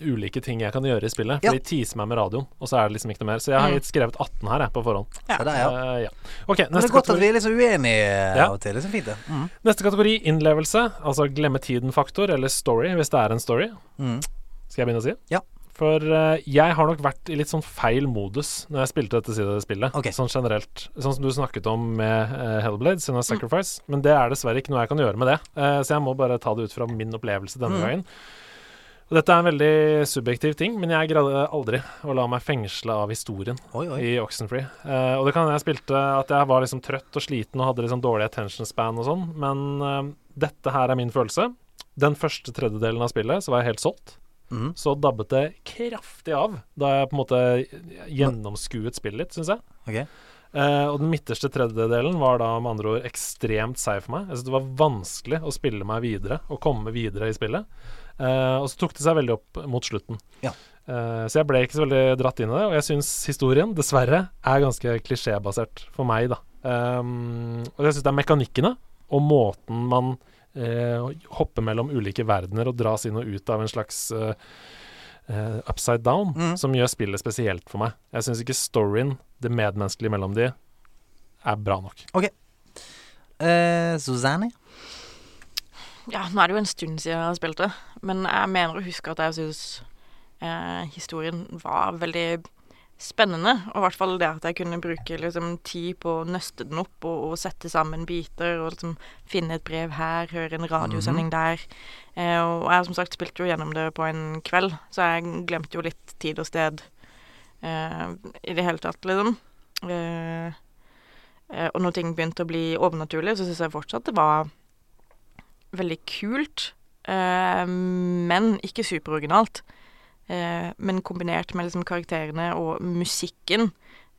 ulike ting jeg kan gjøre i spillet. For Ja. de teaser meg med radioen, og så er det liksom ikke noe mer. Så jeg har Mm. gitt skrevet 18 her, jeg, på forhånd. Ja, det er ja. Uh, ja. Okay, Men det er godt at vi er litt så uenige Ja. av og til. Det er så fint, det. Mm. neste kategori innlevelse. Altså glemme tiden-faktor, eller story, hvis det er en story. Mm. Skal jeg begynne å si? Ja. For uh, jeg har nok vært i litt sånn feil modus når jeg spilte dette spillet. Okay. Sånn generelt. Sånn som du snakket om med uh, Hellblade, Sin Sacrifice. Mm. Men det er dessverre ikke noe jeg kan gjøre med det. Uh, så jeg må bare ta det ut fra min opplevelse denne Mm. gangen. Og dette er en veldig subjektiv ting, men jeg greide aldri å la meg fengsle av historien Oi, oi. i Oxenfree. Uh, og det kan jeg spilte at jeg var liksom trøtt og sliten og hadde liksom dårlig attention span og sånn, men eh, dette her er min følelse. Den første tredjedelen av spillet så var jeg helt solgt. Mhm. Så dabbet det kraftig av da jeg på en måte gjennomskuet spillet litt, syns jeg. Okay. Eh, og den midterste tredjedelen var da med andre ord ekstremt seig for meg. Jeg synes det var vanskelig å spille meg videre og komme videre i spillet. Eh, og så tok det seg veldig opp mot slutten. Ja. Eh, så jeg ble ikke så veldig dratt inn i det, og jeg syns historien dessverre er ganske klisjébasert for meg, da. Um, og jeg syns det er mekanikkene og måten man eh, hopper mellom ulike verdener og dras inn og ut av en slags eh, eh, upside down, mm. som gjør spillet spesielt for meg. Jeg syns ikke storyen, det medmenneskelige mellom de, er bra nok. Eh, Susanne? Ja, nå er det jo en stund siden jeg har spilt det, men jeg mener å huske at jeg syns eh, historien var veldig spennende. Og i hvert fall det at jeg kunne bruke liksom, tid på å nøste den opp og, og sette sammen biter. Og liksom finne et brev her, høre en radiosending der. Eh, og jeg som sagt spilte jo gjennom det på en kveld, så jeg glemte jo litt tid og sted eh, i det hele tatt, liksom. Eh, eh, og når ting begynte å bli overnaturlig, så syns jeg fortsatt det var veldig kult. Eh, men ikke superoriginalt. Eh, men kombinert med liksom karakterene og musikken,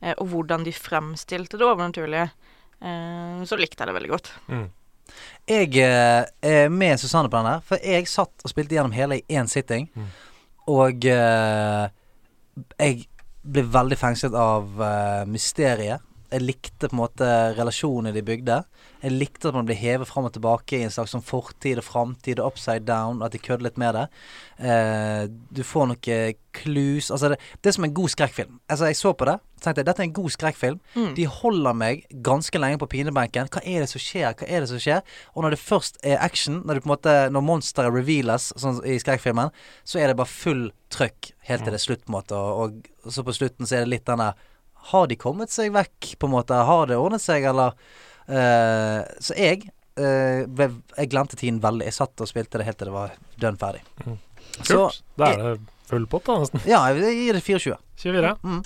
eh, og hvordan de fremstilte det overnaturlige, eh, så likte jeg det veldig godt. Mm. Jeg eh, er med Susanne på den her, for jeg satt og spilte gjennom hele i én sitting. Mm. Og eh, jeg ble veldig fengslet av eh, mysteriet. Jeg likte på en måte relasjonene de bygde. Jeg likte at man ble hevet fram og tilbake i en slags sånn fortid og framtid og upside down, og at de kødder litt med det. Eh, du får noen clues Altså, det, det er som en god skrekkfilm. Altså, jeg så på det, tenkte jeg dette er en god skrekkfilm. Mm. De holder meg ganske lenge på pinebenken. Hva er det som skjer? Hva er det som skjer? Og når det først er action, når, det på en måte, når monsteret reveales sånn i skrekkfilmen, så er det bare full trøkk helt til det er slutt, på en måte. Og, og så på slutten så er det litt den der Har de kommet seg vekk, på en måte? Har det ordnet seg, eller Uh, Så jeg uh, ble, Jeg glemte tiden veldig. Jeg satt og spilte det helt til det var dønn ferdig. Mm. Så Kult. Da er det full pott, da, nesten. ja, jeg gir det 24. 24. Mm.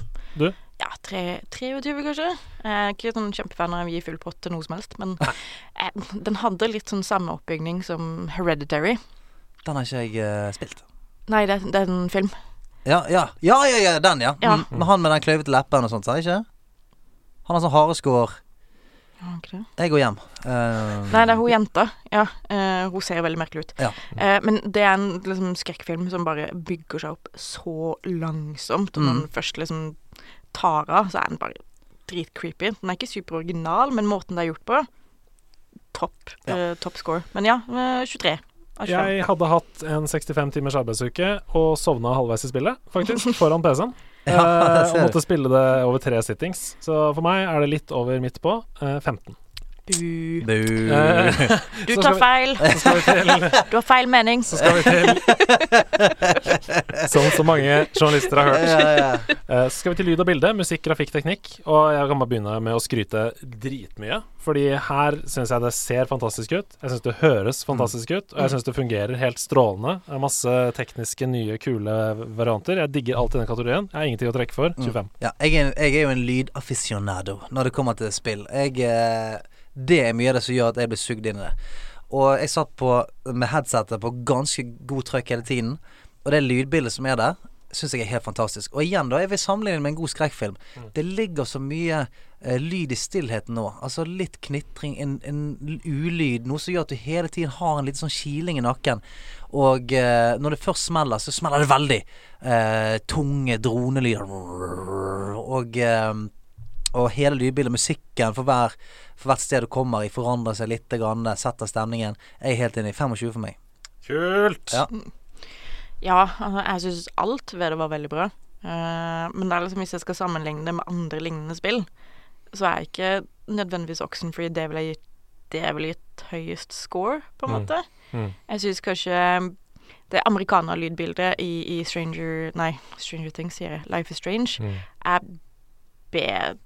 Ja, tre, 23 kanskje. Jeg er ikke sånn kjempefan av å gi full pott til noe som helst, men eh, den hadde litt sånn samme oppbygning som Hereditary. Den har ikke jeg uh, spilt. Nei, det, det er en film. Ja, ja, ja, ja, ja den, ja. Ja. Mm. Med han med den kløyvete leppen og sånt, sa jeg ikke? Han har sånn hareskår. Ja, ikke det? Jeg går hjem. Eh, Nei, det er hun jenta. Ja, eh, hun ser veldig merkelig ut. Ja. Eh, men det er en liksom, skrekkfilm som bare bygger seg opp så langsomt. Og når Mm. den først liksom tar av, så er den bare dritcreepy. Den er ikke superoriginal, men måten det er gjort på Topp. Eh, topp score. Men ja, eh, 23 av 25. Jeg hadde hatt en 65 timers arbeidsuke og sovna halvveis i spillet, faktisk, foran PC-en. Ja, Eh, og måtte spille det over tre sittings. Så for meg er det litt over midt på. Eh, 15. Bu. Bu. Eh, Du Så tar vi- feil. Så skal vi til Du har feil mening. Så skal vi til Som så mange journalister har hørt. ja, ja. Eh, Så skal vi til lyd og bilde, musikk, grafikk, teknikk. Og jeg kan bare begynne med å skryte dritmye. Fordi her syns jeg det ser fantastisk ut. Jeg syns det høres fantastisk ut. Og jeg syns det fungerer helt strålende. Det er masse tekniske, nye, kule varianter. Jeg digger alt i den kategorien. Jeg har ingenting å trekke for. 25. Ja, jeg er, jeg er jo en lydaficionado når det kommer til spill. Jeg, eh, det er mye av det som gjør at jeg blir sugd inn i det. Og jeg satt på med headsetet på ganske god trøkk hele tiden. Og det lydbildet som er der, syns jeg er helt fantastisk. Og igjen, da, jeg vil sammenligne med en god skrekkfilm. Det ligger så mye eh, lyd i stillheten nå. Altså litt knitring, en, en ulyd. Noe som gjør at du hele tiden har en liten sånn kiling i nakken. Og eh, når det først smeller, så smeller det veldig. Eh, tunge dronelyder. Og, eh, og hele lydbildet, musikken for, hver, for hvert sted du kommer i, forandrer seg litt, grann, setter stemningen. Jeg er helt enig. 25 for meg. Kult! Ja. Ja, altså, jeg syns alt ved det var veldig bra. Eh, men det er liksom, hvis jeg skal sammenligne det med andre lignende spill, så er ikke nødvendigvis Oxenfree det ville jeg gitt det ville gitt høyest score, på en Mm. måte. Mm. Jeg syns kanskje det amerikaner-lydbildet i, i Stranger Nei, Stranger Things, sier jeg. Life is Strange. Mm. er bedre.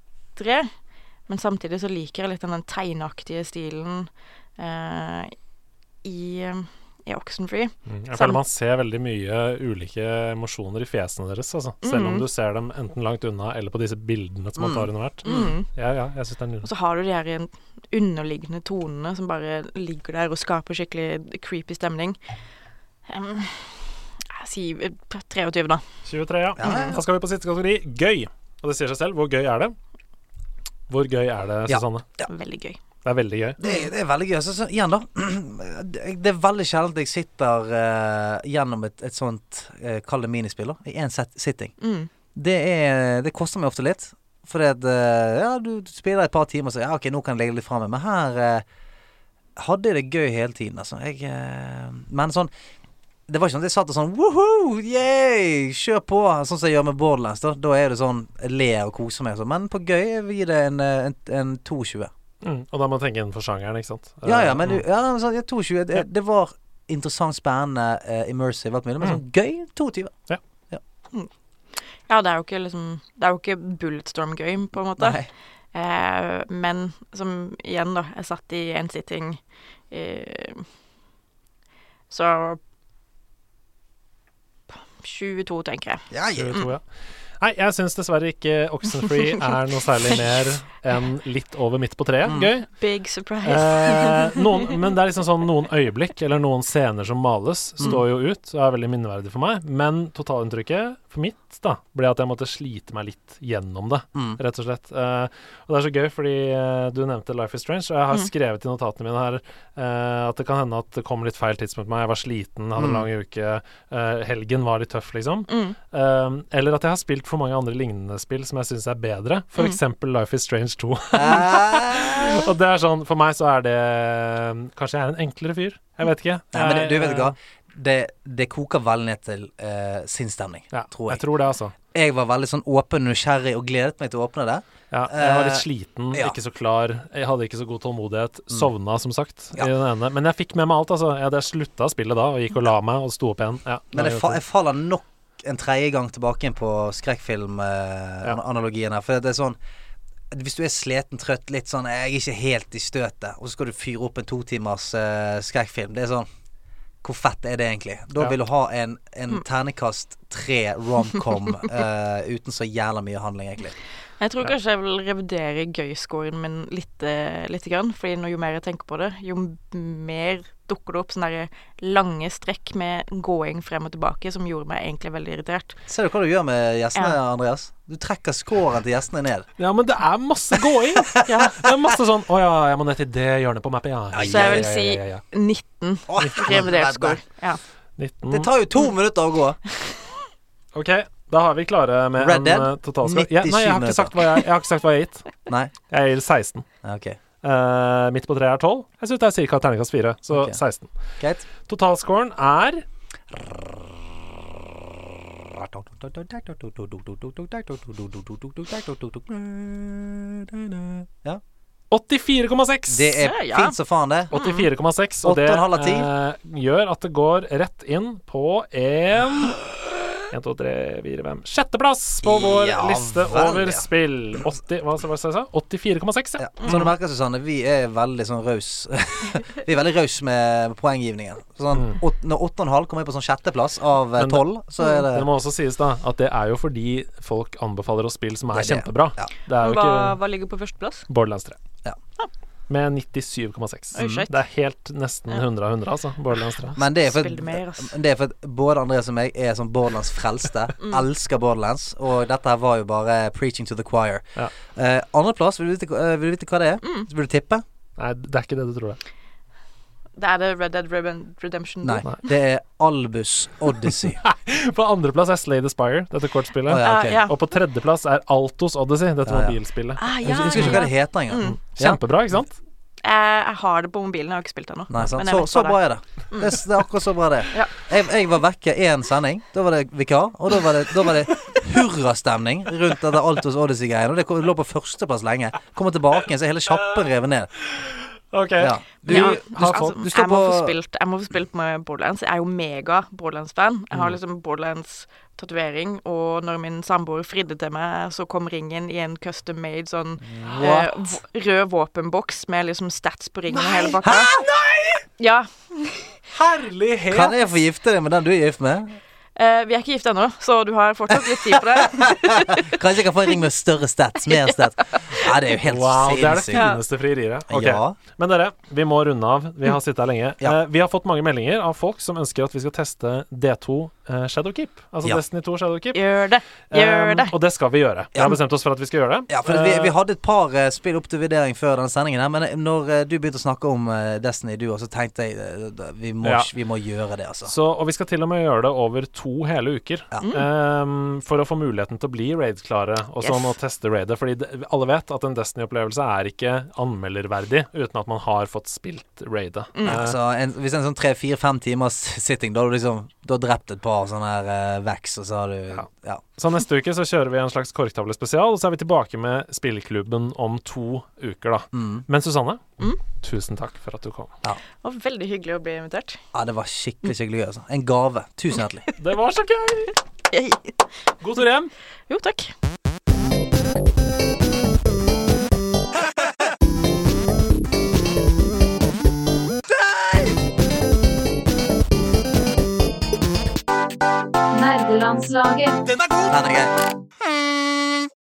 Men samtidig så liker jeg litt den tegneaktige stilen eh, i, i Oxenfree. Mm. Jeg føler man ser veldig mye ulike emosjoner i fjesene deres, altså. Selv om Mhm. du ser dem enten langt unna eller på disse bildene som man Mm. tar under hvert. Mm. Ja, ja, jeg synes det er Og så har du de her underliggende tonene som bare ligger der og skaper skikkelig creepy stemning. Um, jeg sier eh, 23, da. 23, ja. Ja, ja, ja. Da skal vi på siste kategori, gøy. Og det sier seg selv. Hvor gøy er det? Hvor gøy er det, Ja. Susanne? Veldig gøy. Det er veldig gøy. Det, er- det er veldig gøy. Så, så, igjen, da. Det det er veldig sjelden jeg sitter uh, gjennom et, et sånt uh, Kall det minispill. I én sitting. Mm. Det er Det koster meg ofte litt. Fordi at uh, Ja, du, du spiller et par timer, så ja, OK, nå kan jeg legge litt fra meg. Men her uh, hadde jeg det gøy hele tiden, altså. Jeg Men sånn det var ikke sånn at jeg satt og sånn Woohoo! Yay! Kjør på! Sånn som jeg gjør med Borderlands. Da Da er det sånn Jeg ler og koser meg. og sånn. Men på gøy jeg vil gi det en, eh, en, en 22. Mm. Og da må man tenke innenfor sjangeren, ikke sant? Ja, ja, men Mm. ja, men sånn, ja, 22 det, det var interessant, spennende, uh, immersive, alt mulig. Men Mm. sånn gøy 22. Ja. Ja, det er jo ikke liksom Det er jo ikke Bulletstorm gøy, på en måte. Nei. Eh, men som igjen, da, jeg satt i en sitting eh, Så 22, tenker jeg. Ja, ja. 22, ja. Nei, jeg syns dessverre ikke Oxenfree er noe særlig mer enn litt over midt på treet. Mm. Gøy. Big surprise. Eh, noen, men det er liksom sånn noen øyeblikk eller noen scener som males, Mm. står jo ut og er veldig minneverdig for meg. Men totalinntrykket for mitt da ble at jeg måtte slite meg litt gjennom det, Mm. rett og slett. Eh, og det er så gøy fordi eh, du nevnte Life is Strange, og jeg har skrevet i notatene mine her eh, at det kan hende at det kom litt feil tidspunkt på meg. Jeg var sliten, hadde en lang uke, eh, helgen var litt tøff, liksom. Mm. Eh, eller at jeg har spilt for mange andre lignende spill som jeg syns er bedre. Eksempel Life is Strange 2. Eh, Og det er sånn, for meg så er det Kanskje jeg er en enklere fyr. Jeg vet ikke. Nei, men du vet hva? Det, det koker veldig ned til uh, sinnsstemning, Ja, tror jeg. jeg tror det, altså. Jeg var veldig sånn åpen og nysgjerrig og gledet meg til å åpne det. Ja, jeg var litt Eh, sliten, ja. ikke så klar. Jeg hadde ikke så god tålmodighet. Sovna, som sagt, Ja. i den ene. Men jeg fikk med meg alt, altså. Jeg hadde slutta spillet da, og gikk og la meg og sto opp igjen. Ja, Men jeg, fa jeg faller nok en tredje gang tilbake igjen på skrekkfilmanalogien her. For det er sånn Hvis du er sliten, trøtt, litt sånn Jeg er ikke helt i støtet, og så skal du fyre opp en to timers uh, skrekkfilm. Det er sånn Hvor fett er det egentlig? Da Ja. vil du ha en, en ternekast tre romcom uh, uten så jævla mye handling, egentlig. Jeg tror kanskje jeg vil revidere gøy-scoren min litt, eh, lite grann. Fordi når, jo mer jeg tenker på det, jo mer dukker det opp sånne lange strekk med gåing frem og tilbake som gjorde meg egentlig veldig irritert. Ser du hva du gjør med gjestene, Ja. Andreas? Du trekker scoren til gjestene ned. Ja, men det er masse gåing! Ja, Det er masse sånn Å ja, jeg må ned til det hjørnet på mappet, ja. Ja, så jeg vil ja, si ja, ja, ja. 19 Åh, revidert score. Ja. 19. Det tar jo to minutter å gå. OK, da har vi klare med Red en uh, totalskår. Ja, nei, jeg har, ikke sagt hva jeg, jeg har ikke sagt hva jeg har gitt. Nei? Jeg gir 16. Okay. Ok, Eh, midt på treet er 12. Jeg syns det er ca. terningkast 4, så okay. 16. greit. Totalscoren er Ja. 84,6! Det er Ja, ja. fint som faen, det. 84,6, og det eh, gjør at det går rett inn på en 1, 2, 3, 4, 5 Sjetteplass på vår Ja liste vel, over ja. spill. 80, hva hva sa jeg? 84,6, ja. Ja. Som du merker, Susanne, vi er veldig sånn raus Vi er veldig raus med poenggivningen. Sånn, Mm. åt, når 8,5 kommer på sånn sjetteplass av eh, Men 12, så er det Det må også sies da at det er jo fordi folk anbefaler oss spill som er, Det er det. kjempebra. Ja. Det er jo Hva, ikke hva ligger på førsteplass? Borderlands 3. Ja. Med 97,6. Oi. Det er helt nesten 100 av 100, altså. Borderlands 3. Men det er for det er for at både Andreas og meg er sånn Borderlands frelste. Elsker Borderlands. Og dette her var jo bare preaching to the choir. Ja. Uh, Andreplass, vil, du vite eh, vil du vite hva det er? Mm. Vil du tippe? Nei, det er ikke det du tror det. Det er det Red Dead Redemption 2. Nei. Det er Albus Odyssey. På andreplass er Slay the Spire, dette kortspillet. Oh, ja, okay. Ah, ja. Og på tredjeplass er Altos Odyssey, dette Ja, ja. mobilspillet. Ah, Jeg husker ikke ja. hva det heter engang. Mm. Kjempebra, ikke sant? Jeg, jeg har det på mobilen, jeg har ikke spilt det ennå. Så, så bra er det. Det, er- det er akkurat så bra det. Ja. Jeg, jeg var vekke én sending. Da var det vikar. Og da var det, da var det hurrastemning rundt dette Altos Odyssey-greiene. Og det lå på førsteplass lenge. Kommer tilbake igjen, så er hele sjappen revet ned. Ok. Ja. Du, Ja, du, har altså, fått- du skal jeg, må på få spilt, jeg må få spilt med Borderlands. Jeg er jo mega Borderlands-fan. Jeg Mm. har liksom Borderlands-tatovering, og når min samboer fridde til meg, så kom ringen i en custom made sånn eh, rød våpenboks med liksom stats på ringen og hele bakka. Ja. Herlighet! Kan jeg få gifte deg med den du er gift med? Eh, vi er ikke gift ennå, så du har fortsatt litt tid på det. Kanskje jeg kan få en ring med større stats? Mer stats? Ja, det er jo helt Wow, det er det sinnssykt. fineste frieriet. Okay. Ja. Men dere, vi må runde av. Vi har sittet her lenge. Ja. Uh, vi har fått mange meldinger av folk som ønsker at vi skal teste D2 uh, Shadowkeep. Altså Ja. Destiny 2 Shadowkeep. Gjør det. Gjør Um, og det skal vi gjøre. Vi Ja. har bestemt oss for at vi skal gjøre det. Ja, for vi, Eh, vi hadde et par eh, spill opp til vurdering før denne sendingen her, men eh, når eh, du begynte å snakke om eh, Destiny, du også, så tenkte jeg eh, vi må, Ja. vi må gjøre det, altså. så, og vi skal til og med gjøre det over to hele uker. Ja. Um, for å få muligheten til å bli raid-klare og sånn, Yes. og teste raidet. Fordi de, alle vet at en Destiny-opplevelse er ikke anmelderverdig uten at man har fått spilt raidet. Mm. Uh, Så en, hvis en sånn tre-fire-fem timers sitting, da har du liksom Du har drept et par sånne her uh, vex, og så har du Ja. Ja. Så neste uke så kjører vi en slags korktavle spesial, og så er vi tilbake med Spillklubben om to uker, da. Mm. Men Susanne, Mm. Tusen takk for at du kom. Ja. Det var veldig hyggelig å bli invitert. Ja, det var skikkelig skikkelig gøy. Altså. En gave. Tusen hjertelig. det var så gøy! God tur hjem. Jo, takk. Nerdelandslaget. Den er god! Den er gøy.